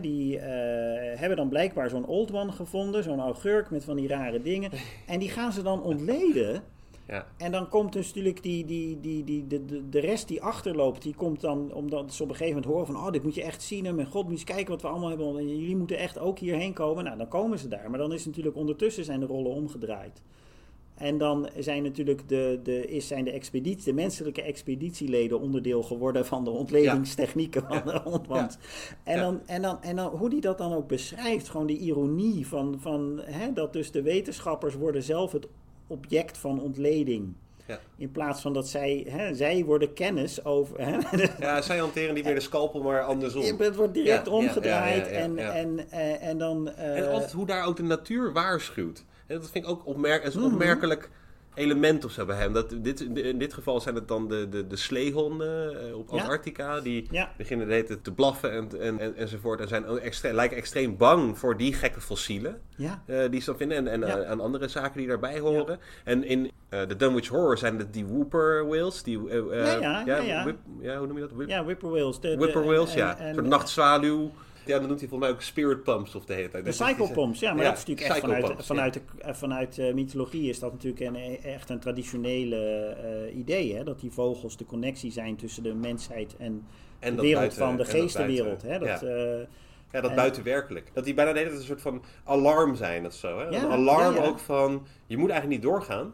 die eh, hebben dan blijkbaar zo'n old one gevonden, zo'n augurk met van die rare dingen. En die gaan ze dan ontleden. Ja. En dan komt dus natuurlijk die, die, die, die, de, de, de rest die achterloopt, die komt dan, omdat ze op een gegeven moment horen van, oh, dit moet je echt zien. En mijn god, moet je eens kijken wat we allemaal hebben. En jullie moeten echt ook hierheen komen. Nou, dan komen ze daar. Maar dan is natuurlijk ondertussen zijn de rollen omgedraaid. En dan zijn natuurlijk de, de, is, zijn de, expeditie, de menselijke expeditieleden onderdeel geworden van de ontledingstechnieken van de. En, Ja. dan, en, dan, en dan hoe die dat dan ook beschrijft, gewoon die ironie van, van hè, dat dus de wetenschappers worden zelf het object van ontleding. Ja. In plaats van dat zij, hè, zij worden kennis over. Hè, [laughs] ja, zij hanteren niet meer de scalpel, maar andersom. het wordt direct Ja, omgedraaid ja, en. En, eh, en dan. eh, En altijd hoe daar ook de natuur waarschuwt. En dat vind ik ook opmerk een Mhm. opmerkelijk element of zo bij hem. Dat, dit, in dit geval zijn het dan de, de, de sleehonden eh, op Ja. Antarctica. Die Ja. beginnen de hele tijd te blaffen en, en, en, enzovoort. En zijn ook extre- lijken extreem bang voor die gekke fossielen Ja, eh, die ze dan vinden. En, en Ja. eh, aan andere zaken die daarbij horen. En in de Dunwich Horror zijn het die whooper whales. Die, Ja, ja, ja, whip- hoe noem je dat? Whip, ja whippoorwills. De, de- whippoorwills, en- ja. en- een soort nachtzwaluw. Ja, dan noemt hij volgens mij ook spirit pumps of de hele tijd. De cycle pumps, ja, maar Ja, dat is natuurlijk echt vanuit, pumps, vanuit, de, eh, vanuit de mythologie is dat natuurlijk een, eh, echt een traditionele eh, idee. Hè? Dat die vogels de connectie zijn tussen de mensheid en, En de wereld buiten- van de dat geestenwereld. buiten, Hè? Dat, ja. eh, Ja, dat En- buitenwerkelijk. Dat die bijna de een soort van alarm zijn of zo. Hè? Ja, een alarm ja, ja. ook van, je moet eigenlijk niet doorgaan.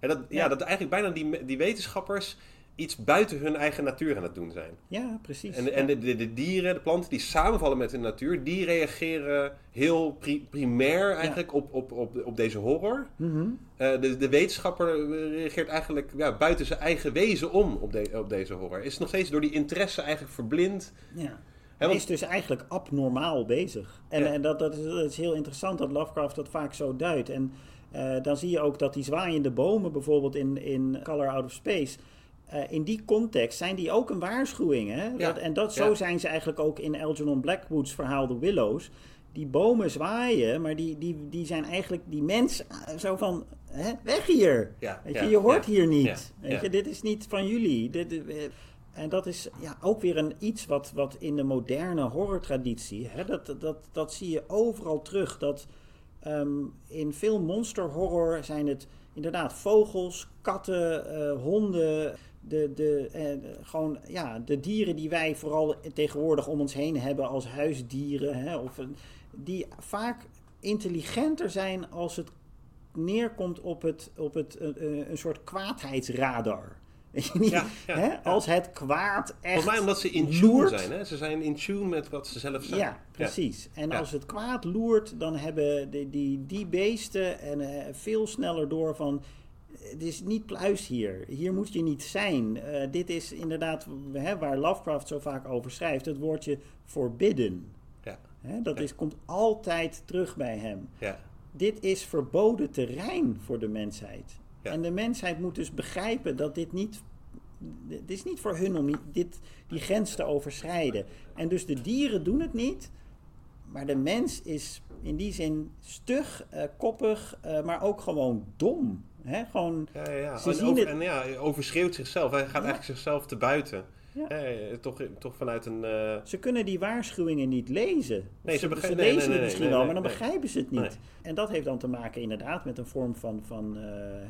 En dat, ja. Ja. dat eigenlijk bijna die, die wetenschappers iets buiten hun eigen natuur aan het doen zijn. ja, precies. En, en de, de, de dieren, de planten die samenvallen met de natuur, die reageren heel pri- primair eigenlijk op, op, op, op deze horror. Mhm. Eh, de, de wetenschapper reageert eigenlijk ja, buiten zijn eigen wezen om op, de, op deze horror. Is nog steeds door die interesse eigenlijk verblind. Ja. Hij is dus eigenlijk abnormaal bezig. En, Ja. en dat, dat, is, dat is heel interessant dat Lovecraft dat vaak zo duidt. En eh, dan zie je ook dat die zwaaiende bomen bijvoorbeeld in, in Color Out of Space... eh, in die context zijn die ook een waarschuwing. Hè? Ja. Dat, en dat, zo Ja. zijn ze eigenlijk ook in Algernon Blackwood's verhaal The Willows. Die bomen zwaaien, maar die, die, die zijn eigenlijk die mens eh, zo van... Hè, weg hier! Ja, Weet je, je hoort hier niet. Weet je, dit is niet van jullie. Dit, eh, en dat is ja, ook weer een iets wat, wat in de moderne horrortraditie, hè, dat, dat, dat zie je overal terug. Dat ehm, in veel monsterhorror zijn het inderdaad vogels, katten, honden. De, de, eh, gewoon, ja, de dieren die wij vooral tegenwoordig om ons heen hebben als huisdieren. Hè, of, die vaak intelligenter zijn als het neerkomt op, het, op het, eh, eh, een soort kwaadheidsradar. [laughs] Ja, ja, hè? ja. Als het kwaad echt Volgens mij omdat ze in tune loert. zijn. Hè? Ze zijn in tune met wat ze zelf zijn. Ja, precies. En als het kwaad loert, dan hebben die, die, die beesten en, veel sneller door van... Het is niet pluis hier. Hier moet je niet zijn. Eh, dit is inderdaad hè, waar Lovecraft zo vaak over schrijft. Het woordje forbidden. Ja, Hè, dat Ja. is, komt altijd terug bij hem. ja, Dit is verboden terrein voor de mensheid. En de mensheid moet dus begrijpen dat dit niet. Het is niet voor hun om dit, die grens te overschrijden. En dus de dieren doen het niet. Maar de mens is in die zin stug, eh, koppig, eh, maar ook gewoon dom. Hè? Gewoon, ja, ja. Ze En, zien over, het- en ja, overschreeuwt zichzelf. Hij gaat Ja. eigenlijk zichzelf te buiten. Ja. Toch, toch vanuit een... eh, ze kunnen die waarschuwingen niet lezen. Nee, ze ze, ze nee, lezen nee, nee, het misschien wel, maar dan begrijpen ze het niet. En dat heeft dan te maken inderdaad met een vorm van, van eh,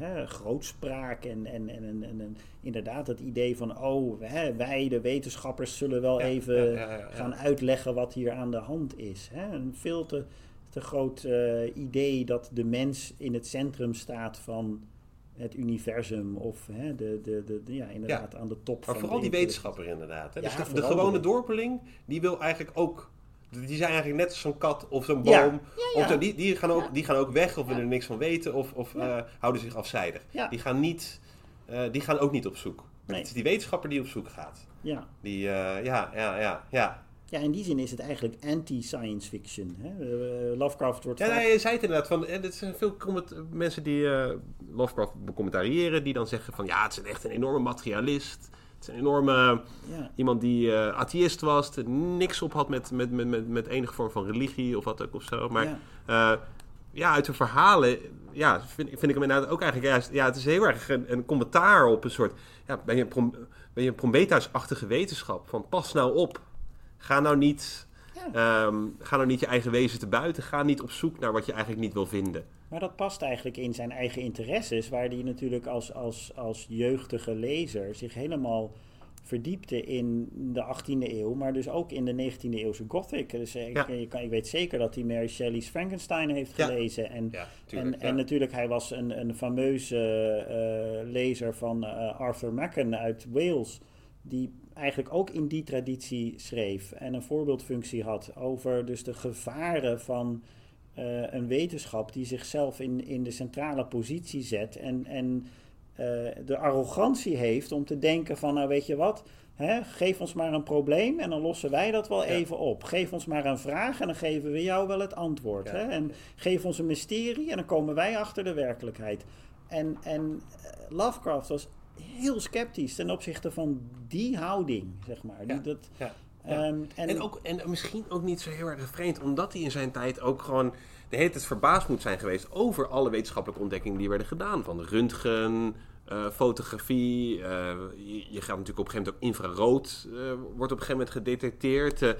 hè, grootspraak en, en, en, en, en- inderdaad het idee van, oh, hè, wij de wetenschappers zullen wel Ja, even ja, gaan uitleggen wat hier aan de hand is. Hè? Een veel te, te groot eh, idee dat de mens in het centrum staat van het universum of hè, de, de, de, de- ja, inderdaad aan de top Maar van vooral die wetenschapper inderdaad. Hè? Ja, dus de, gewone de- dorpeling, die wil eigenlijk ook... Die zijn eigenlijk net als zo'n kat of zo'n boom. ja, ja. Of zo, die, die, gaan ook, Ja. die gaan ook weg of willen er niks van weten. Of, of Ja. eh, houden zich afzijdig. Ja. Die, gaan niet, eh, die gaan ook niet op zoek. Nee. het is die wetenschapper die op zoek gaat. Ja. Die, eh, ja, ja, ja, ja. Ja, in die zin is het eigenlijk anti-science fiction. Hè? Eh, Lovecraft wordt Ja, vaak- nee, je zei het inderdaad. Van, en het zijn veel mensen die eh, Lovecraft becommentariëren, die dan zeggen van ja, het is echt een enorme materialist. Het is een enorme ja. iemand die eh atheïst was, er niks op had met, met, met, met, met enige vorm van religie of wat ook of zo. Maar Ja. ja, ja uit de verhalen ja, vind, vind ik hem inderdaad ook eigenlijk juist. Ja, het is heel erg een, een commentaar op een soort. Ja, ben je een, prom, ben je een Prometheus-achtige wetenschap? Van pas nou op. Ga nou niet. Ja. ehm, ga nou niet je eigen wezen te buiten. Ga niet op zoek naar wat je eigenlijk niet wil vinden. Maar dat past eigenlijk in zijn eigen interesses, waar hij natuurlijk als, als, als jeugdige lezer zich helemaal verdiepte in de 18e eeuw, maar dus ook in de 19e eeuwse Gothic. Dus eh, Ja. ik, ik weet zeker dat hij Mary Shelley's Frankenstein heeft Ja. gelezen. En, Ja, en, en natuurlijk, hij was een, een fameuze eh, lezer van eh, Arthur Machen uit Wales, die eigenlijk ook in die traditie schreef en een voorbeeldfunctie had over dus de gevaren van eh, een wetenschap die zichzelf in, in de centrale positie zet en, en eh, de arrogantie heeft om te denken van, nou weet je wat, hè, geef ons maar een probleem en dan lossen wij dat wel Ja. even op. Geef ons maar een vraag en dan geven we jou wel het antwoord. Ja. Hè? En geef ons een mysterie en dan komen wij achter de werkelijkheid. En, en eh, Lovecraft was heel sceptisch ten opzichte van die houding, zeg maar. Die, Ja, dat, ja, ehm, En, ook, en misschien ook niet zo heel erg vreemd, omdat hij in zijn tijd ook gewoon de hele tijd verbaasd moet zijn geweest over alle wetenschappelijke ontdekkingen die werden gedaan. Van röntgen, eh, fotografie, eh, je, je gaat natuurlijk op een gegeven moment ook infrarood, eh, wordt op een gegeven moment gedetecteerd.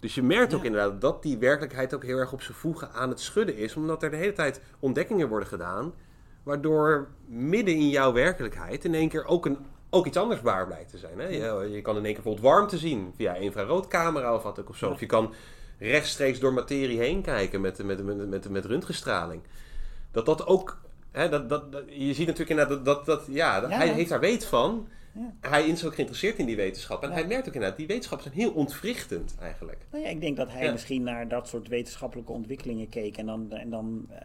dus je merkt ook inderdaad dat die werkelijkheid ook heel erg op zijn voegen aan het schudden is. Omdat er de hele tijd ontdekkingen worden gedaan, waardoor midden in jouw werkelijkheid in één keer ook, een, ook iets anders waar blijkt te zijn. Hè? Je, je kan in één keer bijvoorbeeld warmte zien via infraroodcamera of wat ook of zo. Of je kan rechtstreeks door materie heen kijken met, met, met, met, met röntgenstraling. Dat dat ook... Hè, dat, dat, dat- je ziet natuurlijk inderdaad dat... dat, dat ja, dat- Ja. hij heeft daar weet van. Ja. Hij is ook geïnteresseerd in die wetenschap. En Ja. hij merkt ook inderdaad, die wetenschappen zijn heel ontwrichtend eigenlijk. Nou ja, ik denk dat hij Ja. misschien naar dat soort wetenschappelijke ontwikkelingen keek en dan, en dan eh,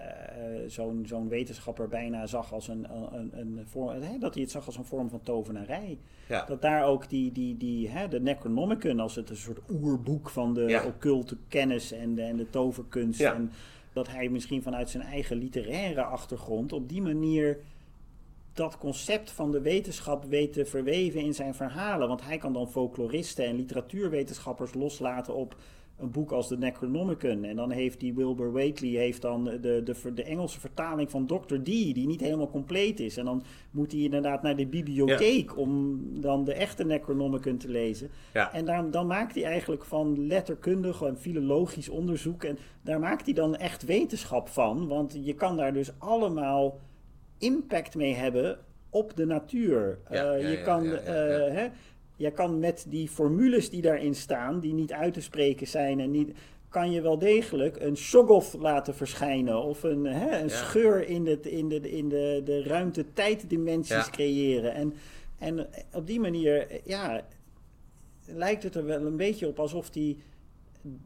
zo'n zo'n wetenschapper bijna zag als een, een, een vorm, hè, dat hij het zag als een vorm van tovenarij. Dat daar ook die, die, die, hè, de Necronomicon als het een soort oerboek van de occulte kennis en de, en de toverkunst. En dat hij misschien vanuit zijn eigen literaire achtergrond op die manier dat concept van de wetenschap weet te verweven in zijn verhalen. Want hij kan dan folkloristen en literatuurwetenschappers loslaten op een boek als de Necronomicon. En dan heeft die Wilbur Whately heeft dan de, de, de Engelse vertaling van Dr. Dee, die niet helemaal compleet is. En dan moet hij inderdaad naar de bibliotheek om dan de echte Necronomicon te lezen. Ja. En daar, dan maakt hij eigenlijk van letterkundig en filologisch onderzoek. En daar maakt hij dan echt wetenschap van. Want je kan daar dus allemaal impact mee hebben op de natuur. Eh, je kan, eh, je kan met die formules die daarin staan, die niet uit te spreken zijn en niet. Kan je wel degelijk een Shoggoth laten verschijnen of een, hè, een Ja. scheur in, het, in de, in de, de ruimte-tijddimensies Ja. creëren. En, en op die manier, ja, lijkt het er wel een beetje op alsof die,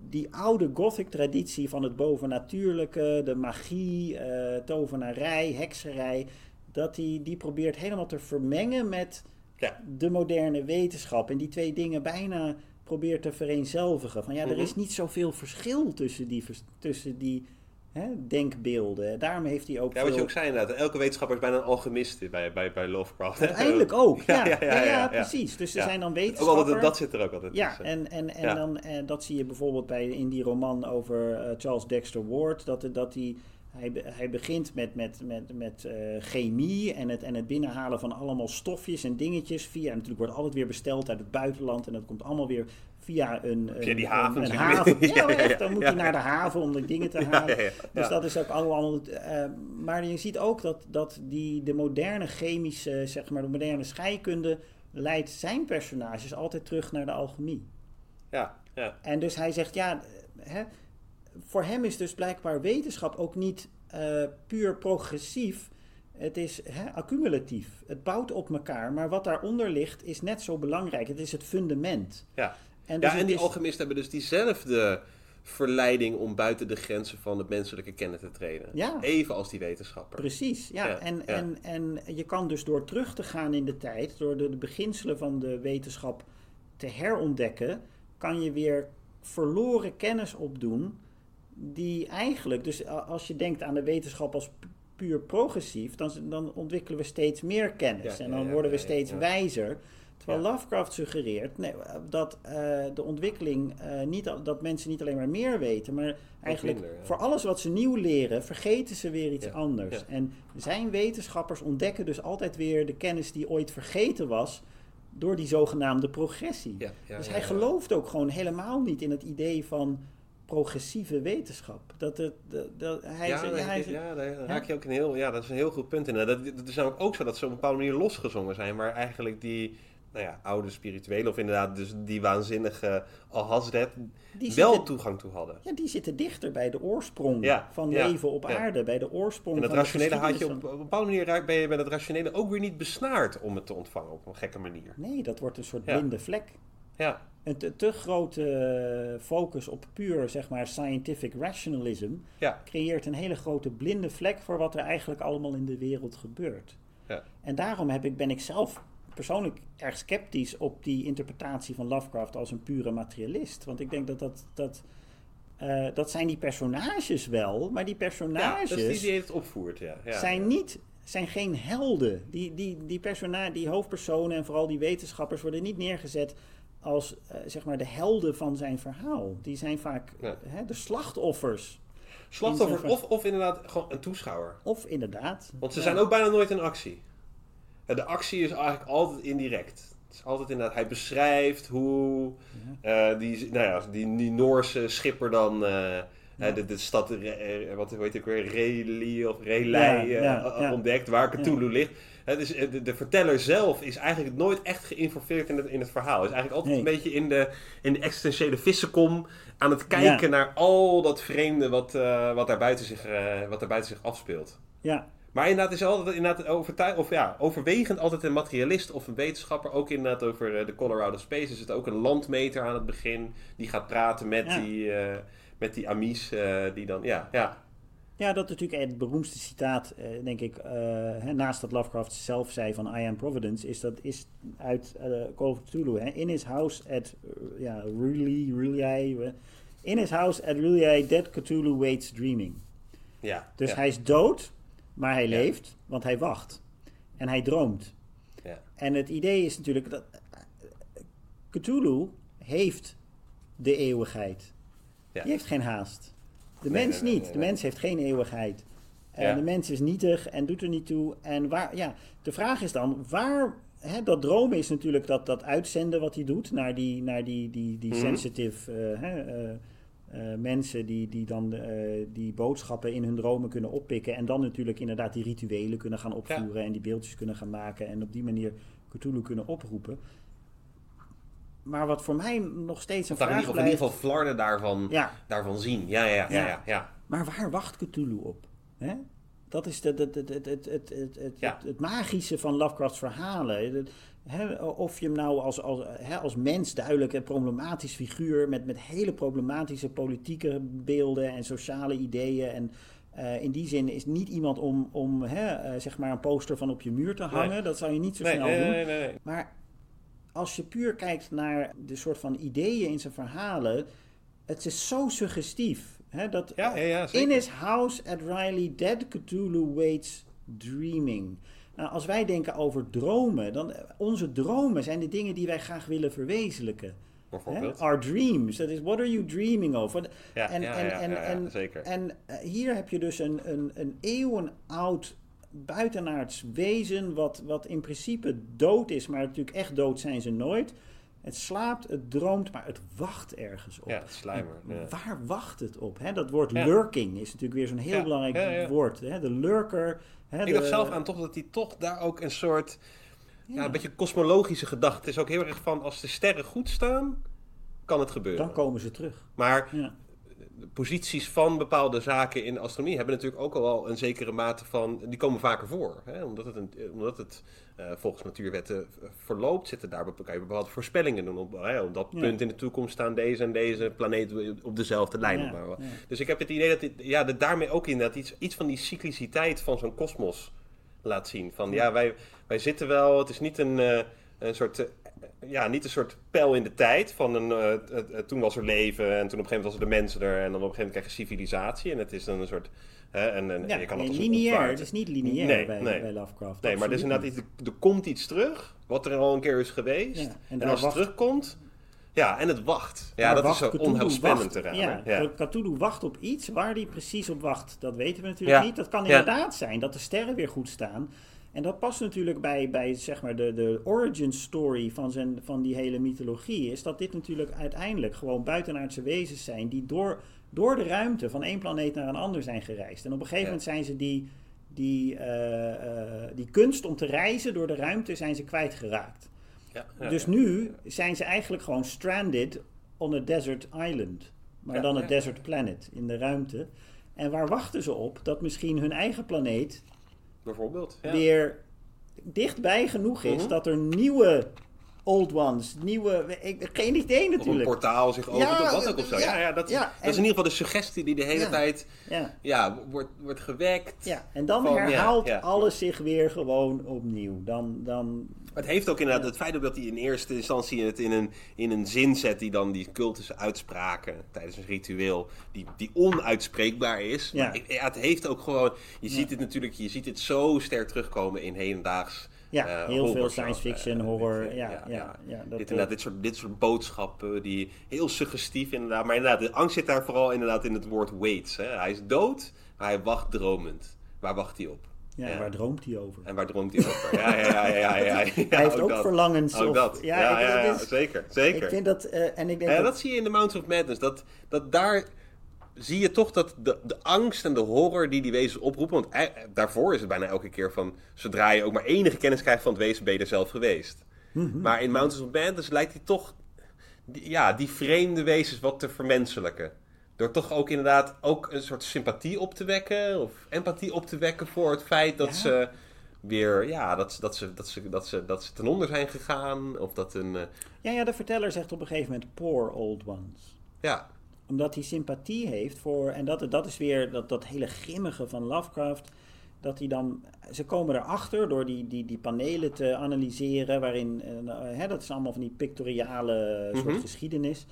die oude gothic traditie van het bovennatuurlijke, de magie, eh, tovenarij, hekserij, dat die, die probeert helemaal te vermengen met Ja. de moderne wetenschap. En die twee dingen bijna probeert te vereenzelvigen. Van ja, er Mhm. is niet zoveel verschil tussen die, tussen die hè, denkbeelden. Daarom heeft hij ook Ja, wat je ook zei inderdaad. Elke wetenschapper is bijna een alchemist bij, bij, bij Lovecraft. [laughs] Uiteindelijk ook, ja. Ja, Ja, precies. Dus er zijn dan Ook wetenschappers... altijd, dat zit er ook altijd Ja, tussen. en, en, en, Ja. Dan, en dat zie je bijvoorbeeld bij, in die roman over eh, Charles Dexter Ward. Dat, dat hij, hij, hij begint met, met, met, met eh, chemie en het, en het binnenhalen van allemaal stofjes en dingetjes. Via, en natuurlijk wordt altijd weer besteld uit het buitenland. En dat komt allemaal weer via een, een, Via die een- havens. een haven. [laughs] Ja, echt, dan moet hij naar de haven om de dingen te [laughs] halen. Dus dat is ook allemaal. eh, maar je ziet ook dat, dat die, de moderne chemische, zeg maar, de moderne scheikunde leidt zijn personages altijd terug naar de alchemie. Ja, ja. En dus hij zegt, ja, hè, voor hem is dus blijkbaar wetenschap ook niet eh, puur progressief. Het is hè, accumulatief. Het bouwt op elkaar. Maar wat daaronder ligt is net zo belangrijk. Het is het fundament. ja. En, dus ja, en het die is- alchemisten hebben dus diezelfde verleiding om buiten de grenzen van het menselijke kennen te treden. Ja. Even als die wetenschapper. Precies, ja. Ja, en, ja. En, en je kan dus door terug te gaan in de tijd, door de, de beginselen van de wetenschap te herontdekken, kan je weer verloren kennis opdoen, die eigenlijk, dus als je denkt aan de wetenschap als pu- puur progressief, dan, dan ontwikkelen we steeds meer kennis Ja, en dan worden we steeds wijzer. Terwijl. Lovecraft suggereert nee, dat eh, de ontwikkeling eh, niet al- dat mensen niet alleen maar meer weten, maar eigenlijk minder, ja. voor alles wat ze nieuw leren, vergeten ze weer iets Ja, anders. ja. En zijn wetenschappers ontdekken dus altijd weer de kennis die ooit vergeten was door die zogenaamde progressie. Dus hij gelooft ook gewoon helemaal niet in het idee van progressieve wetenschap. Dat het, dat, dat- hij, ja, zegt- nee, hij dit- zegt- ja, daar raak je ook een heel, ja, dat is een heel goed punt in. Dat, dat is namelijk ook zo dat ze op een bepaalde manier losgezongen zijn, maar eigenlijk die nou ja, oude spirituele of inderdaad dus die waanzinnige Alhazred die wel zitten, toegang toe hadden. ja, die zitten dichter bij de oorsprong Ja, van ja, leven op ja. aarde, bij de oorsprong En dat van rationele had je op, een bepaalde manier ben je bij dat rationele ook weer niet besnaard om het te ontvangen op een gekke manier. Nee, dat wordt een soort blinde vlek. Ja, Een te, te grote eh, focus op puur, zeg maar, scientific rationalism creëert een hele grote blinde vlek voor wat er eigenlijk allemaal in de wereld gebeurt. ja. En daarom heb ik, ben ik zelf persoonlijk erg sceptisch op die interpretatie van Lovecraft als een pure materialist. Want ik denk dat dat. dat eh, dat zijn die personages wel, maar die ja personages dat is die die het opvoert, ja. ja. zijn niet zijn geen helden. Die, die, die, persona die hoofdpersonen en vooral die wetenschappers worden niet neergezet als uh, zeg maar de helden van zijn verhaal. Die zijn vaak Ja. hè, de slachtoffers. Slachtoffers of, of inderdaad gewoon een toeschouwer. Of inderdaad. Want ze zijn ook bijna nooit in actie. De actie is eigenlijk altijd indirect. Het is altijd inderdaad, hij beschrijft hoe eh, die, nou ja, die, die Noorse schipper dan eh, de, de stad, eh, wat het ook weer, Reli of ja. ontdekt, waar Cthulhu ligt. Eh, de, de verteller zelf is eigenlijk nooit echt geïnformeerd in het, in het verhaal. Is eigenlijk altijd Nee. een beetje in de, in de existentiële vissenkom aan het kijken naar al dat vreemde wat, wat, daar buiten zich, wat daar buiten zich afspeelt. Ja, Maar inderdaad is altijd inderdaad overtuig, of ja, overwegend altijd een materialist of een wetenschapper. Ook inderdaad over eh, de Colorado Space. Er zit ook een landmeter aan het begin. Die gaat praten met Ja. die, eh, met die Amis. eh, die dan, ja, ja. Ja, dat is natuurlijk het beroemdste citaat, denk ik, hè, naast dat Lovecraft zelf zei van I am Providence, is dat is uit Call of Cthulhu. Hè. In his house at, ja, Ruli, eh, in his house at Ruli, dead Cthulhu waits dreaming. ja Dus ja. hij is dood, maar hij leeft, want hij wacht. En hij droomt. Ja. En het idee is natuurlijk dat eh, Cthulhu heeft de eeuwigheid. Ja. Die heeft geen haast. De Nee, mens nee, niet. nee, de mens heeft geen eeuwigheid. En Ja. de mens is nietig en doet er niet toe. En waar, ja, de vraag is dan, waar... Hè, dat dromen is natuurlijk dat, dat uitzenden wat hij doet naar die, naar die, die, die Mhm. sensitive eh, hè, eh, eh, mensen die, die dan eh, die boodschappen in hun dromen kunnen oppikken. En dan natuurlijk inderdaad die rituelen kunnen gaan opvoeren en die beeldjes kunnen gaan maken. En op die manier Cthulhu kunnen oproepen. Maar wat voor mij nog steeds een Of, daar in, vraag ieder- of in ieder geval flarden daarvan, Ja, daarvan zien. Ja, ja, ja, ja. Ja. maar waar wacht Cthulhu op? Hè? Dat is de, de, de, de- het, het, het, het, het magische van Lovecrafts verhalen. Of je hem nou als, als, als mens duidelijk een problematisch figuur... met, met hele problematische politieke beelden en sociale ideeën... en eh, in die zin is niet iemand om, om hè, eh, zeg maar een poster van op je muur te hangen. Nee. Dat zou je niet zo Nee, snel nee, doen. nee, nee, nee. Maar als je puur kijkt naar de soort van ideeën in zijn verhalen, het is zo suggestief. Dat Ja, ja, ja, zeker. in his house at Riley, dead Cthulhu waits dreaming. Nou, als wij denken over dromen, dan onze dromen zijn de dingen die wij graag willen verwezenlijken. Hè? Our dreams, dat is what are you dreaming of? Ja, en, ja, en, ja, en, en, zeker. en eh, hier heb je dus een, een, een eeuwenoud buitenaards wezen, wat, wat in principe dood is, maar natuurlijk echt dood zijn ze nooit. Het slaapt, het droomt, maar het wacht ergens op. Ja, het slijmer. Ja. Waar wacht het op? Hè? Dat woord Ja. lurking is natuurlijk weer zo'n heel Ja, belangrijk woord. Hè? De lurker. Hè? Ik dacht zelf aan toch dat hij toch daar ook een soort ja. Een beetje kosmologische gedachte. Het is ook heel erg van als de sterren goed staan, kan het gebeuren. Dan komen ze terug. Maar Ja. de posities van bepaalde zaken in astronomie hebben natuurlijk ook al wel een zekere mate van. Die komen vaker voor. Hè? Omdat het, een, omdat het eh, volgens natuurwetten eh, verloopt, zitten daar kan je bepaalde voorspellingen doen. Op, hè, op dat Ja. punt in de toekomst staan deze en deze planeten op dezelfde lijn. Ja, Maar, ja. Dus ik heb het idee dat, dit, ja, dat daarmee ook inderdaad iets, iets van die cycliciteit van zo'n kosmos laat zien. Van ja, wij, wij zitten wel, het is niet een, eh, een soort. ja, niet een soort pijl in de tijd van een, toen was er leven en toen op een gegeven moment was er de mensen er en dan op een gegeven moment krijg je civilisatie en het is dan een soort, hè, en, en Ja, je kan lineair. Het is niet lineair Nee, bij, nee. bij Lovecraft. Nee, maar er is Absoluut inderdaad iets, er komt iets terug, wat er al een keer is geweest. Ja, en als het terugkomt, ja, en het wacht. Ja, Maar dat wacht, is zo onheilspellend wacht- te raden. Ja, Ja, Cthulhu wacht op iets waar hij precies op wacht. Dat weten we natuurlijk Ja. niet. Dat kan inderdaad zijn dat de sterren weer goed staan. En dat past natuurlijk bij, bij zeg maar de, de origin story van, zijn, van die hele mythologie. Is dat dit natuurlijk uiteindelijk gewoon buitenaardse wezens zijn die door, door de ruimte van één planeet naar een ander zijn gereisd. En op een gegeven Ja. moment zijn ze die, die, eh, eh, die kunst om te reizen door de ruimte zijn ze kwijtgeraakt. ja, ja, Dus nu zijn ze eigenlijk gewoon stranded on a desert island. Maar dan een desert planet in de ruimte. En waar wachten ze op? Dat misschien hun eigen planeet Bijvoorbeeld. Weer dichtbij genoeg is Mhm. dat er nieuwe old ones, nieuwe. Ik, geen idee Of een natuurlijk. portaal zich opent Ja, of wat ook of zo. Ja, ja, ja, dat, ja, dat en- is in ieder geval de suggestie die de hele tijd Ja, ja, wordt, wordt gewekt. ja, en dan Van, herhaalt alles zich weer gewoon opnieuw. Dan, dan, Het heeft ook inderdaad het feit dat hij in eerste instantie het in een, in een zin zet die dan die cultische uitspraken tijdens een ritueel, die, die onuitspreekbaar is. Ja. Maar ja, het heeft ook gewoon, je ziet het natuurlijk, je ziet het zo sterk terugkomen in hedendaags Ja, eh, heel veel science fiction, horror. Ja, ja, ja, dat, dit, inderdaad, dit, soort, dit soort boodschappen, die heel suggestief inderdaad. Maar inderdaad, de angst zit daar vooral inderdaad in het woord waits. Hè. Hij is dood, maar hij wacht dromend. Waar wacht hij op? ja, waar droomt hij over? En waar droomt hij over? Ja, ja, ja, ja, ja, ja, [laughs] ja, hij heeft ook, verlangens. Ook dat. Ja, Ja, zeker. zeker. Ik vind dat, eh, en ik denk Ja, dat, dat zie je in The Mountains of Madness. Dat, dat daar zie je toch dat de, de angst en de horror die die wezens oproepen. Want daarvoor is het bijna elke keer van. Zodra je ook maar enige kennis krijgt van het wezen, ben je er zelf geweest. Mhm. Maar in Mountains of Madness lijkt hij toch. die- ja, die vreemde wezens wat te vermenselijken. Door toch ook inderdaad ook een soort sympathie op te wekken. Of empathie op te wekken voor het feit dat Ja. ze weer. Ja, dat, ze- dat, ze, dat, ze, dat, ze, dat ze ten onder zijn gegaan. Of dat een. eh, ja, ja, de verteller zegt op een gegeven moment poor old ones. ja, Omdat hij sympathie heeft voor, en dat, dat is weer dat, dat hele grimmige van Lovecraft. Dat hij dan, ze komen erachter door die, die, die panelen te analyseren, waarin, eh, hè, dat is allemaal van die pictoriale soort Mhm. geschiedenis.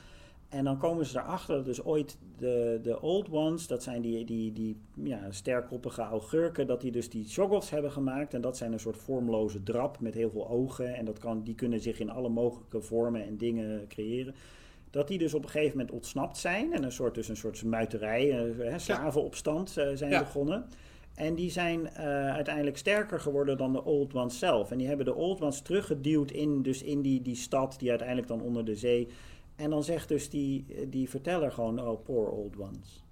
En dan komen ze erachter dat dus ooit de, de old ones, dat zijn die, die, die ja, sterkoppige augurken, dat die dus die shoggoths hebben gemaakt. En dat zijn een soort vormloze drap met heel veel ogen. En dat kan, die kunnen zich in alle mogelijke vormen en dingen creëren. Dat die dus op een gegeven moment ontsnapt zijn. En een soort, dus een soort muiterij, eh, slavenopstand eh, zijn Ja. begonnen. En die zijn eh, uiteindelijk sterker geworden dan de Old Ones zelf. En die hebben de Old Ones teruggeduwd in, dus in die, die stad, die uiteindelijk dan onder de zee. En dan zegt dus die, die verteller gewoon, oh, poor Old Ones.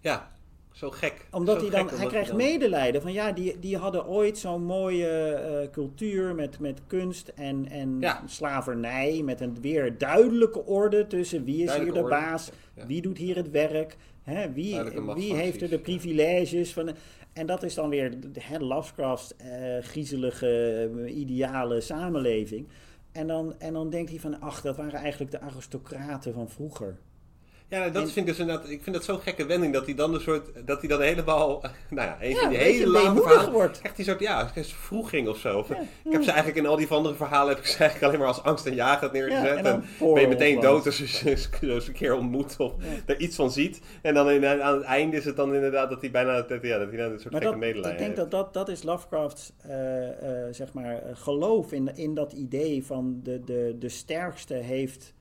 ja, zo gek. Omdat Zo hij dan, gek, hij krijgt dan- medelijden van ja, die, die hadden ooit zo'n mooie eh, cultuur met, met kunst en, en Ja. slavernij. Met een weer duidelijke orde tussen wie is Duidelijke hier de orde, baas, ja. wie doet hier het werk, hè, wie, wie heeft er de privileges van. En dat is dan weer de- hè, Lovecrafts eh, griezelige, eh, ideale samenleving. En dan, en dan denkt hij van, ach, dat waren eigenlijk de aristocraten van vroeger. Ja, dat En- vind ik dus inderdaad, ik vind dat zo'n gekke wending dat hij dan een soort, dat hij dan helemaal, [laughs] nou ja, een Ja, van die hele verhalen, wordt. krijgt hij een soort, ja, een vroeging of zo. Of, Ja. Ik heb ze eigenlijk in al die andere verhalen heb ik ze eigenlijk alleen maar als angst en jagen neergezet. Ja, en dan en ben je meteen dood als je ze een keer ontmoet of er iets van ziet. En dan in, aan het einde is het dan inderdaad dat hij bijna, dat, ja, dat hij dan een soort Maar gekke dat, medelijden ik denk heeft. dat dat, dat is Lovecrafts eh, eh, zeg maar, eh, geloof in, in dat idee van de, de, de sterkste heeft.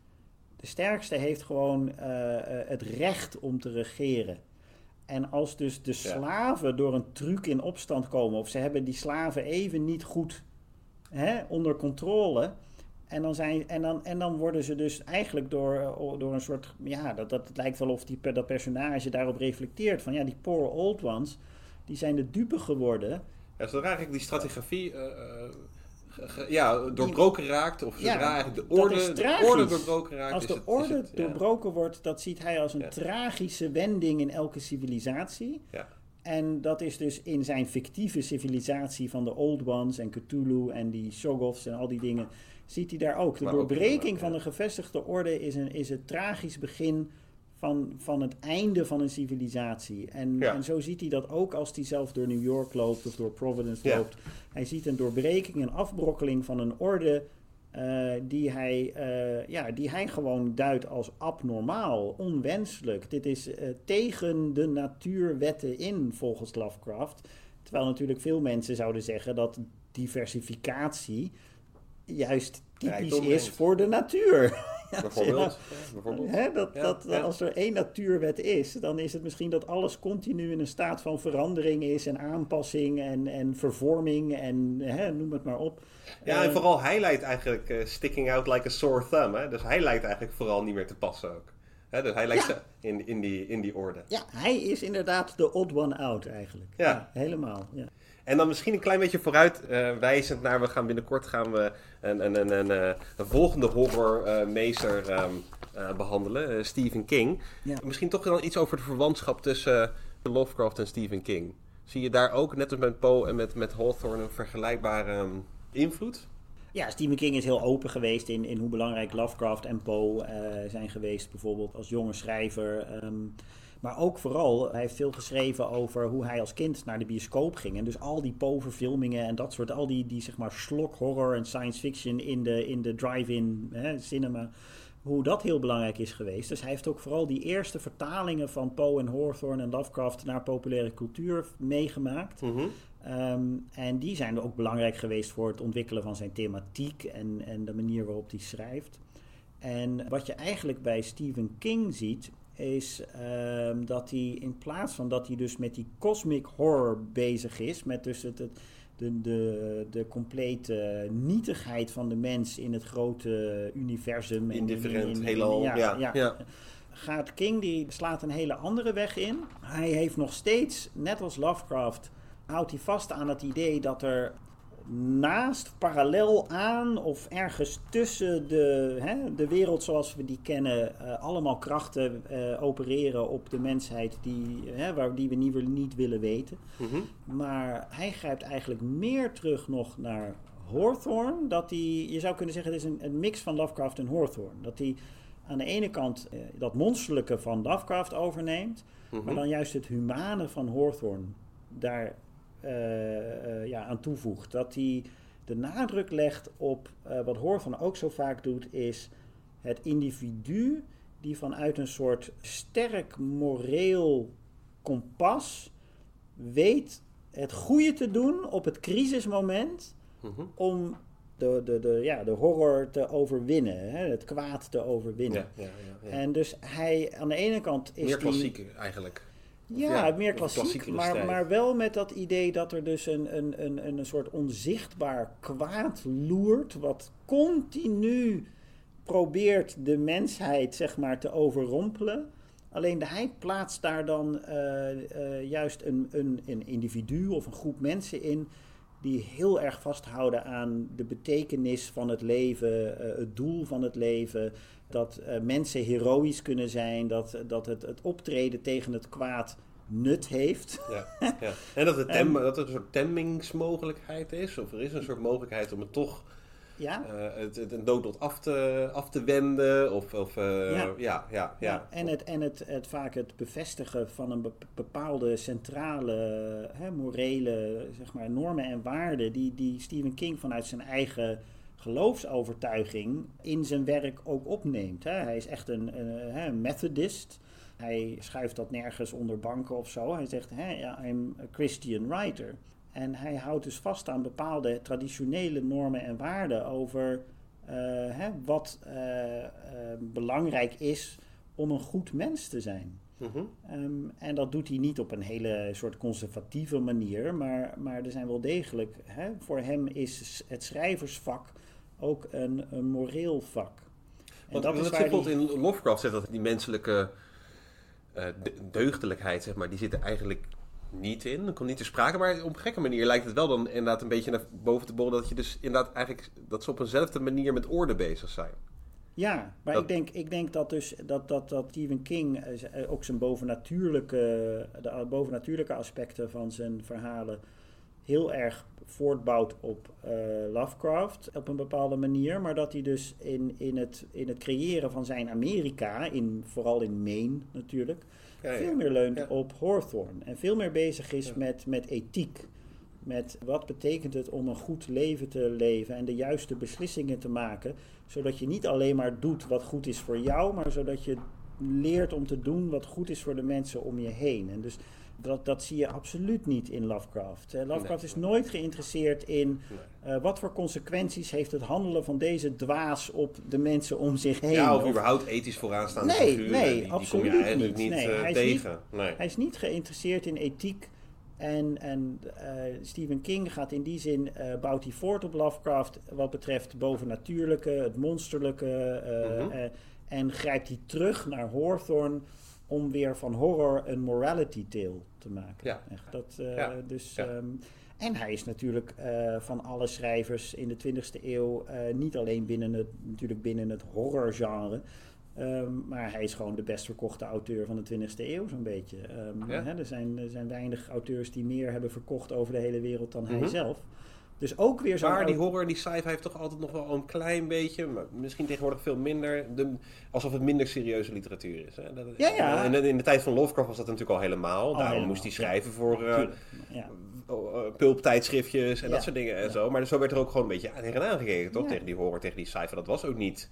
De sterkste heeft gewoon eh, eh, het recht om te regeren. En als dus de slaven door een truc in opstand komen, of ze hebben die slaven even niet goed hè, onder controle. En dan, zijn, en, dan, en dan worden ze dus eigenlijk door, eh, door een soort. Ja, dat, dat het lijkt wel of die, dat personage daarop reflecteert. Van ja, die poor old ones, die zijn de dupe geworden. Ja, zodra eigenlijk die strategie eh, ge- ja, doorbroken raakt, of zodra Ja, eigenlijk de orde, is de orde doorbroken raakt, Als de het, orde het, ja. doorbroken wordt, dat ziet hij als een tragische wending in elke civilisatie. Ja. En dat is dus in zijn fictieve civilisatie van de Old Ones en Cthulhu en die Shoggoths en al die dingen, ziet hij daar ook. De Maar doorbreking van de gevestigde orde is, een, is het tragisch begin van, van het einde van een civilisatie. En, Ja. en zo ziet hij dat ook als hij zelf door New York loopt of door Providence Ja. loopt. Hij ziet een doorbreking, een afbrokkeling van een orde eh, die, hij, eh, ja, die hij gewoon duidt als abnormaal, onwenselijk. Dit is eh, tegen de natuurwetten in, volgens Lovecraft. Terwijl natuurlijk veel mensen zouden zeggen dat diversificatie juist typisch is voor de natuur. [laughs] Ja, Bijvoorbeeld. Ja, bijvoorbeeld. Hè, dat, Ja, dat, ja. Als er één natuurwet is, dan is het misschien dat alles continu in een staat van verandering is en aanpassing en, en vervorming en hè, noem het maar op. Ja, en Eh, vooral hij lijkt eigenlijk eh, sticking out like a sore thumb. Hè? Dus hij lijkt eigenlijk vooral niet meer te passen ook. Hè? Dus hij lijkt Ja. in, in, die, in die orde. Ja, hij is inderdaad de odd one out eigenlijk. Ja. helemaal. Ja. En dan misschien een klein beetje vooruit eh, wijzend naar... We gaan binnenkort gaan we een, een, een, een, eh, een volgende horrormeester ehm, eh, behandelen. eh, Stephen King. Ja. Misschien toch dan iets over de verwantschap tussen Lovecraft en Stephen King. Zie je daar ook, net als met Poe en met, met Hawthorne, een vergelijkbare ehm, invloed? Ja, Stephen King is heel open geweest in, in hoe belangrijk Lovecraft en Poe zijn geweest, bijvoorbeeld als jonge schrijver. Ehm, maar ook vooral, hij heeft veel geschreven over hoe hij als kind naar de bioscoop ging. En dus al die Poe-verfilmingen en dat soort, al die, die zeg maar slok horror en science fiction in de, in de drive-in cinema hoe dat heel belangrijk is geweest. Dus hij heeft ook vooral die eerste vertalingen van Poe en Hawthorne en Lovecraft naar populaire cultuur meegemaakt. Mhm. Ehm, en die zijn ook belangrijk geweest voor het ontwikkelen van zijn thematiek en, en de manier waarop hij schrijft. En wat je eigenlijk bij Stephen King ziet, is ehm, dat hij in plaats van dat hij dus met die cosmic horror bezig is, met dus het, het de, de, de complete nietigheid van de mens in het grote universum. Indifferent, in, heelal. Ja, ja, ja. Gaat King, die slaat een hele andere weg in. Hij heeft nog steeds, net als Lovecraft, houdt hij vast aan het idee dat er naast, parallel aan of ergens tussen de, hè, de wereld zoals we die kennen, uh, allemaal krachten uh, opereren op de mensheid die, hè, waar, die we niet, niet willen weten. Mhm. Maar hij grijpt eigenlijk meer terug nog naar Hawthorne. Dat hij, je zou kunnen zeggen, het is een, een mix van Lovecraft en Hawthorne. Dat hij aan de ene kant uh, dat monsterlijke van Lovecraft overneemt, Mhm. maar dan juist het humane van Hawthorne daar ja, aan toevoegt. Dat hij de nadruk legt op uh, wat Hawthorne ook zo vaak doet, is het individu die vanuit een soort sterk moreel kompas weet het goede te doen op het crisismoment Mhm. om de, de, de, ja, de horror te overwinnen, hè, het kwaad te overwinnen. Ja, ja. En dus hij, aan de ene kant is Meer die- klassiek eigenlijk. Ja, Ja, meer klassiek, maar, maar wel met dat idee dat er dus een, een, een, een soort onzichtbaar kwaad loert, wat continu probeert de mensheid zeg maar te overrompelen. Alleen de- hij plaatst daar dan eh, eh, juist een, een, een individu of een groep mensen in die heel erg vasthouden aan de betekenis van het leven, eh, het doel van het leven. Dat eh, mensen heroïs kunnen zijn, dat, dat het, het optreden tegen het kwaad nut heeft. Ja, ja. En dat, het [laughs] tem, dat er een soort temmingsmogelijkheid is. Of er is een soort mogelijkheid om het toch Ja, eh, het, het een doodlot af te, af te wenden. Of, of eh, Ja. ja. Ja, ja, en, het, en het, het vaak het bevestigen van een bep- bepaalde centrale hè, morele zeg maar, normen en waarden die, die Stephen King vanuit zijn eigen geloofsovertuiging in zijn werk ook opneemt. Hè. Hij is echt een, een, hè, een methodist. Hij schuift dat nergens onder banken of zo. Hij zegt, hè, ja, I'm a Christian writer. En hij houdt dus vast aan bepaalde traditionele normen en waarden over eh, hè, wat eh, eh, belangrijk is om een goed mens te zijn. Mhm. Ehm, en dat doet hij niet op een hele soort conservatieve manier, maar, maar er zijn wel degelijk, hè, voor hem is het schrijversvak ook een, een moreel vak. En Want dat is waar die, in Lovecraft zegt dat die menselijke eh, de- deugdelijkheid, zeg maar, die zit er eigenlijk niet in. Dat komt niet te sprake, maar op een gekke manier lijkt het wel dan inderdaad een beetje naar boven te borrelen dat je dus inderdaad eigenlijk dat ze op eenzelfde manier met orde bezig zijn. Ja, maar Dat- ik, denk, ik denk dat dus dat, dat, dat Stephen King eh, eh, ook zijn bovennatuurlijke, de bovennatuurlijke aspecten van zijn verhalen heel erg voortbouwt op eh, Lovecraft op een bepaalde manier. Maar dat hij dus in, in, het, in het creëren van zijn Amerika, in, vooral in Maine natuurlijk, Ja, ja. veel meer leunt Ja. op Hawthorne. En veel meer bezig is met, met ethiek. Met wat betekent het om een goed leven te leven en de juiste beslissingen te maken. Zodat je niet alleen maar doet wat goed is voor jou, maar zodat je leert om te doen wat goed is voor de mensen om je heen. En dus dat, dat zie je absoluut niet in Lovecraft. Eh, Lovecraft Nee. is nooit geïnteresseerd in eh, wat voor consequenties heeft het handelen van deze dwaas op de mensen om zich heen. Ja, of Of- überhaupt ethisch vooraanstaande Nee, figuren. nee, die, die kom absoluut je eigenlijk niet. niet, Nee, eh, hij is tegen. nee. Hij is niet geïnteresseerd in ethiek. En, en eh, Stephen King gaat in die zin, eh, bouwt hij voort op Lovecraft wat betreft bovennatuurlijke, het monsterlijke. eh, Mhm. eh, en grijpt hij terug naar Hawthorne om weer van horror een morality tale te maken. Ja. Echt, dat, eh, Ja. Dus, Ja. ehm, en hij is natuurlijk eh, van alle schrijvers in de 20e eeuw eh, niet alleen binnen het, natuurlijk binnen het horrorgenre. Ehm, maar hij is gewoon de best verkochte auteur van de 20e eeuw, zo'n beetje. Ja. hè, er, zijn, er zijn weinig auteurs die meer hebben verkocht over de hele wereld dan hij Mhm. zelf. Dus ook weer zo'n... Maar die horror en die sci-fi heeft toch altijd nog wel een klein beetje, maar misschien tegenwoordig veel minder, de, alsof het minder serieuze literatuur is. Hè? Dat, Ja, ja. In de, in de tijd van Lovecraft was dat natuurlijk al helemaal. Daarom helemaal, moest hij schrijven voor Tuurlijk, ja. uh, pulptijdschriftjes en Ja. dat soort dingen en Ja. zo. Maar zo werd er ook gewoon een beetje tegenaan gekeken, toch? Tegen die horror, tegen die sci-fi. Dat was ook niet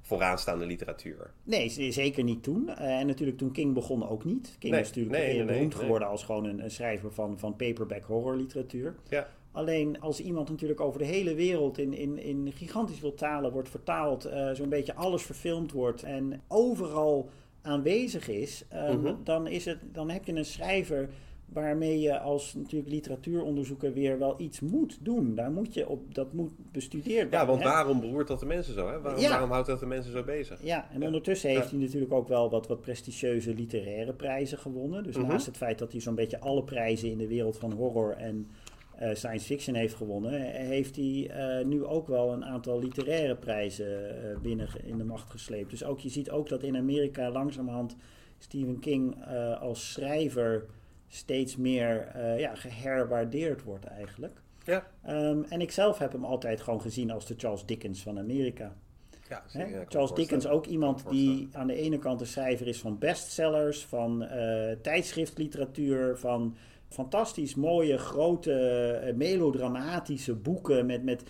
vooraanstaande literatuur. Nee, zeker niet toen. Eh, en natuurlijk toen King begon ook niet. King Nee, is natuurlijk nee, nee, beroemd geworden als gewoon een, een schrijver van, van paperback horrorliteratuur. Ja. Alleen als iemand natuurlijk over de hele wereld in, in, in gigantisch veel talen wordt vertaald, eh, zo'n beetje alles verfilmd wordt en overal aanwezig is, eh, Mhm. dan, is het, dan heb je een schrijver waarmee je als natuurlijk literatuuronderzoeker weer wel iets moet doen. Daar moet je op, dat moet bestudeerd worden. Ja, want hè. waarom beroert dat de mensen zo? Hè? Waarom, Ja. waarom houdt dat de mensen zo bezig? Ja, en Ja. ondertussen heeft Ja. hij natuurlijk ook wel wat, wat prestigieuze literaire prijzen gewonnen. Dus Mhm. naast het feit dat hij zo'n beetje alle prijzen in de wereld van horror en science fiction heeft gewonnen, eh, heeft hij eh, nu ook wel een aantal literaire prijzen eh, binnen in de macht gesleept. Dus ook, je ziet ook dat in Amerika langzamerhand Stephen King eh, als schrijver steeds meer eh, ja, geherwaardeerd wordt eigenlijk. Ja, Ehm, en ik zelf heb hem altijd gewoon gezien als de Charles Dickens van Amerika. ja, zeker, Charles Dickens ook iemand die aan de ene kant een schrijver is van bestsellers, van eh, tijdschriftliteratuur, van fantastisch mooie, grote, eh, melodramatische boeken met, met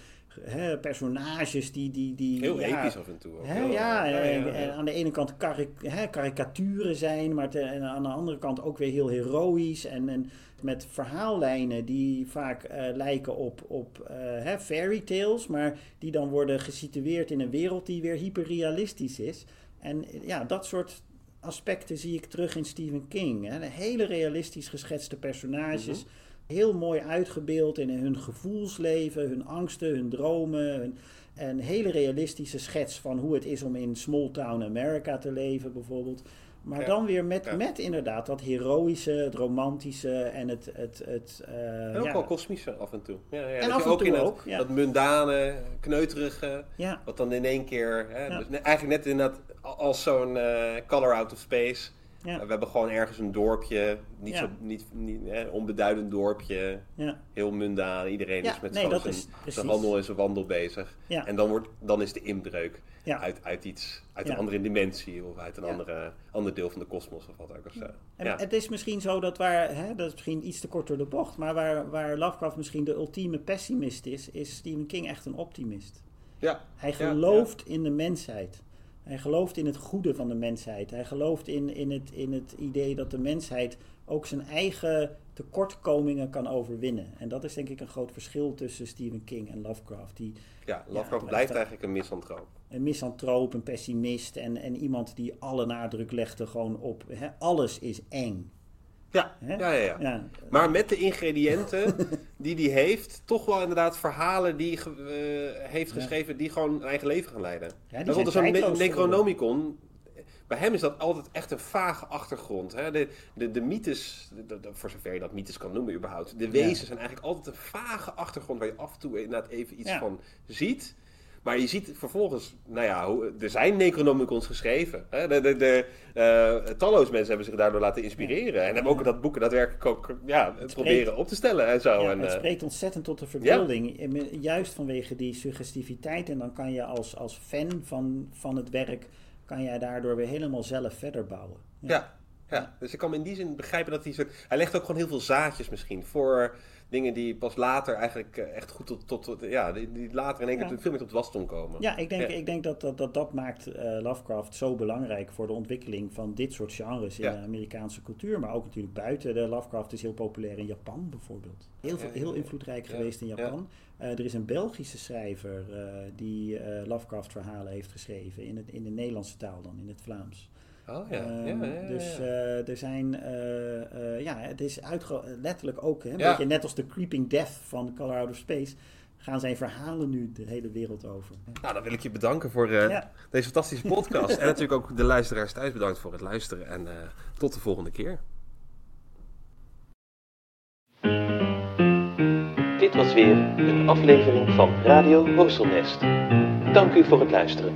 personages die... die, die Heel ja, episch af en toe. ook. Heel, ja, eh, en, en aan de ene kant karik- karikaturen zijn, maar te- en aan de andere kant ook weer heel heroïsch. En, en met verhaallijnen die vaak eh, lijken op, op eh, fairy tales, maar die dan worden gesitueerd in een wereld die weer hyperrealistisch is. En eh, ja, dat soort aspecten zie ik terug in Stephen King. Hè. Hele realistisch geschetste personages. Heel mooi uitgebeeld in hun gevoelsleven, hun angsten, hun dromen. Hun, een hele realistische schets van hoe het is om in small town America te leven, bijvoorbeeld. Maar Ja, dan weer met, ja. met inderdaad dat heroïsche, het romantische en het. het, het eh, En ook ja, wel kosmische af en toe. Ja, ja, En dat af en ook toe in dat, ook, ja. dat mundane, kneuterige, ja, wat dan in één keer, hè, dus eigenlijk net inderdaad als zo'n eh, color out of space. ja, We hebben gewoon ergens een dorpje, niet Ja. zo, niet, niet hè, onbeduidend dorpje, ja, heel mundaan. Iedereen is met nee, zijn, is precies. zijn handel en zijn wandel bezig. En dan, wordt, dan is de inbreuk uit, uit iets, uit een andere dimensie of uit een andere, ander deel van de kosmos of wat ook. Of zo. En het is misschien zo dat waar, hè, dat is misschien iets te kort door de bocht, maar waar, waar Lovecraft misschien de ultieme pessimist is, is Stephen King echt een optimist. ja. Hij gelooft in de mensheid. Hij gelooft in het goede van de mensheid. Hij gelooft in, in, het, in het idee dat de mensheid ook zijn eigen tekortkomingen kan overwinnen. En dat is denk ik een groot verschil tussen Stephen King en Lovecraft. Die Ja, Lovecraft blijft- eigenlijk een misantroop. een misantroop, een pessimist en, en iemand die alle nadruk legde gewoon op hè, alles is eng. Ja, ja, ja. ja. Ja, Maar met de ingrediënten die hij heeft, toch wel inderdaad verhalen die eh, heeft geschreven die gewoon een eigen leven gaan leiden. Ja, die zijn zo'n Necronomicon. Bij hem is dat altijd echt een vage achtergrond. Hè? De, de, de mythes, de- de- voor zover je dat mythes kan noemen überhaupt. De wezens zijn eigenlijk altijd een vage achtergrond waar je af en toe inderdaad even iets van ziet. Maar je ziet vervolgens, nou ja, hoe, er zijn Necronomicons geschreven. Hè? De, de, de, eh, talloze mensen hebben zich daardoor laten inspireren. En hebben ook dat boeken daadwerkelijk ook ja, proberen op te stellen en zo. Ja, en, het eh, spreekt ontzettend tot de verbeelding. Juist vanwege die suggestiviteit. En dan kan je als, als fan van, van het werk... kan jij daardoor weer helemaal zelf verder bouwen. Ja, ja. dus ik kan me in die zin begrijpen dat hij soort... Hij legt ook gewoon heel veel zaadjes misschien voor dingen die pas later eigenlijk eh, echt goed tot... tot, tot- ja, die, die later in één keer Ja. veel meer tot wasdom komen. Ja, ik denk, Ja. Ik denk dat, dat, dat dat maakt eh, Lovecraft zo belangrijk voor de ontwikkeling van dit soort genres in Ja. de Amerikaanse cultuur, maar ook natuurlijk buiten. De Lovecraft is heel populair in Japan bijvoorbeeld. Heel, veel, heel invloedrijk geweest in ja. Japan. Eh, er is een Belgische schrijver die Lovecraft verhalen heeft geschreven in, het, in de Nederlandse taal dan, in het Vlaams. Oh ja, Ehm, ja, ja, ja, Dus eh, er zijn, eh, eh, ja, het is uitge letterlijk ook, hè, een Ja. beetje net als de Creeping Death van Color Out of Space, gaan zijn verhalen nu de hele wereld over. Nou, dan wil ik je bedanken voor eh, Ja. deze fantastische podcast. en natuurlijk ook de luisteraars thuis bedankt voor het luisteren. En eh, tot de volgende keer. Dit was weer een aflevering van Radio Horselnest. Dank u voor het luisteren.